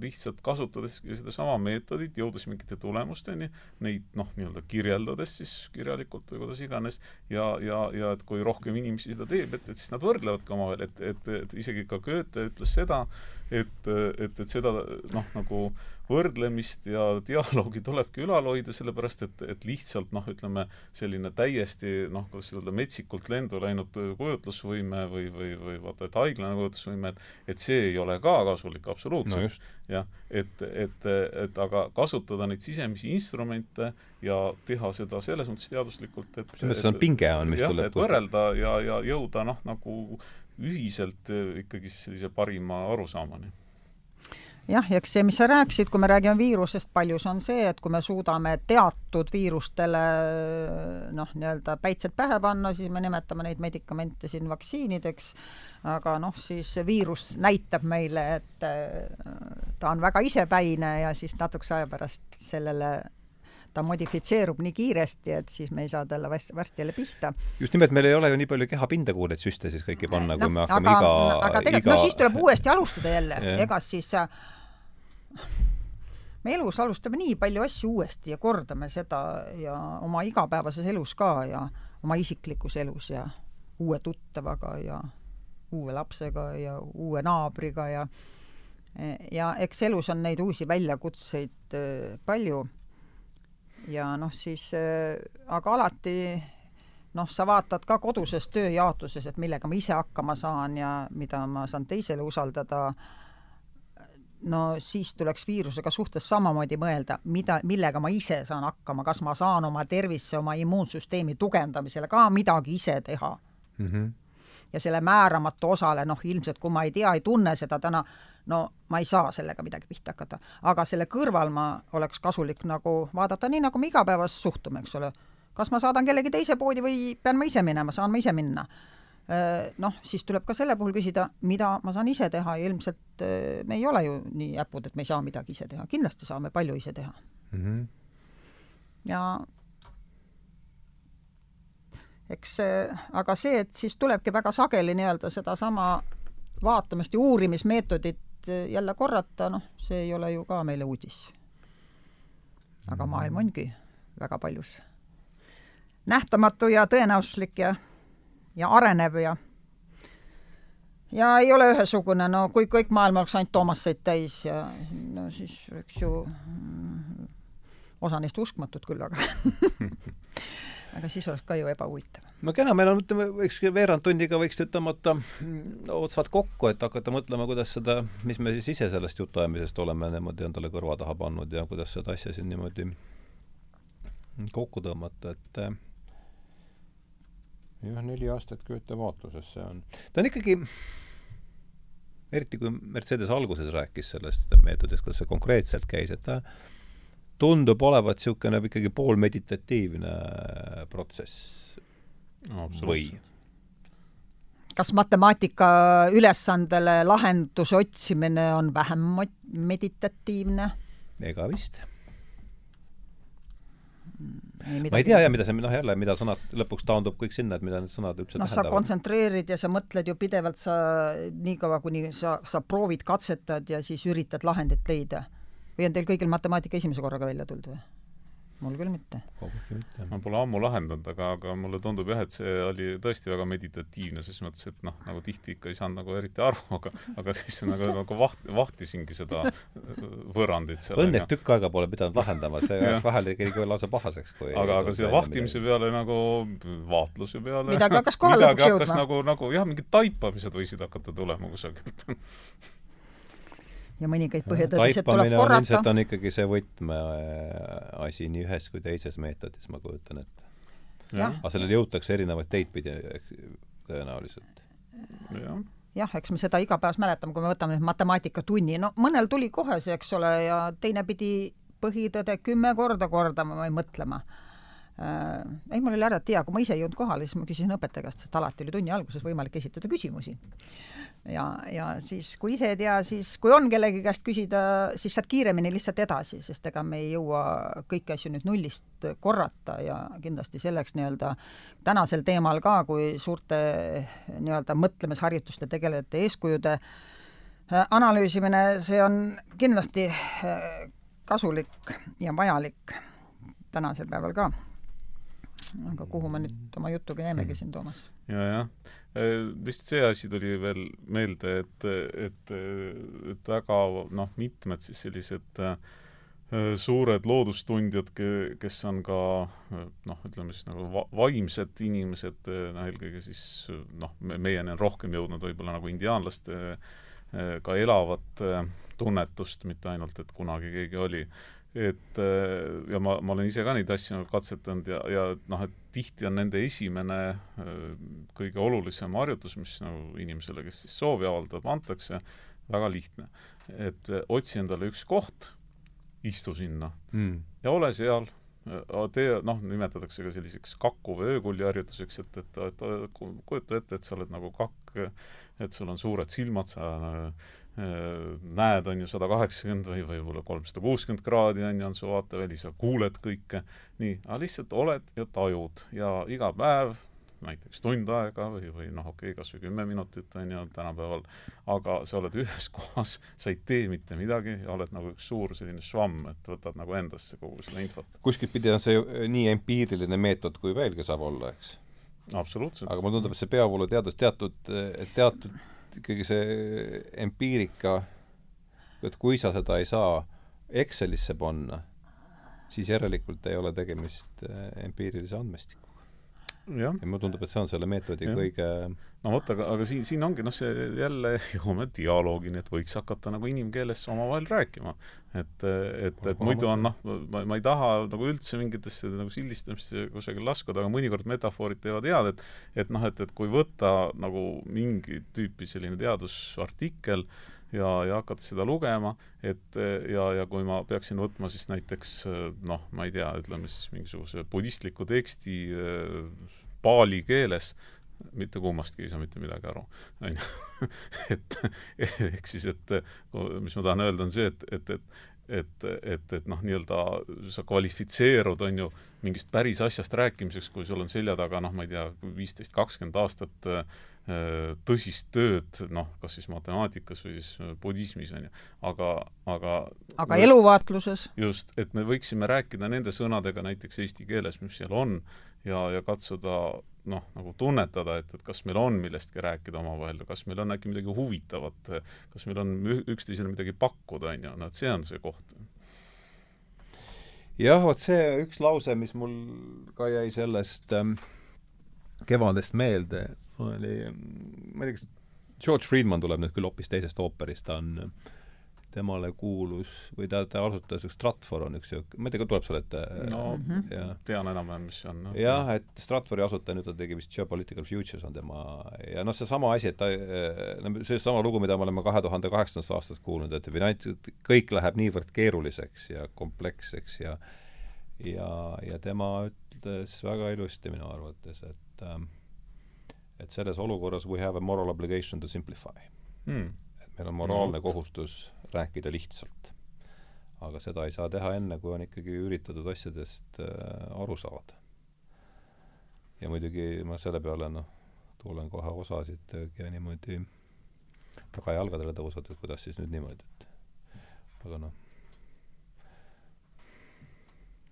B: lihtsalt kasutades sedasama meetodit, jõudes mingite tulemusteni, neid noh, nii-öelda kirjeldades siis kirjalikult või kuidas iganes, ja, ja, ja et kui rohkem inimesi seda teeb, et, et siis nad võrdlevadki omavahel, et, et, et isegi ka Goethe ütles seda, et, et, et seda noh, nagu võrdlemist ja dialoogi tulebki ülal hoida, sellepärast et, et lihtsalt noh, ütleme selline täiesti noh, kuidas ütelda, metsikult lendu läinud kujutlusvõime või, või, või vaata, et haiglane kujutlusvõime, et et see ei ole ka kasulik absoluutselt no. jah, et, et, et aga kasutada neid sisemisi instrumente ja teha seda selles mõttes teaduslikult, et
A: selles mõttes on pinge on, mis
B: jah,
A: tuleb
B: võrrelda ja, ja jõuda noh, nagu ühiselt eh, ikkagi sellise parima arusaamani.
C: Jah, ja eks see, mis sa rääkisid, kui me räägime viirusest, paljus on see, et kui me suudame teatud viirustele noh, nii-öelda päitsed pähe panna, siis me nimetame neid medikamente siin vaktsiinideks, aga noh, siis viirus näitab meile, et ta on väga isepäine ja siis natukese aja pärast sellele ta modifitseerub nii kiiresti, et siis me ei saa talle varsti, varsti jälle pihta.
A: just nimelt, meil ei ole ju nii palju kehapinda, kuhu neid süste siis kõiki panna no,, kui me hakkame aga, iga
C: aga tegelikult iga... no siis tuleb uuesti alustada jälle. Ega siis me elus alustame nii palju asju uuesti ja kordame seda ja oma igapäevases elus ka ja oma isiklikus elus ja uue tuttavaga ja uue lapsega ja uue naabriga ja ja eks elus on neid uusi väljakutseid äh, palju ja noh, siis äh, aga alati noh, sa vaatad ka koduses tööjaotuses, et millega ma ise hakkama saan ja mida ma saan teisele usaldada, no siis tuleks viirusega suhtes samamoodi mõelda, mida, millega ma ise saan hakkama, kas ma saan oma tervisse, oma immuunsüsteemi tugevdamisele ka midagi ise teha mm. -hmm. ja selle määramatu osale, noh ilmselt kui ma ei tea, ei tunne seda täna, no ma ei saa sellega midagi pihta hakata. aga selle kõrval ma oleks kasulik nagu vaadata nii, nagu me igapäevaselt suhtume, eks ole. kas ma saadan kellegi teise poodi või pean ma ise minema, saan ma ise minna? noh, siis tuleb ka selle puhul küsida, mida ma saan ise teha ja ilmselt me ei ole ju nii äpud, et me ei saa midagi ise teha, kindlasti saame palju ise teha mm. -hmm. ja eks aga see, et siis tulebki väga sageli nii-öelda sedasama vaatamist ja uurimismeetodit jälle korrata, noh, see ei ole ju ka meile uudis. aga maailm ongi väga paljus nähtamatu ja tõenäosuslik ja, ja arenev ja ja ei ole ühesugune, no kui kõik maailm oleks ainult Toomaseid täis ja no siis oleks ju mm, osa neist uskmatud küll, aga aga siis oleks ka ju ebahuvitav.
A: no kena, meil on, ütleme, võiks veerand tunniga võiks tõmmata mm, otsad kokku, et hakata mõtlema, kuidas seda, mis me siis ise sellest jutuajamisest oleme niimoodi endale kõrva taha pannud ja kuidas seda asja siin niimoodi kokku tõmmata, et jah, neli aastat Goethe vaatluses see on. ta on ikkagi, eriti kui Mercedes alguses rääkis sellest meetodist, kuidas see konkreetselt käis, et ta tundub olevat niisugune ikkagi poolmeditatiivne protsess
B: no,. või?
C: kas matemaatika ülesandele lahenduse otsimine on vähem meditatiivne?
A: ega vist ma ei tea jah, mida see, noh jälle, mida sõnad, lõpuks taandub kõik sinna, et mida need sõnad üldse
C: noh, sa kontsentreerid ja sa mõtled ju pidevalt, sa niikaua, kuni sa, sa proovid, katsetad ja siis üritad lahendit leida. Või on teil kõigil matemaatika esimese korraga välja tulnud või? mul küll mitte.
B: ma pole ammu lahendanud, aga, aga mulle tundub jah, et see oli tõesti väga meditatiivne, ses mõttes, et noh, nagu tihti ikka ei saanud nagu eriti aru, aga aga siis nagu, nagu vaht-, vahtisingi seda võrrandit seal.
A: õnne, et tükk aega pole pidanud lahendama, see ajas vahel ikkagi lausa pahaseks, kui
B: aga, aga selle vahtimise midagi. peale nagu vaatluse peale
C: midagi hakkas kohale lõpuks jõudma.
B: nagu, nagu jah, mingid taipamised võisid hakata tulema kusagilt
C: ja mõningaid põhjatõdesid tuleb korrata.
A: ilmselt on ikkagi see võtmeasi nii ühes kui teises meetodis, ma kujutan ette. aga sellele jõutakse erinevaid teid pidi tõenäoliselt.
C: jah jah, eks me seda iga päev mäletame, kui me võtame nüüd matemaatikatunni, no mõnel tuli kohe see, eks ole, ja teine pidi põhitõde kümme korda kordama või mõtlema. Ei, mul oli ääretult hea, kui ma ise ei jõudnud kohale, siis ma küsisin õpetaja käest, sest alati oli tunni alguses võimalik esitada küsimusi ja, ja siis, kui ise ei tea, siis kui on kellegi käest küsida, siis saad kiiremini lihtsalt edasi, sest ega me ei jõua kõiki asju nüüd nullist korrata ja kindlasti selleks nii-öelda tänasel teemal ka, kui suurte nii-öelda mõtlemisharjutuste tegelejate eeskujude äh, analüüsimine, see on kindlasti äh, kasulik ja vajalik tänasel päeval ka. Aga kuhu me nüüd oma jutuga jäimegi siin, Toomas
B: ja,? jajah Äh, vist see asi tuli veel meelde, et, et, et väga noh, mitmed siis sellised äh, suured loodustundjad, kes on ka noh, ütleme siis nagu va vaimsed inimesed, noh eelkõige siis noh, meieni on rohkem jõudnud võib-olla nagu indiaanlaste ka elavat tunnetust, mitte ainult, et kunagi keegi oli et ja ma, ma olen ise ka neid asju nagu katsetanud ja, ja noh, et tihti on nende esimene kõige olulisem harjutus, mis nagu inimesele, kes siis soovi avaldab, antakse, väga lihtne. et otsi endale üks koht, istu sinna mm. ja ole seal, tee, noh, nimetatakse ka selliseks kaku või öökulli harjutuseks, et, et, et, kujuta ette, et sa oled nagu kakk, et sul on suured silmad, sa Äh, näed, on ju, sada kaheksakümmend või võib-olla kolmsada kuuskümmend kraadi, on ju, on su vaateväli, sa kuuled kõike, nii, aga lihtsalt oled ja tajud ja iga päev näiteks tund aega või, või noh, okei okay,, kas või kümme minutit, on ju, tänapäeval, aga sa oled ühes kohas, sa ei tee mitte midagi ja oled nagu üks suur selline švamm, et võtad nagu endasse kogu seda infot.
A: kuskilt pidi on see nii empiiriline meetod, kui veelgi saab olla, eks?
B: absoluutselt.
A: aga mulle tundub, et see peavooluteadus teatud, teatud ikkagi see empiirika, et kui sa seda ei saa Excelisse panna, siis järelikult ei ole tegemist äh, empiirilise andmestikuga. Ja mulle tundub, et see on selle meetodi ja. kõige
B: no vot, aga, aga siin, siin ongi noh, see jälle jõuame dialoogini, et võiks hakata nagu inimkeeles omavahel rääkima. et, et, et muidu on noh, ma, ma ei taha nagu üldse mingitesse nagu sildistamisse kusagil laskuda, aga mõnikord metafoorid teevad head, et et noh, et, et kui võtta nagu mingi tüüpi selline teadusartikkel, ja, ja hakata seda lugema, et ja, ja kui ma peaksin võtma siis näiteks noh, ma ei tea, ütleme siis mingisuguse budistliku teksti paali keeles, mitte kummastki ei saa mitte midagi aru, on ju. et ehk siis, et mis ma tahan öelda, on see, et, et, et et, et, et noh, nii-öelda sa kvalifitseerud, on ju, mingist päris asjast rääkimiseks, kui sul on selja taga noh, ma ei tea, viisteist, kakskümmend aastat Äh, tõsist tööd, noh, kas siis matemaatikas või siis budismis, on ju, aga, aga
C: aga just, eluvaatluses?
B: just, et me võiksime rääkida nende sõnadega näiteks eesti keeles, mis seal on, ja, ja katsuda noh, nagu tunnetada, et, et kas meil on millestki rääkida omavahel, kas meil on äkki midagi huvitavat, kas meil on üksteisele midagi pakkuda, on ju, no et see on see koht.
A: jah, vot see üks lause, mis mul ka jäi sellest ähm, kevadest meelde, oli, ma ei tea, kas George Friedman tuleb nüüd küll hoopis teisest ooperist, ta on, temale kuulus või ta, ta asutas Stratfor on üks sihuke, ma ei tea, tuleb sulle ette?
B: no mm -hmm. ja. tean enam-vähem, mis see on no..
A: jah, et Stratfori asutaja, nüüd ta tegi vist Geopolitical Futures on tema ja noh, seesama asi, et ta, no seesama lugu, mida me oleme kahe tuhande kaheksandast aastast kuulnud, et finants, kõik läheb niivõrd keeruliseks ja kompleksseks ja ja, ja tema ütles väga ilusti minu arvates, et ähm, et selles olukorras we have a moral obligation to simplify mm.. et meil on moraalne no, kohustus rääkida lihtsalt. aga seda ei saa teha enne, kui on ikkagi üritatud asjadest äh, aru saada. ja muidugi ma selle peale noh, tulen kohe osasid ja niimoodi tagajalgadele tõusvad, et kuidas siis nüüd niimoodi, et aga noh,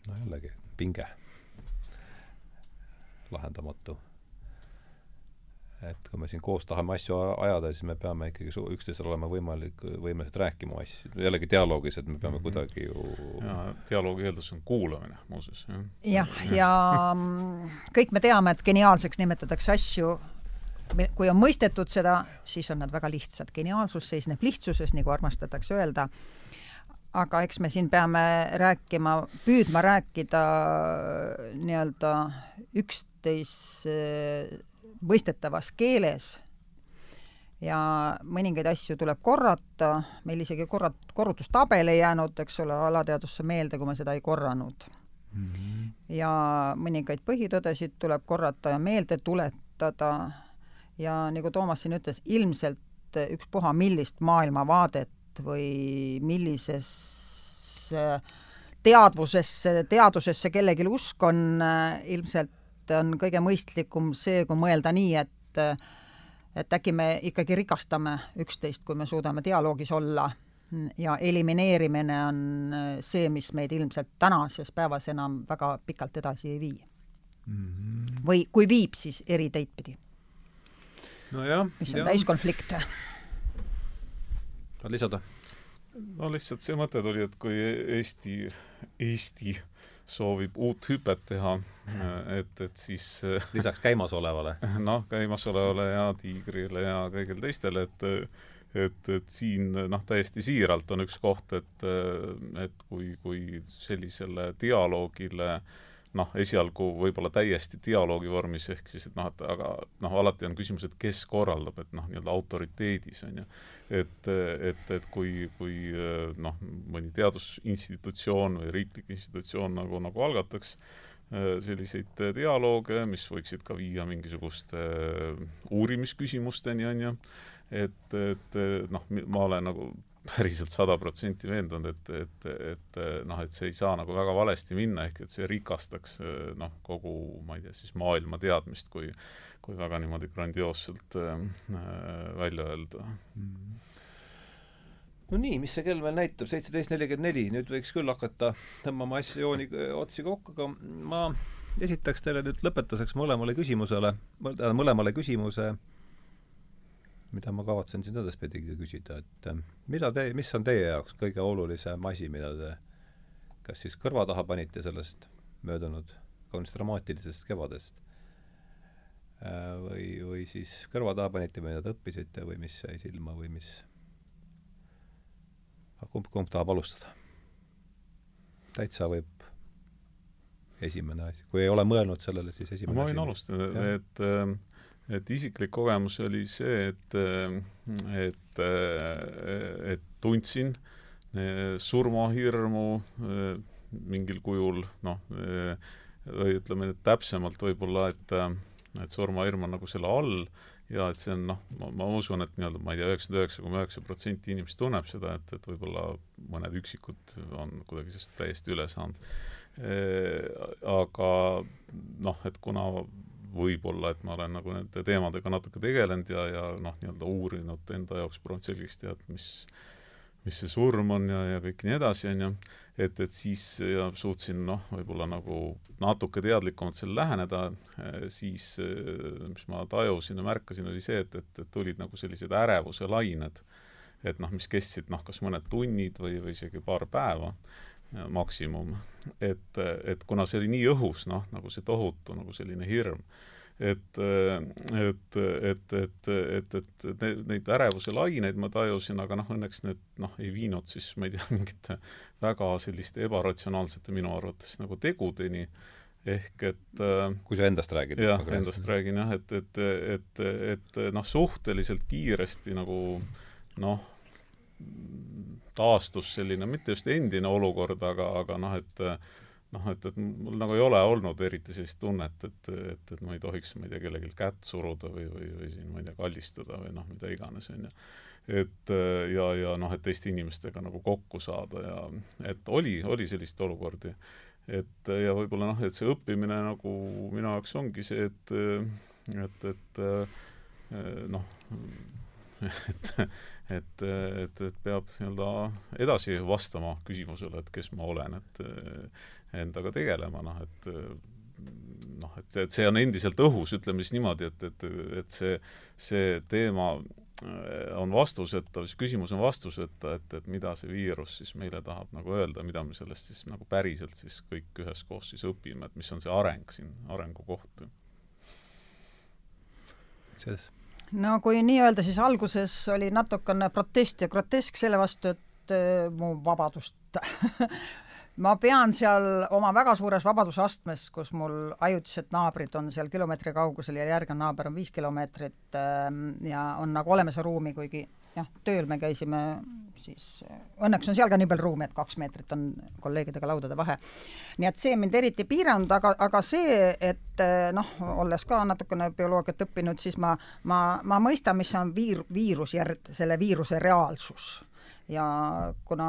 A: no jällegi, pinge, lahendamatu et kui me siin koos tahame asju ajada, siis me peame ikkagi su-, üksteisel olema võimalik, võimelised rääkima asju, jällegi dialoogis, et me peame mm -hmm. kuidagi ju
B: jaa, dialoogi eeldus on kuulamine muuseas,
C: jah. jah, ja mm, kõik me teame, et geniaalseks nimetatakse asju, kui on mõistetud seda, siis on nad väga lihtsad. geniaalsus seisneb lihtsuses, nagu armastatakse öelda, aga eks me siin peame rääkima, püüdma rääkida nii-öelda üksteise mõistetavas keeles ja mõningaid asju tuleb korrata, meil isegi korrat-, korrutustabel ei jäänud, eks ole, alateadvusse meelde, kui me seda ei korranud mm. -hmm. ja mõningaid põhitõdesid tuleb korrata ja meelde tuletada ja nagu Toomas siin ütles, ilmselt ükspuha millist maailmavaadet või millisesse teadvusesse, teadusesse kellelgi usk on, ilmselt on kõige mõistlikum see, kui mõelda nii, et et äkki me ikkagi rikastame üksteist, kui me suudame dialoogis olla ja elimineerimine on see, mis meid ilmselt tänases päevas enam väga pikalt edasi ei vii mm. -hmm. või kui viib, siis eri teid pidi.
A: nojah.
C: mis on täiskonflikt.
A: tahad lisada?
B: no lihtsalt see mõte tuli, et kui Eesti, Eesti soovib uut hüpet teha, et, et siis
A: lisaks käimasolevale?
B: noh, käimasolevale ja Tiigrile ja kõigile teistele, et et, et siin noh, täiesti siiralt on üks koht, et, et kui, kui sellisele dialoogile noh, esialgu võib-olla täiesti dialoogi vormis, ehk siis et noh, et aga noh, alati on küsimus, et kes korraldab, et noh, nii-öelda autoriteedis, on ju. Et, et, et kui, kui noh, mõni teadusinstitutsioon või riiklik institutsioon nagu, nagu algataks äh, selliseid dialoog, mis võiksid ka viia mingisuguste äh, uurimisküsimusteni, on ju, et, et noh, ma olen nagu päriselt sada protsenti veendunud, et, et, et noh, et see ei saa nagu väga valesti minna, ehk et see rikastaks noh, kogu, ma ei tea, siis maailma teadmist, kui kui väga niimoodi grandioosselt äh, välja öelda. Mm.
A: No nii, mis see kell meil näitab, seitseteist nelikümmend neli, nüüd võiks küll hakata tõmbama asju jooni, otsi kokku, aga ma esitaks teile nüüd lõpetuseks mõlemale küsimusele, mõlemale küsimuse, mida ma kavatsen siin edaspidi küsida, et äh, mida te, mis on teie jaoks kõige olulisem asi, mida te kas siis kõrva taha panite sellest möödunud kaunis dramaatilisest kevadest äh, või, või siis kõrva taha panite, mida te õppisite või mis jäi silma või mis kumb, kumb tahab alustada? täitsa võib esimene asi, kui ei ole mõelnud sellele, siis esimene
B: ma võin alustada, et ähm, et isiklik kogemus oli see, et, ähm, et, äh, et tundsin äh, surmahirmu äh, mingil kujul, noh, või ütleme nüüd täpsemalt võib-olla, et et surmahirm on nagu selle all ja et see on noh, ma, ma usun, et nii-öelda ma ei tea, üheksakümmend üheksa koma üheksa protsenti inimest tunneb seda, et, et võib-olla mõned üksikud on kuidagi sellest täiesti üle saanud. Aga noh, et kuna võib-olla, et ma olen nagu nende teemadega natuke tegelenud ja, ja noh, nii-öelda uurinud enda jaoks, proovinud selgeks teha, et mis mis see surm on ja, ja kõik nii edasi, on ju, et, et siis ja suutsin noh, võib-olla nagu natuke teadlikumalt sellele läheneda, siis mis ma tajusin ja märkasin, oli see, et, et, et tulid nagu sellised ärevuse lained, et noh, mis kestsid noh, kas mõned tunnid või, või isegi paar päeva maksimum. et, et kuna see oli nii õhus, noh, nagu see tohutu nagu selline hirm, et, et, et, et, et, et neid ärevuse laineid ma tajusin, aga noh, õnneks need noh, ei viinud siis, ma ei tea, mingite väga selliste ebaratsionaalsete minu arvates nagu tegudeni, ehk et
A: kui sa endast räägid?
B: jah, endast räägin jah, et, et, et, et noh, suhteliselt kiiresti nagu noh, taastus selline, mitte just endine olukord, aga, aga noh, et noh, et, et mul nagu ei ole olnud eriti sellist tunnet, et, et, et ma ei tohiks, ma ei tea, kellelgi kätt suruda või, või, või siin, ma ei tea, kallistada või noh, mida iganes, on ju. et ja, ja noh, et teiste inimestega nagu kokku saada ja et oli, oli sellist olukordi. et ja võib-olla noh, et see õppimine nagu minu jaoks ongi see, et, et, et noh, et, et, et, et peab nii-öelda edasi vastama küsimusele, et kes ma olen, et endaga tegelema, noh et noh, et et see on endiselt õhus, ütleme siis niimoodi, et, et, et see, see teema äh, on vastuseta, see küsimus on vastuseta, et, et mida see viirus siis meile tahab nagu öelda, mida me sellest siis nagu päriselt siis kõik üheskoos siis õpime, et mis on see areng siin, arengukoht.
A: selles
C: no kui nii-öelda, siis alguses oli natukene protest ja grotesk selle vastu, et äh, mu vabadust ma pean seal oma väga suures vabadusastmes, kus mul ajutised naabrid on seal kilomeetri kaugusel ja järgnev naaber on viis kilomeetrit ähm, ja on nagu olemas ruumi, kuigi jah, tööl me käisime siis, õnneks on seal ka nii palju ruumi, et kaks meetrit on kolleegidega laudade vahe. nii et see mind eriti ei piiranud, aga, aga see, et äh, noh, olles ka natukene bioloogiat õppinud, siis ma, ma, ma mõistan, mis on viir-, viirusjärg, selle viiruse reaalsus ja kuna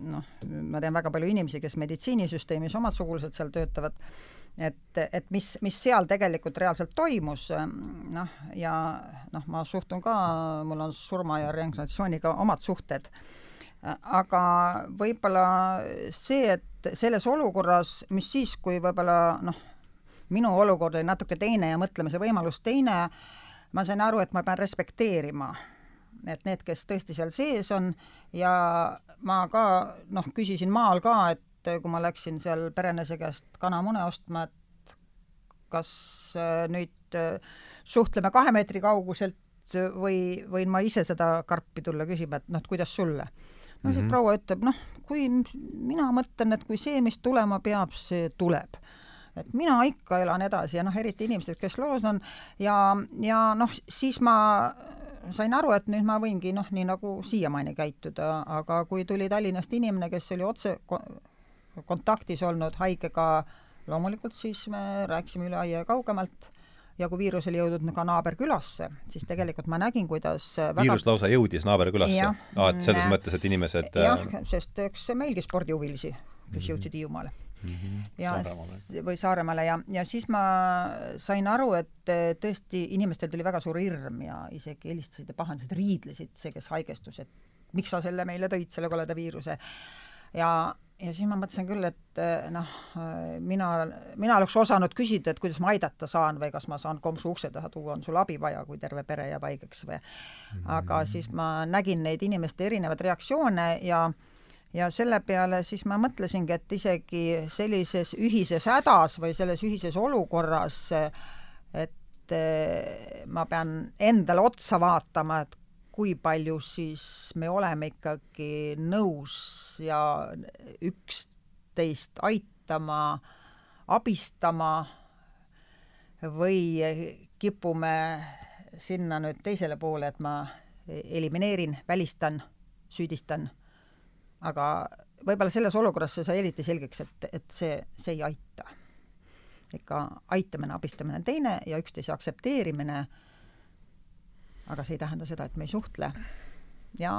C: noh, ma tean väga palju inimesi, kes meditsiinisüsteemis omad sugulased seal töötavad, et, et mis, mis seal tegelikult reaalselt toimus, noh, ja noh, ma suhtun ka, mul on surma ja reinkarnatsiooniga omad suhted, aga võib-olla see, et selles olukorras, mis siis, kui võib-olla noh, minu olukord oli natuke teine ja mõtlemise võimalus teine, ma sain aru, et ma pean respekteerima et need, kes tõesti seal sees on ja ma ka noh, küsisin maal ka, et kui ma läksin seal perenese käest kanamune ostma, et kas äh, nüüd äh, suhtleme kahe meetri kauguselt või võin ma ise seda karpi tulla küsima, et noh, et kuidas sulle? no siis mm -hmm. proua ütleb, noh, kui mina mõtlen, et kui see, mis tulema peab, see tuleb et mina ikka elan edasi ja noh, eriti inimesed, kes loos on ja, ja noh, siis ma sain aru, et nüüd ma võingi noh, nii nagu siiamaani käituda, aga kui tuli Tallinnast inimene, kes oli otse kontaktis olnud haigega, loomulikult siis me rääkisime üle aia kaugemalt ja kui viirus oli jõudnud ka naaberkülasse, siis tegelikult ma nägin, kuidas väga...
A: viirus lausa jõudis naaberkülasse? aa, et selles mõttes, et inimesed
C: jah, sest eks meilgi spordihuvilisi, kes -hmm. jõudsid Hiiumaale mm. -hmm. Ja Saaremaale. või Saaremaale ja, ja siis ma sain aru, et eh, tõesti inimestel tuli väga suur hirm ja isegi helistasid ja pahandasid, riidlesid, see, kes haigestus, et miks sa selle meile tõid, selle koleda viiruse. ja, ja siis ma mõtlesin küll, et eh, noh, mina, mina oleks osanud küsida, et kuidas ma aidata saan või kas ma saan kompsu ukse taha tuua, on sul abi vaja, kui terve pere jääb haigeks või aga siis ma nägin neid inimeste erinevaid reaktsioone ja äh, ja selle peale siis ma mõtlesingi, et isegi sellises ühises hädas või selles ühises olukorras, et eh, ma pean endale otsa vaatama, et kui palju siis me oleme ikkagi nõus ja üksteist aitama, abistama või kipume sinna nüüd teisele poole, et ma elimineerin, välistan, süüdistan aga võib-olla selles olukorras see sai eriti selgeks, et, et see, see ei aita. ikka aitamine, abistamine on teine ja üksteise aktsepteerimine, aga see ei tähenda seda, et me ei suhtle. ja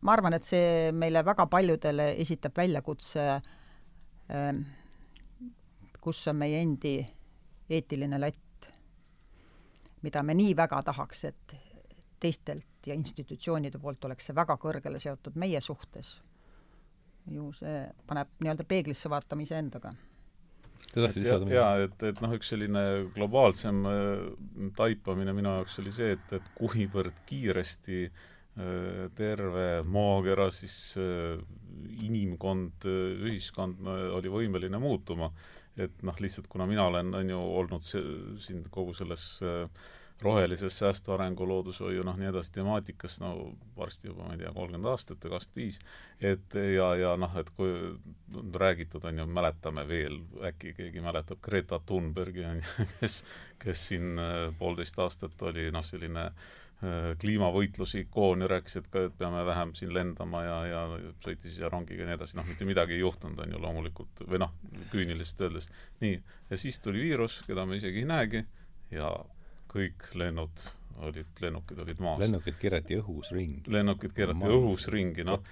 C: ma arvan, et see meile väga paljudele esitab väljakutse, ähm, kus on meie endi eetiline latt, mida me nii väga tahaks, et teistelt ja institutsioonide poolt oleks see väga kõrgele seotud meie suhtes ju see paneb nii-öelda peeglisse vaatama iseendaga.
B: Jaa, et, et noh, üks selline globaalsem äh, taipamine minu jaoks oli see, et, et kuivõrd kiiresti äh, terve maakera siis äh, inimkond, ühiskond oli võimeline muutuma. et noh, lihtsalt kuna mina olen, on ju, olnud see, siin kogu selles äh, rohelises säästva arengu, loodushoiu, noh, nii edasi temaatikas, no varsti juba, ma ei tea, kolmkümmend aastat või kakskümmend viis, et ja, ja noh, et kui on räägitud, on ju, mäletame veel, äkki keegi mäletab Greta Thunbergi, on ju, kes, kes siin äh, poolteist aastat oli noh, selline äh, kliimavõitluse ikoon ja rääkis, et ka, et peame vähem siin lendama ja, ja sõitis ja rongiga ja nii edasi, noh, mitte midagi ei juhtunud, on ju, loomulikult, või noh, küüniliselt öeldes. nii, ja siis tuli viirus, keda me isegi ei näegi, ja kõik lennud olid, lennukid olid maas.
A: lennukid keerati õhus ringi.
B: lennukid keerati õhus ringi, noh,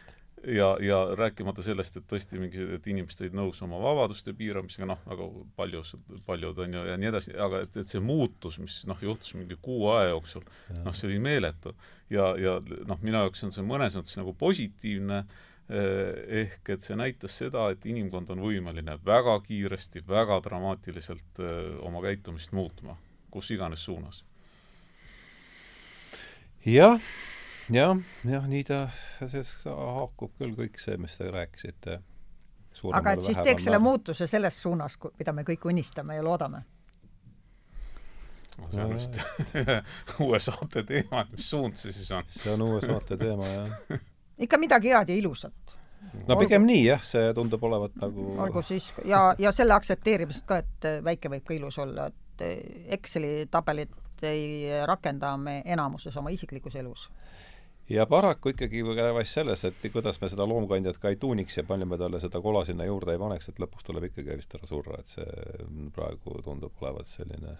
B: ja, ja rääkimata sellest, et tõesti mingi, et inimesed olid nõus oma vabaduste piiramisega, noh, väga paljus, paljud on ju, ja nii edasi, aga et, et see muutus, mis noh, juhtus mingi kuu aja jooksul, noh, see oli meeletu. ja, ja noh, minu jaoks on see mõnes mõttes nagu positiivne eh, ehk et see näitas seda, et inimkond on võimeline väga kiiresti, väga dramaatiliselt öö, eh, oma käitumist muutma kus iganes suunas.
A: jah, jah, jah, nii ta, see haakub küll kõik see, mis te rääkisite.
C: aga et siis teeks selle muutuse selles suunas, mida me kõik unistame ja loodame
B: see on vist uue saate teema, et mis suund see siis on?
A: see on uue saate teema, jah.
C: ikka midagi head ja ilusat.
A: no olgu, pigem nii, jah, see tundub olevat nagu
C: olgu siis, ja, ja selle aktsepteerimist ka, et väike võib ka ilus olla, et et Exceli tabelit ei rakenda me enamuses oma isiklikus elus.
A: ja paraku ikkagi vast selles, et kuidas me seda loomkandjat ka ei tuuniks ja palju me talle seda kola sinna juurde ei paneks, et lõpuks tuleb ikkagi vist ära surra, et see praegu tundub olevat selline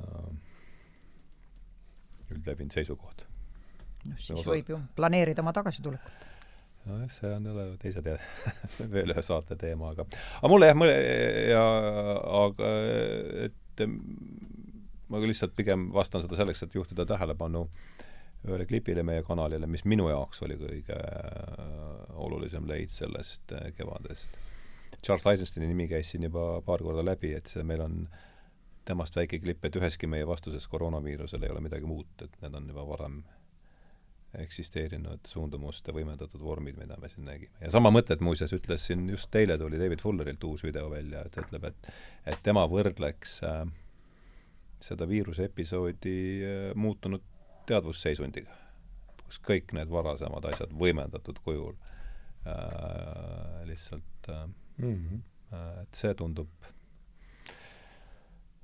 A: äh, üldlevinud seisukoht.
C: noh, siis võib ju planeerida oma tagasitulekut
A: nojah, see on jälle teise te-, veel ühe saate teema, aga aga mulle jah, mulle ja aga et ma lihtsalt pigem vastan seda selleks, et juhtida tähelepanu ühele klipile meie kanalile, mis minu jaoks oli kõige olulisem leid sellest kevadest. Charles Eisensteini nimi käis siin juba paar korda läbi, et see meil on temast väike klipp, et üheski meie vastuses koroonaviirusele ei ole midagi muud, et need on juba varem eksisteerinud suundumuste võimendatud vormid, mida me siin nägime. ja sama mõtet muuseas ütles siin, just eile tuli David Fullerilt uus video välja, et ütleb, et et tema võrdleks äh, seda viiruse episoodi äh, muutunud teadvusseisundiga, kus kõik need varasemad asjad võimendatud kujul äh, lihtsalt äh, mm, -hmm. et see tundub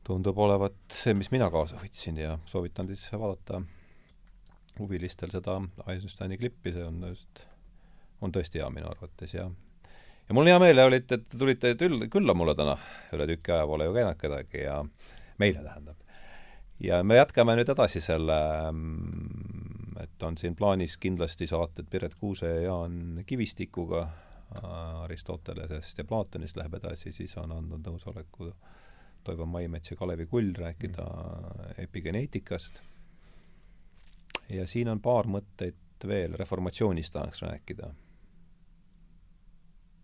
A: tundub olevat see, mis mina kaasa võtsin ja soovitan siis vaadata huvilistel seda Eisensteini klippi, see on just, on tõesti hea minu arvates ja ja mul on hea meel, olite, et te tulite tül-, külla mulle täna, üle tüki aja pole ju käinud kedagi ja meile tähendab. ja me jätkame nüüd edasi selle, mm, et on siin plaanis kindlasti saated Piret Kuuse ja Jaan Kivistikuga Aristotelesest ja Platonist läheb edasi, siis on andnud nõusoleku Toivo Maimets ja Kalevi Kull rääkida epigeneetikast ja siin on paar mõtteid veel, reformatsioonist tahaks rääkida.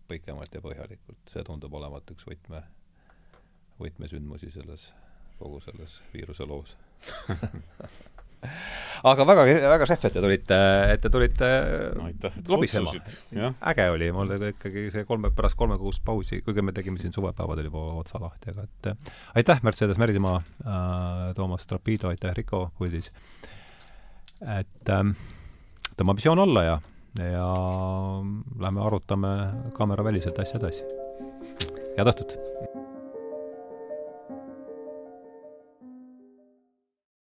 A: Pikemalt ja põhjalikult, see tundub olevat üks võtme, võtmesündmusi selles, kogu selles viiruse loos. Aga väga, väga šef, et te tulite, et te tulite
B: no, kutsusid.
A: äge oli, mul ikkagi see kolme, pärast kolmekuust pausi, kuigi me tegime siin suvepäevadel juba otsa lahti, aga et aitäh, Mercedes Merdimaa äh,, Toomas Trapido, aitäh, Riko puldis. äh, et ähm, tõmbame joon alla ja, ja lähme arutame kaameraväliselt asja edasi. head õhtut!